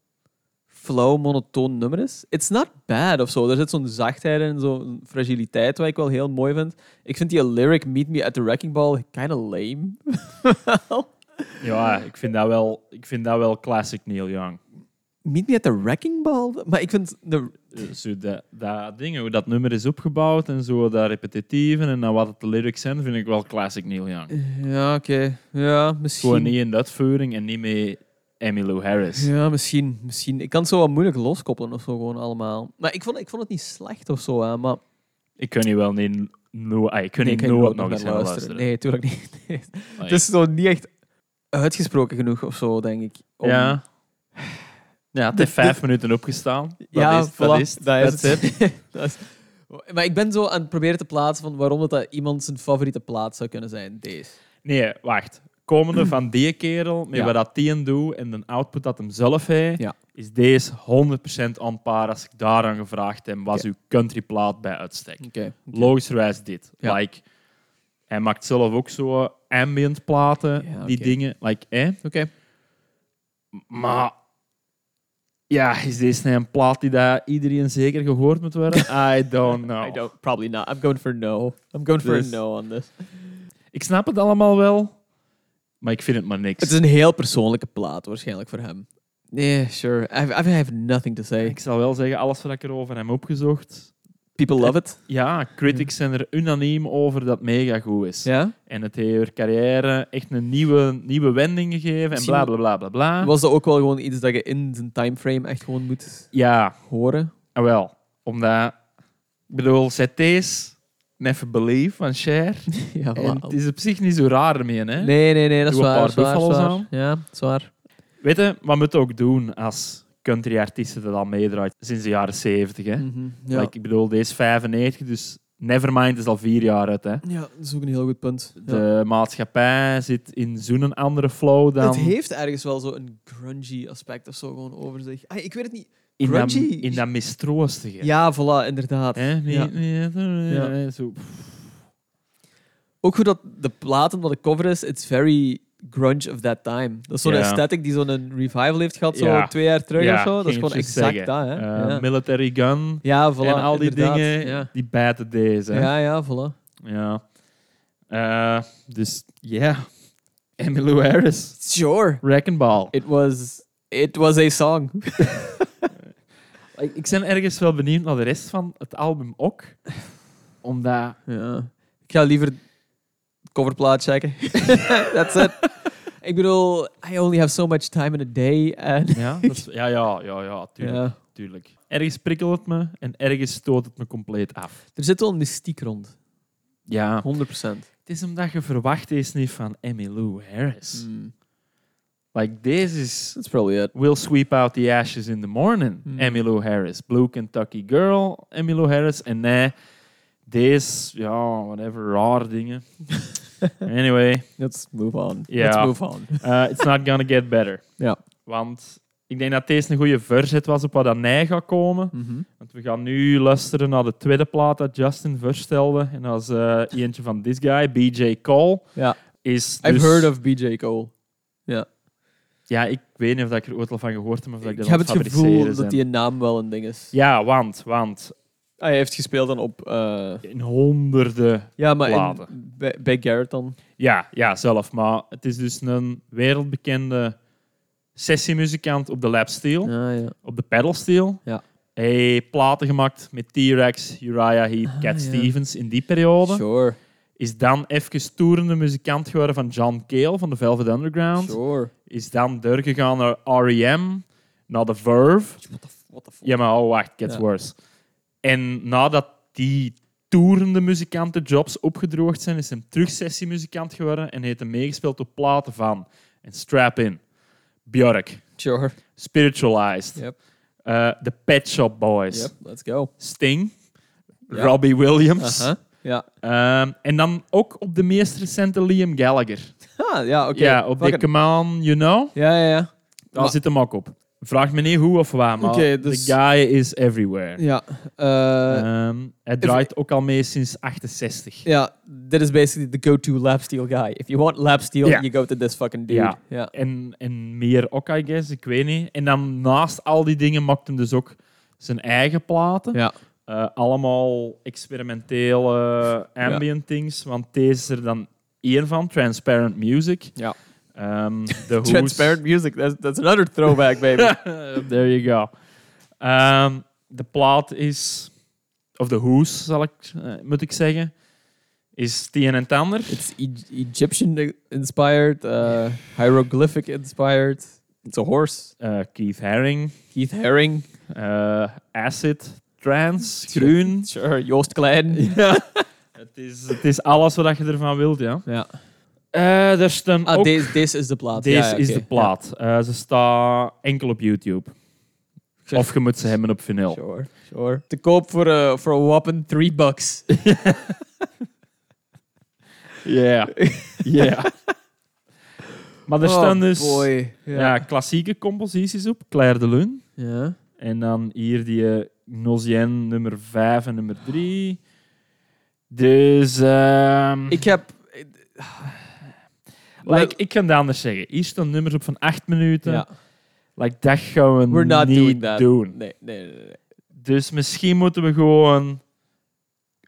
Speaker 2: flow, monotoon nummer is. It's not bad of zo. Er zit zo'n zachtheid en zo'n fragiliteit wat ik wel heel mooi vind. Ik vind die lyric Meet Me at the Wrecking Ball kind of lame.
Speaker 1: Ja, ik vind dat wel, ik vind dat wel classic Neil Young.
Speaker 2: Meet Me at the Wrecking Ball? Maar ik vind... De...
Speaker 1: Eh, Zo dat, dat ding, hoe dat nummer is opgebouwd en zo, dat repetitieve en dan wat het de lyrics zijn, vind ik wel classic Neil Young.
Speaker 2: Ja, oké. Ja, misschien.
Speaker 1: Gewoon niet in de uitvoering en niet met Emmylou Harris.
Speaker 2: Ja, misschien, misschien. Ik kan het zo wat moeilijk loskoppelen of zo gewoon allemaal. Maar ik vond, ik vond het niet slecht of zo, hè, maar...
Speaker 1: Ik kan niet wel niet, no, ah, ik kan
Speaker 2: Nee,
Speaker 1: niet nooit
Speaker 2: hier
Speaker 1: nog eens
Speaker 2: naar
Speaker 1: gaan luisteren.
Speaker 2: Nee, tuurlijk niet. Nee.
Speaker 1: Ah,
Speaker 2: Het is zo niet echt uitgesproken genoeg of zo, denk ik. om-
Speaker 1: Ja. Ja, het heeft vijf minuten opgestaan. Dat
Speaker 2: Ja,
Speaker 1: is, dat is, het.
Speaker 2: dat is het.
Speaker 1: it.
Speaker 2: Dat is- Maar ik ben zo aan het proberen te plaatsen van waarom dat, dat iemand zijn favoriete plaat zou kunnen zijn. Deze.
Speaker 1: Nee, wacht. Komende van die kerel, met
Speaker 2: Ja.
Speaker 1: wat dat die een doet en de output dat hem zelf heeft,
Speaker 2: Ja.
Speaker 1: is deze 100% on par als ik daaraan gevraagd heb, was
Speaker 2: Oké.
Speaker 1: uw countryplaat bij uitstek.
Speaker 2: Oké.
Speaker 1: Logischerwijs dit.
Speaker 2: Ja.
Speaker 1: Like, hij maakt zelf ook zo ambient platen, die dingen. Like, eh?
Speaker 2: Oké.
Speaker 1: Maar ja, is deze een plaat die dat iedereen zeker gehoord moet worden? I don't know.
Speaker 2: I don't, probably not. I'm going for no. I'm going for
Speaker 1: Dus-
Speaker 2: a no on this.
Speaker 1: Ik snap het allemaal wel, maar ik vind het maar niks.
Speaker 2: Het is een heel persoonlijke plaat, waarschijnlijk voor hem. Nee, sure. I have, I have nothing to say.
Speaker 1: Ik zal wel zeggen, alles wat ik erover heb opgezocht,
Speaker 2: People love it.
Speaker 1: ja, critics zijn er unaniem over dat het mega goed is.
Speaker 2: Ja?
Speaker 1: En het heeft haar carrière echt een nieuwe, nieuwe wending gegeven en bla bla bla bla bla.
Speaker 2: Was dat ook wel gewoon iets dat je in zijn timeframe echt gewoon moet
Speaker 1: Ja,
Speaker 2: horen?
Speaker 1: ah, wel. Omdat, ik bedoel, deze Never Believe van Cher.
Speaker 2: ja,
Speaker 1: En het is op zich niet zo raar ermee, hè?
Speaker 2: Nee, nee, nee, dat is
Speaker 1: Doe een
Speaker 2: waar.
Speaker 1: paar
Speaker 2: waar, waar. Ja, dat is waar.
Speaker 1: Weet je, wat moet ook doen als country-artiesten dat al meedraait sinds de jaren 70, hè?
Speaker 2: Mhm, Ja.
Speaker 1: Like, ik bedoel, deze is 95, dus Nevermind is al vier jaar uit, hè?
Speaker 2: ja, dat is ook een heel goed punt. Ja.
Speaker 1: De maatschappij zit in zo'n andere flow dan
Speaker 2: Het heeft ergens wel zo een grungy aspect of zo gewoon over zich. Ah, ik weet het niet.
Speaker 1: in, dat,
Speaker 2: grungy.
Speaker 1: in dat mistroostige.
Speaker 2: Ja, voilà, inderdaad.
Speaker 1: Hè? Nee,
Speaker 2: Ja.
Speaker 1: nee, nee,
Speaker 2: Ja.
Speaker 1: Zo.
Speaker 2: Ook goed dat de platen wat de cover is, it's very grunge of that time. Dat is zo'n
Speaker 1: Ja.
Speaker 2: aesthetic die zo'n revival heeft gehad, zo twee jaar terug of zo. Dat is gewoon exact
Speaker 1: zeggen.
Speaker 2: dat, hè.
Speaker 1: Eh. Military Gun
Speaker 2: ja, voilà.
Speaker 1: en al die
Speaker 2: inderdaad.
Speaker 1: dingen, die bijten deze. hè.
Speaker 2: ja, ja voilà.
Speaker 1: Ja. Eh, dus ja, Emmylou Harris,
Speaker 2: Sure.
Speaker 1: Wrecking Ball.
Speaker 2: It was, it was a song.
Speaker 1: Ik, ben ergens wel benieuwd naar de rest van het album ook. Omdat...
Speaker 2: Ja. Ik ga liever coverplaat checken. That's it. Ik bedoel, I only have so much time in a day.
Speaker 1: Ja, dat is- ja, ja, ja, ja, tuurlijk,
Speaker 2: ja.
Speaker 1: tuurlijk. Ergens prikkelt het me en ergens stoot het me compleet af.
Speaker 2: Er zit wel een mystiek rond.
Speaker 1: Ja,
Speaker 2: 100%.
Speaker 1: het is omdat je verwacht is niet van Emmylou Harris.
Speaker 2: Mm.
Speaker 1: Like, deze is...
Speaker 2: That's probably it.
Speaker 1: We'll sweep out the ashes in the morning.
Speaker 2: Hmm.
Speaker 1: Emmylou Harris. Blue Kentucky Girl, Emmylou Harris. En nee, deze, ja, whatever, rare dingen. anyway,
Speaker 2: Let's move on.
Speaker 1: Ja.
Speaker 2: Let's move on.
Speaker 1: uh, it's not gonna get better.
Speaker 2: Ja.
Speaker 1: Want ik denk dat deze een goede verzet was op wat dat mij gaat komen.
Speaker 2: Mhm.
Speaker 1: Want we gaan nu luisteren naar de tweede plaat dat Justin voorstelde. En dat is eh, eentje van this guy, BJ Cole.
Speaker 2: Ja.
Speaker 1: Is
Speaker 2: I've
Speaker 1: dus-
Speaker 2: heard of BJ Cole.
Speaker 1: Ja, ik weet niet of ik er ooit al van gehoord heb. Of dat ik,
Speaker 2: heb
Speaker 1: aan
Speaker 2: het gevoel dat die naam wel een ding is.
Speaker 1: Ja, want, want
Speaker 2: Ah, hij heeft gespeeld dan op... eh,
Speaker 1: in honderden
Speaker 2: ja, maar in,
Speaker 1: Platen.
Speaker 2: bij, bij Garrett dan.
Speaker 1: Ja, ja, zelf. Maar het is dus een wereldbekende sessiemuzikant op de lap steel,
Speaker 2: Ja, ja.
Speaker 1: op de pedal steel.
Speaker 2: Ja.
Speaker 1: Hij heeft platen gemaakt met T-Rex, Uriah Heep,
Speaker 2: Ah,
Speaker 1: Cat
Speaker 2: ja.
Speaker 1: Stevens in die periode.
Speaker 2: Sure,
Speaker 1: Is dan even toerende muzikant geworden van John Cale van de Velvet Underground.
Speaker 2: sure.
Speaker 1: Is dan doorgegaan naar R.E.M., naar The Verve.
Speaker 2: What the, f- what the fuck?
Speaker 1: Ja, maar oh, wacht, gets
Speaker 2: Ja.
Speaker 1: worse. En nadat die toerende muzikantenjobs opgedroogd zijn, is hem terug sessiemuzikant geworden en heeft hem meegespeeld op platen van en Strap In, Björk,
Speaker 2: Sure.
Speaker 1: Spiritualized,
Speaker 2: Yep.
Speaker 1: eh, The Pet Shop Boys,
Speaker 2: Yep, let's go.
Speaker 1: Sting. Robbie Williams.
Speaker 2: Aha. Ja.
Speaker 1: Ehm, en dan ook op de meest recente Liam Gallagher.
Speaker 2: Ah, ja, oké.
Speaker 1: Ja, op
Speaker 2: Fuck
Speaker 1: de
Speaker 2: it.
Speaker 1: Come On, You Know.
Speaker 2: Ja, ja, ja.
Speaker 1: Daar
Speaker 2: Maar-
Speaker 1: zit hem ook op. Vraag me niet hoe of waar, maar
Speaker 2: Oké, dus-
Speaker 1: the guy is everywhere.
Speaker 2: Ja. eh,
Speaker 1: Ehm, hij draait ook al mee sinds 68.
Speaker 2: ja, dit is basically the go-to lapsteel guy. If you want lapsteel,
Speaker 1: Ja.
Speaker 2: you go to this fucking dude.
Speaker 1: Ja.
Speaker 2: ja.
Speaker 1: En, en meer ook, I guess, ik weet niet. En dan naast al die dingen maakt hij dus ook zijn eigen platen.
Speaker 2: Ja.
Speaker 1: Eh, allemaal experimentele ambient things. Want deze is er dan één van, Transparent Music.
Speaker 2: Ja.
Speaker 1: Ehm, The Who's-
Speaker 2: Transparent music, that's, that's another throwback, baby.
Speaker 1: There you go. Ehm, de plaat is, of de Who's zal ik, eh, moet ik zeggen, is een en ander.
Speaker 2: It's e- Egyptian inspired, uh, hieroglyphic inspired. It's a horse.
Speaker 1: Eh, Keith Haring,
Speaker 2: Keith Haring.
Speaker 1: eh, Acid, Trance, Groen.
Speaker 2: Sure, Joost Klein.
Speaker 1: Ja. het, is, het is alles wat je ervan wilt, ja.
Speaker 2: Ja.
Speaker 1: Eh er staan
Speaker 2: Ah,
Speaker 1: ook...
Speaker 2: deze, deze is de plaat.
Speaker 1: Deze
Speaker 2: Ja, ja,
Speaker 1: is de plaat. Eh, ze staat enkel op YouTube.
Speaker 2: Ja.
Speaker 1: Of je moet ze hebben op vinyl.
Speaker 2: Sure, sure. Te koop voor eh, voor een whopping 3 bucks.
Speaker 1: Ja. Ja. Maar er staan dus
Speaker 2: Oh, boy.
Speaker 1: ja.
Speaker 2: Ja.
Speaker 1: klassieke composities op. Claire de Lune.
Speaker 2: ja.
Speaker 1: En dan hier die uh, Nosien nummer 5 en nummer 3. Dus... ehm,
Speaker 2: Ik heb...
Speaker 1: like, ik kan het anders zeggen. Hier staan nummers op van 8 minuten.
Speaker 2: Ja.
Speaker 1: Like, dat gaan we
Speaker 2: We're not
Speaker 1: niet
Speaker 2: doing that.
Speaker 1: doen.
Speaker 2: Nee, nee, nee. nee.
Speaker 1: Dus misschien moeten we gewoon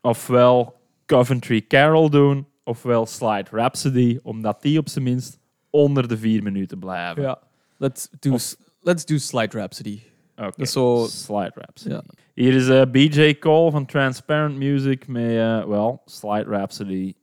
Speaker 1: ofwel Coventry Carol doen, ofwel Slide Rhapsody, omdat die op zijn minst onder de vier minuten blijven.
Speaker 2: Ja. Let's do,
Speaker 1: Of-
Speaker 2: let's do Slide Rhapsody.
Speaker 1: Oké, Slide Rhapsody.
Speaker 2: Ja.
Speaker 1: Hier is eh, BJ Cole van Transparent Music met, eh wel, Slide Rhapsody.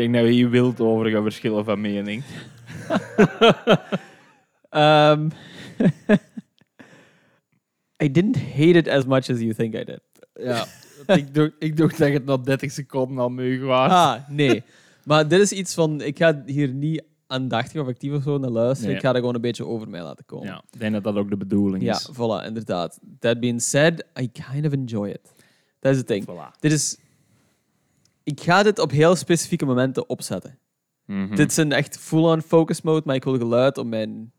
Speaker 1: Denk dat we hier wild over gaan verschillen van mening.
Speaker 2: Um, I didn't hate it as much as you think I did.
Speaker 1: Ja. ik, dacht, ik dacht dat het na 30 seconden al meug was.
Speaker 2: Ah, nee. Maar dit is iets van, ik ga hier niet aandachtig of actief of zo naar luisteren.
Speaker 1: Nee.
Speaker 2: Ik ga er gewoon een beetje over mij laten komen.
Speaker 1: Ja, ik denk dat dat ook de bedoeling
Speaker 2: Ja,
Speaker 1: is.
Speaker 2: voilà, inderdaad. That being said, I kind of enjoy it. Dat is het ding.
Speaker 1: Voilà.
Speaker 2: Dit is... Ik ga dit op heel specifieke momenten opzetten.
Speaker 1: Mhm.
Speaker 2: Dit is een echt full-on focus mode, maar ik wil geluid om mijn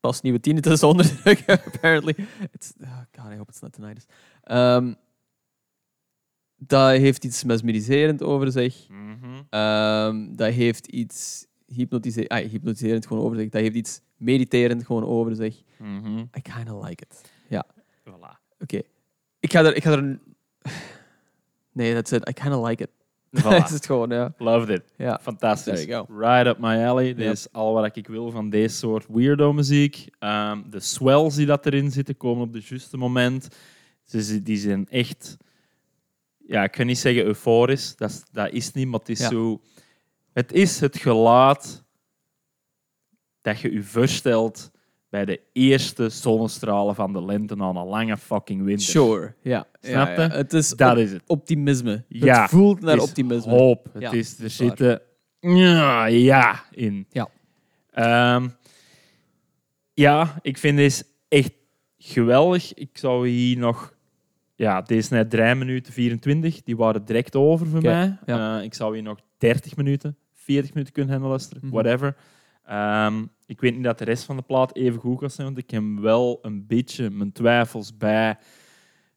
Speaker 2: pas nieuwe tinnitus te onderdrukken, apparently. It's, oh god, I hope it's not tinnitus. Ehm dat heeft iets mesmeriserend over zich. Ehm, dat heeft iets hypnotise ah, hypnotiserend gewoon over zich. Dat heeft iets mediterend gewoon over zich.
Speaker 1: Mhm.
Speaker 2: I kind of like it.
Speaker 1: Voilà.
Speaker 2: Oké. Ik ga er... Ik ga er een... Nee, that's it. I kind of like it.
Speaker 1: Voilà.
Speaker 2: dat is het gewoon, ja.
Speaker 1: Loved it.
Speaker 2: ja.
Speaker 1: Fantastisch.
Speaker 2: There you
Speaker 1: Right up my alley. Dit
Speaker 2: Yep.
Speaker 1: is al wat ik wil van deze soort weirdo muziek. Ehm, de swells die dat erin zitten komen op het juiste moment. Ze, zi- die zijn echt... Ja, ik kan niet zeggen euforisch. Dat is, dat is niet, maar het is
Speaker 2: Ja.
Speaker 1: zo... Het is het geluid dat je je voorstelt bij de eerste zonnestralen van de lente na een lange fucking winter.
Speaker 2: Sure. Ja.
Speaker 1: Snap je?
Speaker 2: ja. Het is
Speaker 1: Dat is het.
Speaker 2: optimisme.
Speaker 1: Ja,
Speaker 2: het voelt naar
Speaker 1: Het
Speaker 2: optimisme.
Speaker 1: Hoop. Het
Speaker 2: Ja,
Speaker 1: is, er zitten ja, ja in.
Speaker 2: Ja.
Speaker 1: Ehm, ja, ik vind deze echt geweldig. Ik zou hier nog... Ja, deze is net 3 minuten 24. Die waren direct over voor mij.
Speaker 2: ja.
Speaker 1: Eh, ik zou hier nog 30 minuten, 40 minuten kunnen gaan luisteren.
Speaker 2: Mhm.
Speaker 1: Whatever. Ehm, ik weet niet dat de rest van de plaat even goed zijn, want ik heb wel een beetje mijn twijfels bij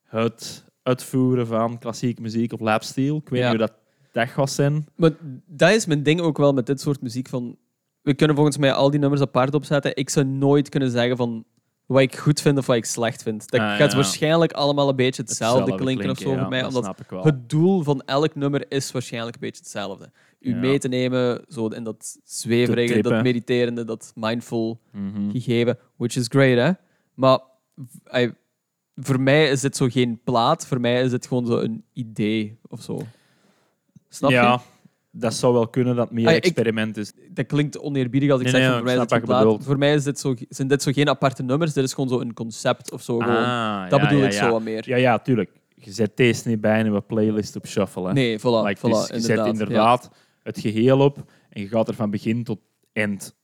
Speaker 1: het uitvoeren van klassieke muziek op lapsteel. Ik weet
Speaker 2: Ja.
Speaker 1: niet hoe dat, dat gaat zijn.
Speaker 2: Maar dat is mijn ding ook wel met dit soort muziek. Van, we kunnen volgens mij al die nummers apart opzetten. Ik zou nooit kunnen zeggen van wat ik goed vind of wat ik slecht vind. Dat
Speaker 1: Ah,
Speaker 2: gaat
Speaker 1: ja.
Speaker 2: waarschijnlijk allemaal een beetje hetzelfde, klinken of zo
Speaker 1: ja,
Speaker 2: voor mij.
Speaker 1: dat
Speaker 2: Omdat het doel van elk nummer is waarschijnlijk een beetje hetzelfde. U
Speaker 1: Ja.
Speaker 2: mee te nemen zo in dat zweverige, dat mediterende, dat mindful
Speaker 1: Mhm.
Speaker 2: gegeven. Which is great, hè? Maar I- voor mij is dit zo geen plaat. Voor mij is dit gewoon zo een idee of zo. Snap je?
Speaker 1: ja, dat zou wel kunnen dat meer
Speaker 2: Ah, ik-
Speaker 1: experiment is.
Speaker 2: dat klinkt oneerbiedig als ik
Speaker 1: Nee,
Speaker 2: zeg
Speaker 1: nee,
Speaker 2: voor mij
Speaker 1: ik
Speaker 2: plaat. Voor mij is dit zo, zijn dit zo geen aparte nummers. Dit is gewoon zo een concept of zo. gewoon.
Speaker 1: Ah,
Speaker 2: dat
Speaker 1: ja,
Speaker 2: bedoel ik zo wat meer.
Speaker 1: Ja, ja, tuurlijk. Je zet deze niet bij in een playlist op shuffle. Hè.
Speaker 2: Nee, voilà.
Speaker 1: Like,
Speaker 2: voilà
Speaker 1: dus je zet inderdaad het geheel op en je gaat er van begin tot eind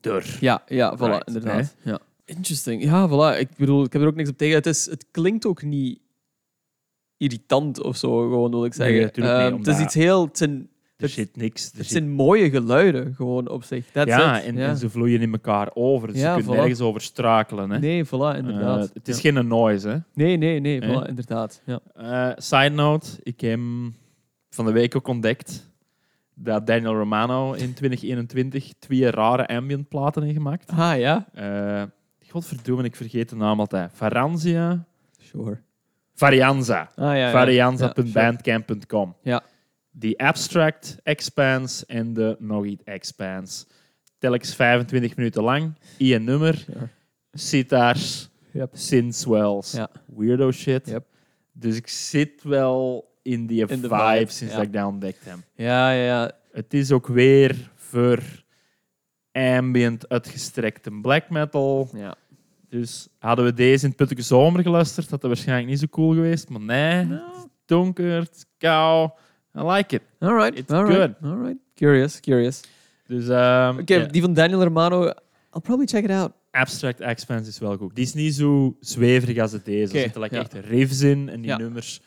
Speaker 1: door.
Speaker 2: Ja, ja, voilà,
Speaker 1: Right,
Speaker 2: inderdaad. Ja. Interesting. Ja, voilà. Ik bedoel, ik heb er ook niks op tegen. Het, is, het klinkt ook niet irritant of zo, gewoon wil ik zeggen.
Speaker 1: Nee, natuurlijk niet,
Speaker 2: het is iets heel... Het zijn,
Speaker 1: Er zit niks. Er
Speaker 2: het
Speaker 1: zit-
Speaker 2: zijn mooie geluiden, gewoon op zich. That's
Speaker 1: ja, en,
Speaker 2: ja.
Speaker 1: en ze vloeien in elkaar over. Dus
Speaker 2: Ja,
Speaker 1: je kunt
Speaker 2: voilà.
Speaker 1: nergens over strakelen. Hè.
Speaker 2: Nee, voilà, inderdaad.
Speaker 1: Eh, het is
Speaker 2: Ja.
Speaker 1: geen noise. Hè.
Speaker 2: Nee, nee, nee, voilà, inderdaad. Ja.
Speaker 1: Eh, side note, ik heb van de week ook ontdekt dat Daniel Romano in 2021 twee rare ambient platen heeft gemaakt.
Speaker 2: Ah, ja?
Speaker 1: Eh godverdomme, ik vergeet de naam altijd. Varanzia?
Speaker 2: Sure.
Speaker 1: Varianza.
Speaker 2: Ah, ja, ja.
Speaker 1: Varianza.bandcamp.com.
Speaker 2: Ja.
Speaker 1: Die Abstract Expanse en de nog iets Expanse. Telkens 25 minuten lang. Eén nummer.
Speaker 2: Sure.
Speaker 1: Sitars.
Speaker 2: Yep. Ja.
Speaker 1: Weirdo shit.
Speaker 2: Yep.
Speaker 1: Dus ik zit wel in vibe,
Speaker 2: vibe,
Speaker 1: sinds
Speaker 2: ja.
Speaker 1: dat ik dat ontdekt heb.
Speaker 2: Ja, ja.
Speaker 1: Het is ook weer voor ambient uitgestrekte black metal.
Speaker 2: ja.
Speaker 1: Dus hadden we deze in het Putteke Zomer geluisterd, had dat waarschijnlijk niet zo cool geweest. Maar nee, het is donker, het is kou. I like it.
Speaker 2: All right,
Speaker 1: It's
Speaker 2: all right,
Speaker 1: good.
Speaker 2: all right. Curious, curious.
Speaker 1: Dus ehm,
Speaker 2: Oké, die van Daniel Romano, I'll probably check it out.
Speaker 1: Abstract Expanse is wel goed. Die is niet zo zweverig als het deze.
Speaker 2: Oké,
Speaker 1: Er zitten like,
Speaker 2: ja.
Speaker 1: echt riffs in en die
Speaker 2: Ja.
Speaker 1: nummers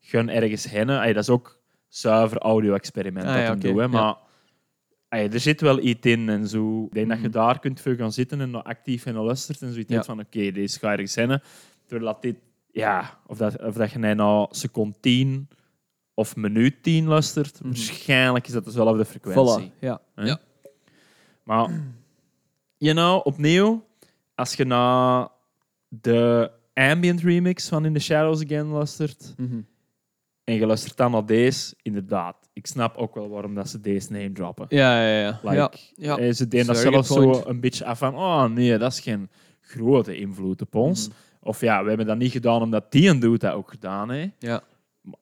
Speaker 1: gaan ergens heen. Ay, dat is ook zuiver audio-experiment
Speaker 2: Ah,
Speaker 1: dat
Speaker 2: ja,
Speaker 1: doet, hè.
Speaker 2: ja.
Speaker 1: Maar ay, er zit wel iets in en zo. Ik denk dat je
Speaker 2: Mhm.
Speaker 1: daar kunt voor gaan zitten en actief en luistert en zoiets
Speaker 2: Ja.
Speaker 1: van oké, deze ga ergens heen. Terwijl dat dit, ja, of dat, of dat je naar nou seconde 10 of minuut 10 luistert,
Speaker 2: Mhm.
Speaker 1: waarschijnlijk is dat dezelfde frequentie.
Speaker 2: Voilà, ja.
Speaker 1: Hè?
Speaker 2: Ja.
Speaker 1: Maar, you know, opnieuw, als je naar de ambient remix van In the Shadows Again luistert
Speaker 2: Mhm.
Speaker 1: En je luistert dan naar deze, inderdaad, ik snap ook wel waarom dat ze deze name droppen.
Speaker 2: Ja, ja, ja.
Speaker 1: Like,
Speaker 2: ja. ja.
Speaker 1: eh, ze deden dat zelfs zo een beetje af van, oh nee, dat is geen grote invloed op ons.
Speaker 2: Mhm.
Speaker 1: Of ja, we hebben dat niet gedaan omdat die een doet dat ook gedaan heeft.
Speaker 2: Ja.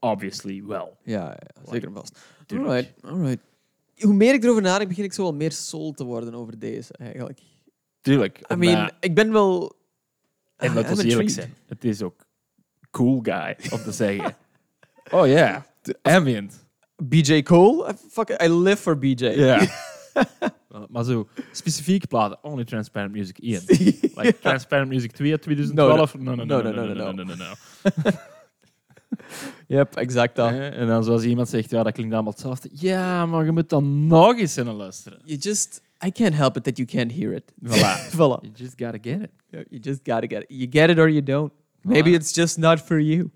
Speaker 1: Obviously wel.
Speaker 2: Ja, ja, zeker vast. Alright, alright. hoe meer ik erover nadenk, begin ik zo wel meer soul te worden over deze, eigenlijk.
Speaker 1: Tuurlijk.
Speaker 2: I mean,
Speaker 1: maar-
Speaker 2: ik ben wel...
Speaker 1: en laten we eerlijk
Speaker 2: intrigued.
Speaker 1: zijn. Het is ook cool guy om te zeggen. oh ja, ambient.
Speaker 2: BJ Cole? I, fuck, I live for BJ.
Speaker 1: Yeah. maar zo, specifieke platen. Only Transparent Music 1. Like Transparent Music 2 2012. No, no, no, no, no, no, no, no, no, no.
Speaker 2: Yep, exact dat.
Speaker 1: Eh, En dan zoals iemand zegt, ja, dat klinkt allemaal hetzelfde. Ja, maar je moet dan nog eens in luisteren.
Speaker 2: You just... I can't help it that you can't hear it.
Speaker 1: Voilà.
Speaker 2: Voilà.
Speaker 1: You just gotta get it.
Speaker 2: You just gotta get it. You get it or you don't. Maybe it's just not for you.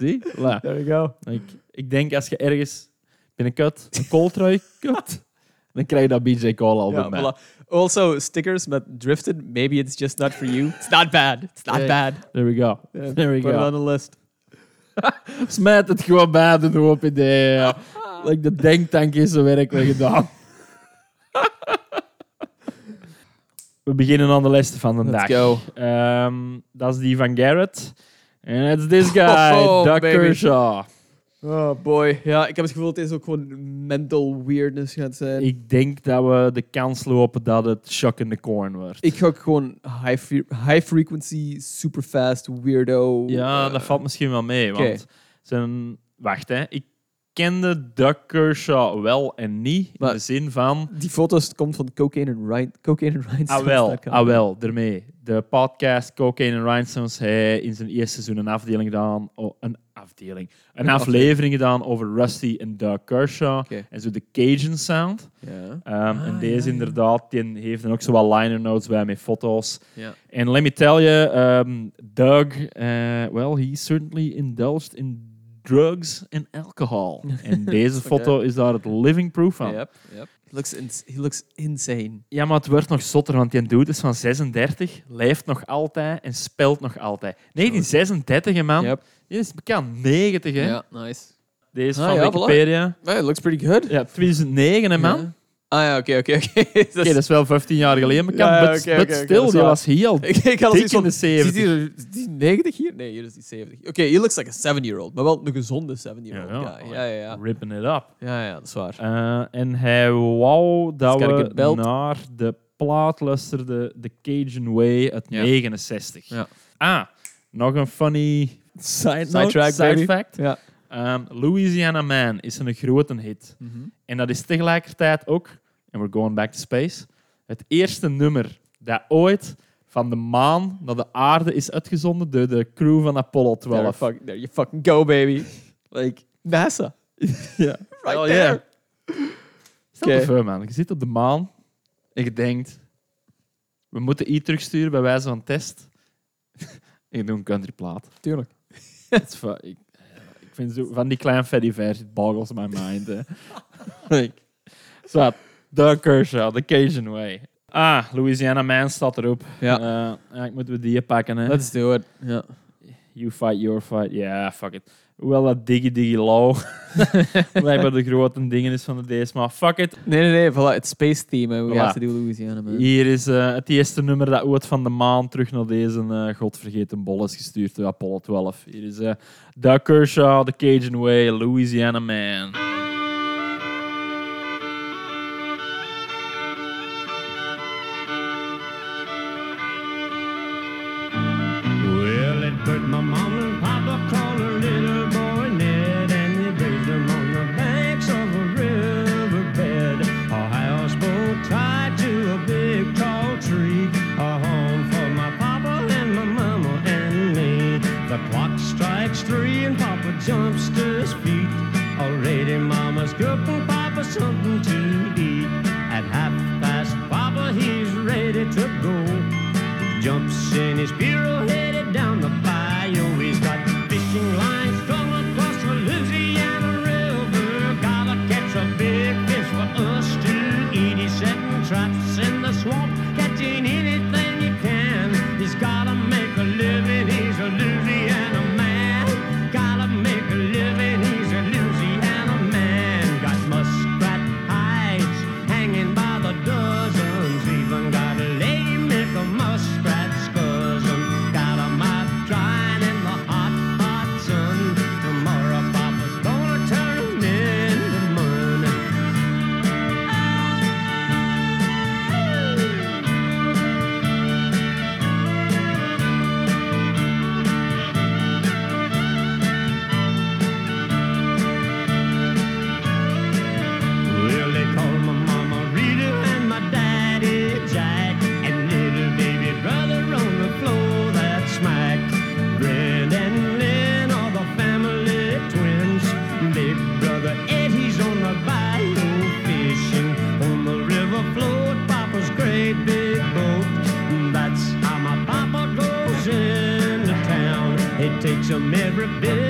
Speaker 1: Zie? Voilà.
Speaker 2: There you go.
Speaker 1: Ik, ik denk als je ergens binnenkort een kooltrui kunt, dan krijg je dat BJ Cole al bij mij.
Speaker 2: voilà. Also, stickers met drifted. Maybe it's just not for you. It's not bad. It's not bad.
Speaker 1: There we go.
Speaker 2: Yeah,
Speaker 1: There we
Speaker 2: Put it
Speaker 1: go.
Speaker 2: on the list.
Speaker 1: Smijt het gewoon bij de hoop ideeën. like de denktank is zijn werk weer gedaan. We beginnen aan de lijst van de
Speaker 2: Let's
Speaker 1: dag.
Speaker 2: go.
Speaker 1: Ehm, dat is die van Garrett. En it's this guy,
Speaker 2: Oh,
Speaker 1: Doug
Speaker 2: baby.
Speaker 1: Kershaw.
Speaker 2: Oh boy. Ja, ik heb het gevoel dat deze ook gewoon mental weirdness gaat zijn. Ik,
Speaker 1: Ik denk dat we de kans lopen dat het shock in the corn wordt.
Speaker 2: ga ook gewoon high, fre- high frequency, super fast, weirdo.
Speaker 1: Ja,
Speaker 2: eh,
Speaker 1: dat valt misschien wel mee. Want zijn... Wacht, hè. Ik kende Doug Kershaw wel en niet.
Speaker 2: Maar-
Speaker 1: in de zin van...
Speaker 2: Die foto's komt van Cocaine and Rhine. Cocaine and Rhinestones.
Speaker 1: Ah wel, ah wel, daarmee. De podcast Cocaine and Rhinestones hij in zijn eerste seizoen een afdeling gedaan, oh, een afdeling, een aflevering gedaan over Rusty en Doug Kershaw en zo de Cajun sound. Um, en
Speaker 2: Ah,
Speaker 1: deze
Speaker 2: ja, ja.
Speaker 1: inderdaad, die heeft dan ook zo wat liner notes bij met foto's. En let me tell you, um, Doug, uh, well, he certainly indulged in drugs and alcohol. en deze foto is daar het living proof van.
Speaker 2: Yep, yep. He looks, ins- he looks insane.
Speaker 1: Ja, maar het wordt nog zotter, want die dude is van 36, leeft nog altijd en speelt nog altijd. 1936, hè, man.
Speaker 2: Yep.
Speaker 1: Die is bekend 90, hè.
Speaker 2: Ja, nice.
Speaker 1: Deze
Speaker 2: Ah,
Speaker 1: van
Speaker 2: ja, voilà.
Speaker 1: Wikipedia.
Speaker 2: Well, it looks pretty good.
Speaker 1: Ja, 2009, hè, man.
Speaker 2: Ah ja, oké, oké, oké.
Speaker 1: Oké, dat is wel 15 jaar geleden, maar
Speaker 2: Ja, ja,
Speaker 1: but,
Speaker 2: oké,
Speaker 1: but
Speaker 2: oké, oké,
Speaker 1: still,
Speaker 2: dat is
Speaker 1: die
Speaker 2: waar.
Speaker 1: was hier al
Speaker 2: Ik, ik had
Speaker 1: dik
Speaker 2: iets
Speaker 1: in
Speaker 2: van...
Speaker 1: de
Speaker 2: Ziet
Speaker 1: 70.
Speaker 2: hij, is die 90 hier? Nee, hier is die 70. Oké, he looks like a seven-year-old. Maar wel een gezonde seven-year-old
Speaker 1: Ja, ja.
Speaker 2: guy. Ja, ja, ja.
Speaker 1: Ripping it up.
Speaker 2: Ja, ja, dat is waar.
Speaker 1: Eh, en hij wou dat we
Speaker 2: belt.
Speaker 1: naar de plaat luisterden, The Cajun Way uit
Speaker 2: Ja.
Speaker 1: 69.
Speaker 2: Ja.
Speaker 1: Ah, nog een funny side, note,
Speaker 2: Sidetrack,
Speaker 1: side
Speaker 2: baby.
Speaker 1: fact.
Speaker 2: Ja.
Speaker 1: Um, Louisiana Man is een grote hit. En dat is tegelijkertijd ook, en we're going back to space, het eerste nummer dat ooit van de maan naar de aarde is uitgezonden door de crew van Apollo
Speaker 2: There,
Speaker 1: 12.
Speaker 2: fuck, there you fucking go, baby. Like, NASA.
Speaker 1: Ja.
Speaker 2: Right
Speaker 1: Oh,
Speaker 2: there.
Speaker 1: yeah. Stel voor, man. Je zit op de maan en je denkt, we moeten iets terugsturen bij wijze van test. en je doet een countryplaat.
Speaker 2: Tuurlijk.
Speaker 1: Dat is ik, vind zo, van die kleine fatty versie, it boggles my mind. hè. like, zo, Doug Kershaw, The Cajun Way. Ah, Louisiana Man staat erop.
Speaker 2: Ja.
Speaker 1: Eh, eigenlijk moeten we die pakken. Hè.
Speaker 2: Let's do it. Ja.
Speaker 1: You fight, your fight. Ja, fuck it. Hoewel dat Diggy Diggy Low blijkbaar de grote dingen is van de deze, maar fuck it.
Speaker 2: Nee, nee, nee. Voilà, het space theme. We to do Louisiana, man.
Speaker 1: Hier is eh, het eerste nummer dat ooit van de maan terug naar deze eh, godvergeten bol is gestuurd door Apollo 12. Hier is eh Doug Kershaw, The Cajun Way, Louisiana Man.
Speaker 5: And papa jumps to his feet. Already mama's cooking papa something to eat. At half past papa, he's ready to go. He Jumps in his bureau, It takes them every bit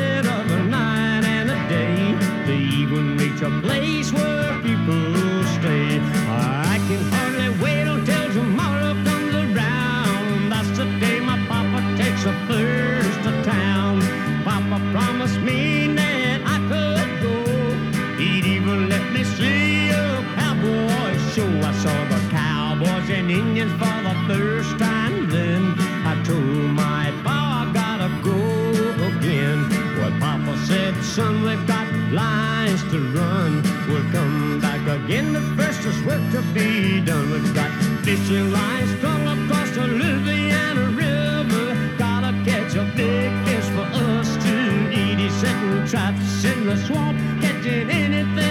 Speaker 5: lines to run. We'll come back again. The first is work to be done. We've got fishing lines strung across the Louisiana River. Gotta catch a big fish for us to eat. He's setting traps in the swamp, catching anything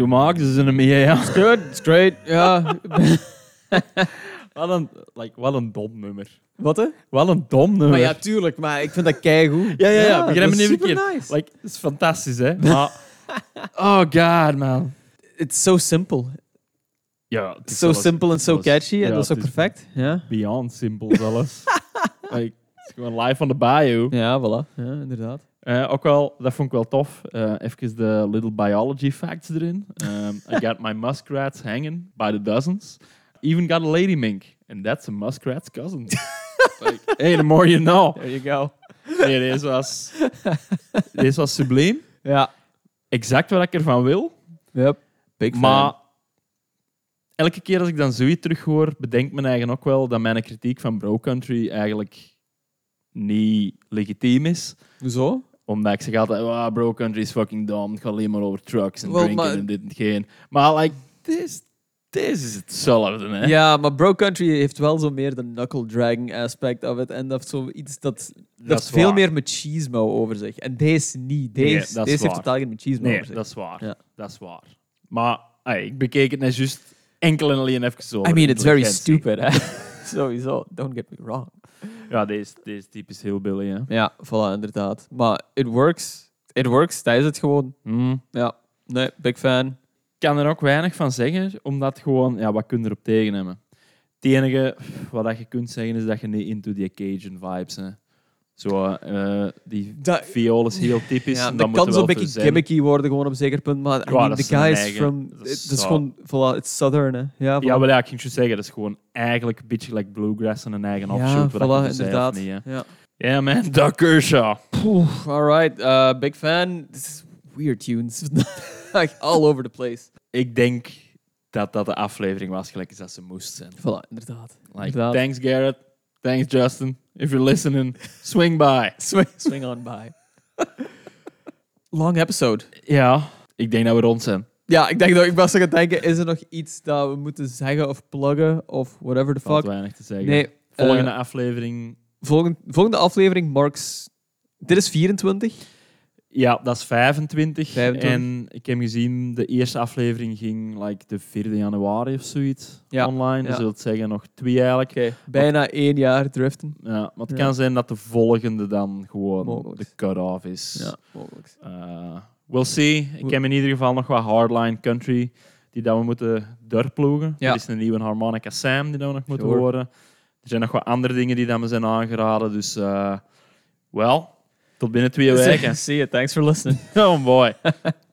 Speaker 1: Zo maken ze hem mee, ja.
Speaker 2: Good, straight, ja.
Speaker 1: Wat een, like, wat een dom nummer.
Speaker 2: Wat hè?
Speaker 1: Wel een dom nummer.
Speaker 2: Maar ja, tuurlijk, maar ik vind dat keigoed.
Speaker 1: ja, ja, ja. begrijp me niet verkeerd.
Speaker 2: nice.
Speaker 1: Like, het is fantastisch, hè. Maar... oh god, man.
Speaker 2: It's so simple.
Speaker 1: Ja, het is
Speaker 2: So
Speaker 1: zelfs-
Speaker 2: simple en so catchy. En
Speaker 1: ja,
Speaker 2: dat is ook perfect. Ja,
Speaker 1: Beyond simpel zelfs. like, het is gewoon live on the bayou.
Speaker 2: ja voilà. Ja, inderdaad.
Speaker 1: Eh, ook wel, dat vond ik wel tof. Eh even de little biology facts erin. Um, I got my muskrats hanging by the dozens. Even got a lady mink. And that's a muskrat's cousin. like, hey, the more you know.
Speaker 2: There you go.
Speaker 1: Nee, deze was, deze was subliem.
Speaker 2: Ja.
Speaker 1: Exact wat ik ervan wil.
Speaker 2: Yep. Big fan.
Speaker 1: Maar elke keer als ik dan zoiets terughoor, bedenkt mijn eigen ook wel dat mijn kritiek van Bro Country eigenlijk niet legitiem is.
Speaker 2: Hoezo?
Speaker 1: Omdat ik zeg altijd, oh, Bro Country is fucking dumb. Het gaat alleen maar over trucks en drinken
Speaker 2: maar-
Speaker 1: en dit en geen. Maar like, deze deze is hetzelfde, hè?
Speaker 2: Ja, maar Bro Country heeft wel zo meer de knuckle dragging aspect of it. En dat heeft zoiets dat... Dat veel
Speaker 1: waar.
Speaker 2: meer machismo over zich. En deze niet.
Speaker 1: Nee,
Speaker 2: Deze,
Speaker 1: is
Speaker 2: deze heeft totaal geen machismo
Speaker 1: Nee,
Speaker 2: over zich.
Speaker 1: dat is waar.
Speaker 2: Ja.
Speaker 1: Dat is waar. Maar ik bekeek het net juist enkel en alleen even zo.
Speaker 2: I mean, it's very stupid. hè. Sowieso. Don't get me wrong.
Speaker 1: Ja, deze, deze type is heel billig, hè?
Speaker 2: Ja, voilà, inderdaad. Maar it works. It works. Dat is het gewoon.
Speaker 1: Mm.
Speaker 2: Ja. Nee, big fan.
Speaker 1: Ik kan er ook weinig van zeggen, omdat gewoon, ja, wat kun je erop tegen hebben? Het enige wat dat je kunt zeggen is dat je niet into die Cajun vibes, hè. Zo, eh, die
Speaker 2: Dat-
Speaker 1: viool is heel typisch.
Speaker 2: Ja,
Speaker 1: en
Speaker 2: dat
Speaker 1: moet
Speaker 2: kan zo'n
Speaker 1: wel
Speaker 2: beetje gimmicky worden gewoon op een zeker punt. Maar I
Speaker 1: Ja,
Speaker 2: mean,
Speaker 1: dat
Speaker 2: the
Speaker 1: is
Speaker 2: guy is from...
Speaker 1: dat
Speaker 2: Het
Speaker 1: is
Speaker 2: is gewoon... Voilà, it's southern, hè. Ja,
Speaker 1: Ja, maar ja, ik ging je zeggen, dat is gewoon eigenlijk een beetje like bluegrass en een eigen
Speaker 2: Ja,
Speaker 1: offshoot. wat
Speaker 2: voilà, inderdaad.
Speaker 1: niet.
Speaker 2: Ja.
Speaker 1: Ja, man, Doug Kershaw.
Speaker 2: Poeh, alright, uh, big fan. This is weird tunes. like all over the place.
Speaker 1: Ik denk dat dat de aflevering was, gelijk als dat ze moest zijn.
Speaker 2: Voilà, inderdaad.
Speaker 1: Like,
Speaker 2: Inderdaad.
Speaker 1: thanks Garrett, thanks Justin. If you're listening, swing by.
Speaker 2: Swing, swing on by. Long episode.
Speaker 1: Ja, ik denk dat we rond zijn.
Speaker 2: Ja, ik denk dat ik was aan het denken, is er nog iets dat we moeten zeggen of pluggen of whatever the
Speaker 1: Valt
Speaker 2: fuck?
Speaker 1: weinig te zeggen.
Speaker 2: Nee.
Speaker 1: Volgende
Speaker 2: eh,
Speaker 1: aflevering,
Speaker 2: volgende, volgende aflevering, Marks. Dit is 24.
Speaker 1: Ja, dat is 25.
Speaker 2: 25.
Speaker 1: En ik heb gezien, de eerste aflevering ging like de 4 januari of zoiets
Speaker 2: Ja,
Speaker 1: online.
Speaker 2: ja.
Speaker 1: Dus dat wil zeggen nog twee eigenlijk.
Speaker 2: Bijna één jaar driften.
Speaker 1: Ja, maar het
Speaker 2: Ja.
Speaker 1: kan zijn dat de volgende dan gewoon
Speaker 2: Mogelijk.
Speaker 1: de cut-off is.
Speaker 2: Ja, mogelijk.
Speaker 1: Uh, we'll see. Ik heb in ieder geval nog wat hardline country die dat we moeten doorploegen.
Speaker 2: Ja.
Speaker 1: Er is een nieuwe harmonica Sam die dat we nog moeten
Speaker 2: Sure.
Speaker 1: horen. Er zijn nog wat andere dingen die dat me zijn aangeraden. Dus, uh, wel, tot binnen twee weken.
Speaker 2: See you, thanks for listening.
Speaker 1: oh boy.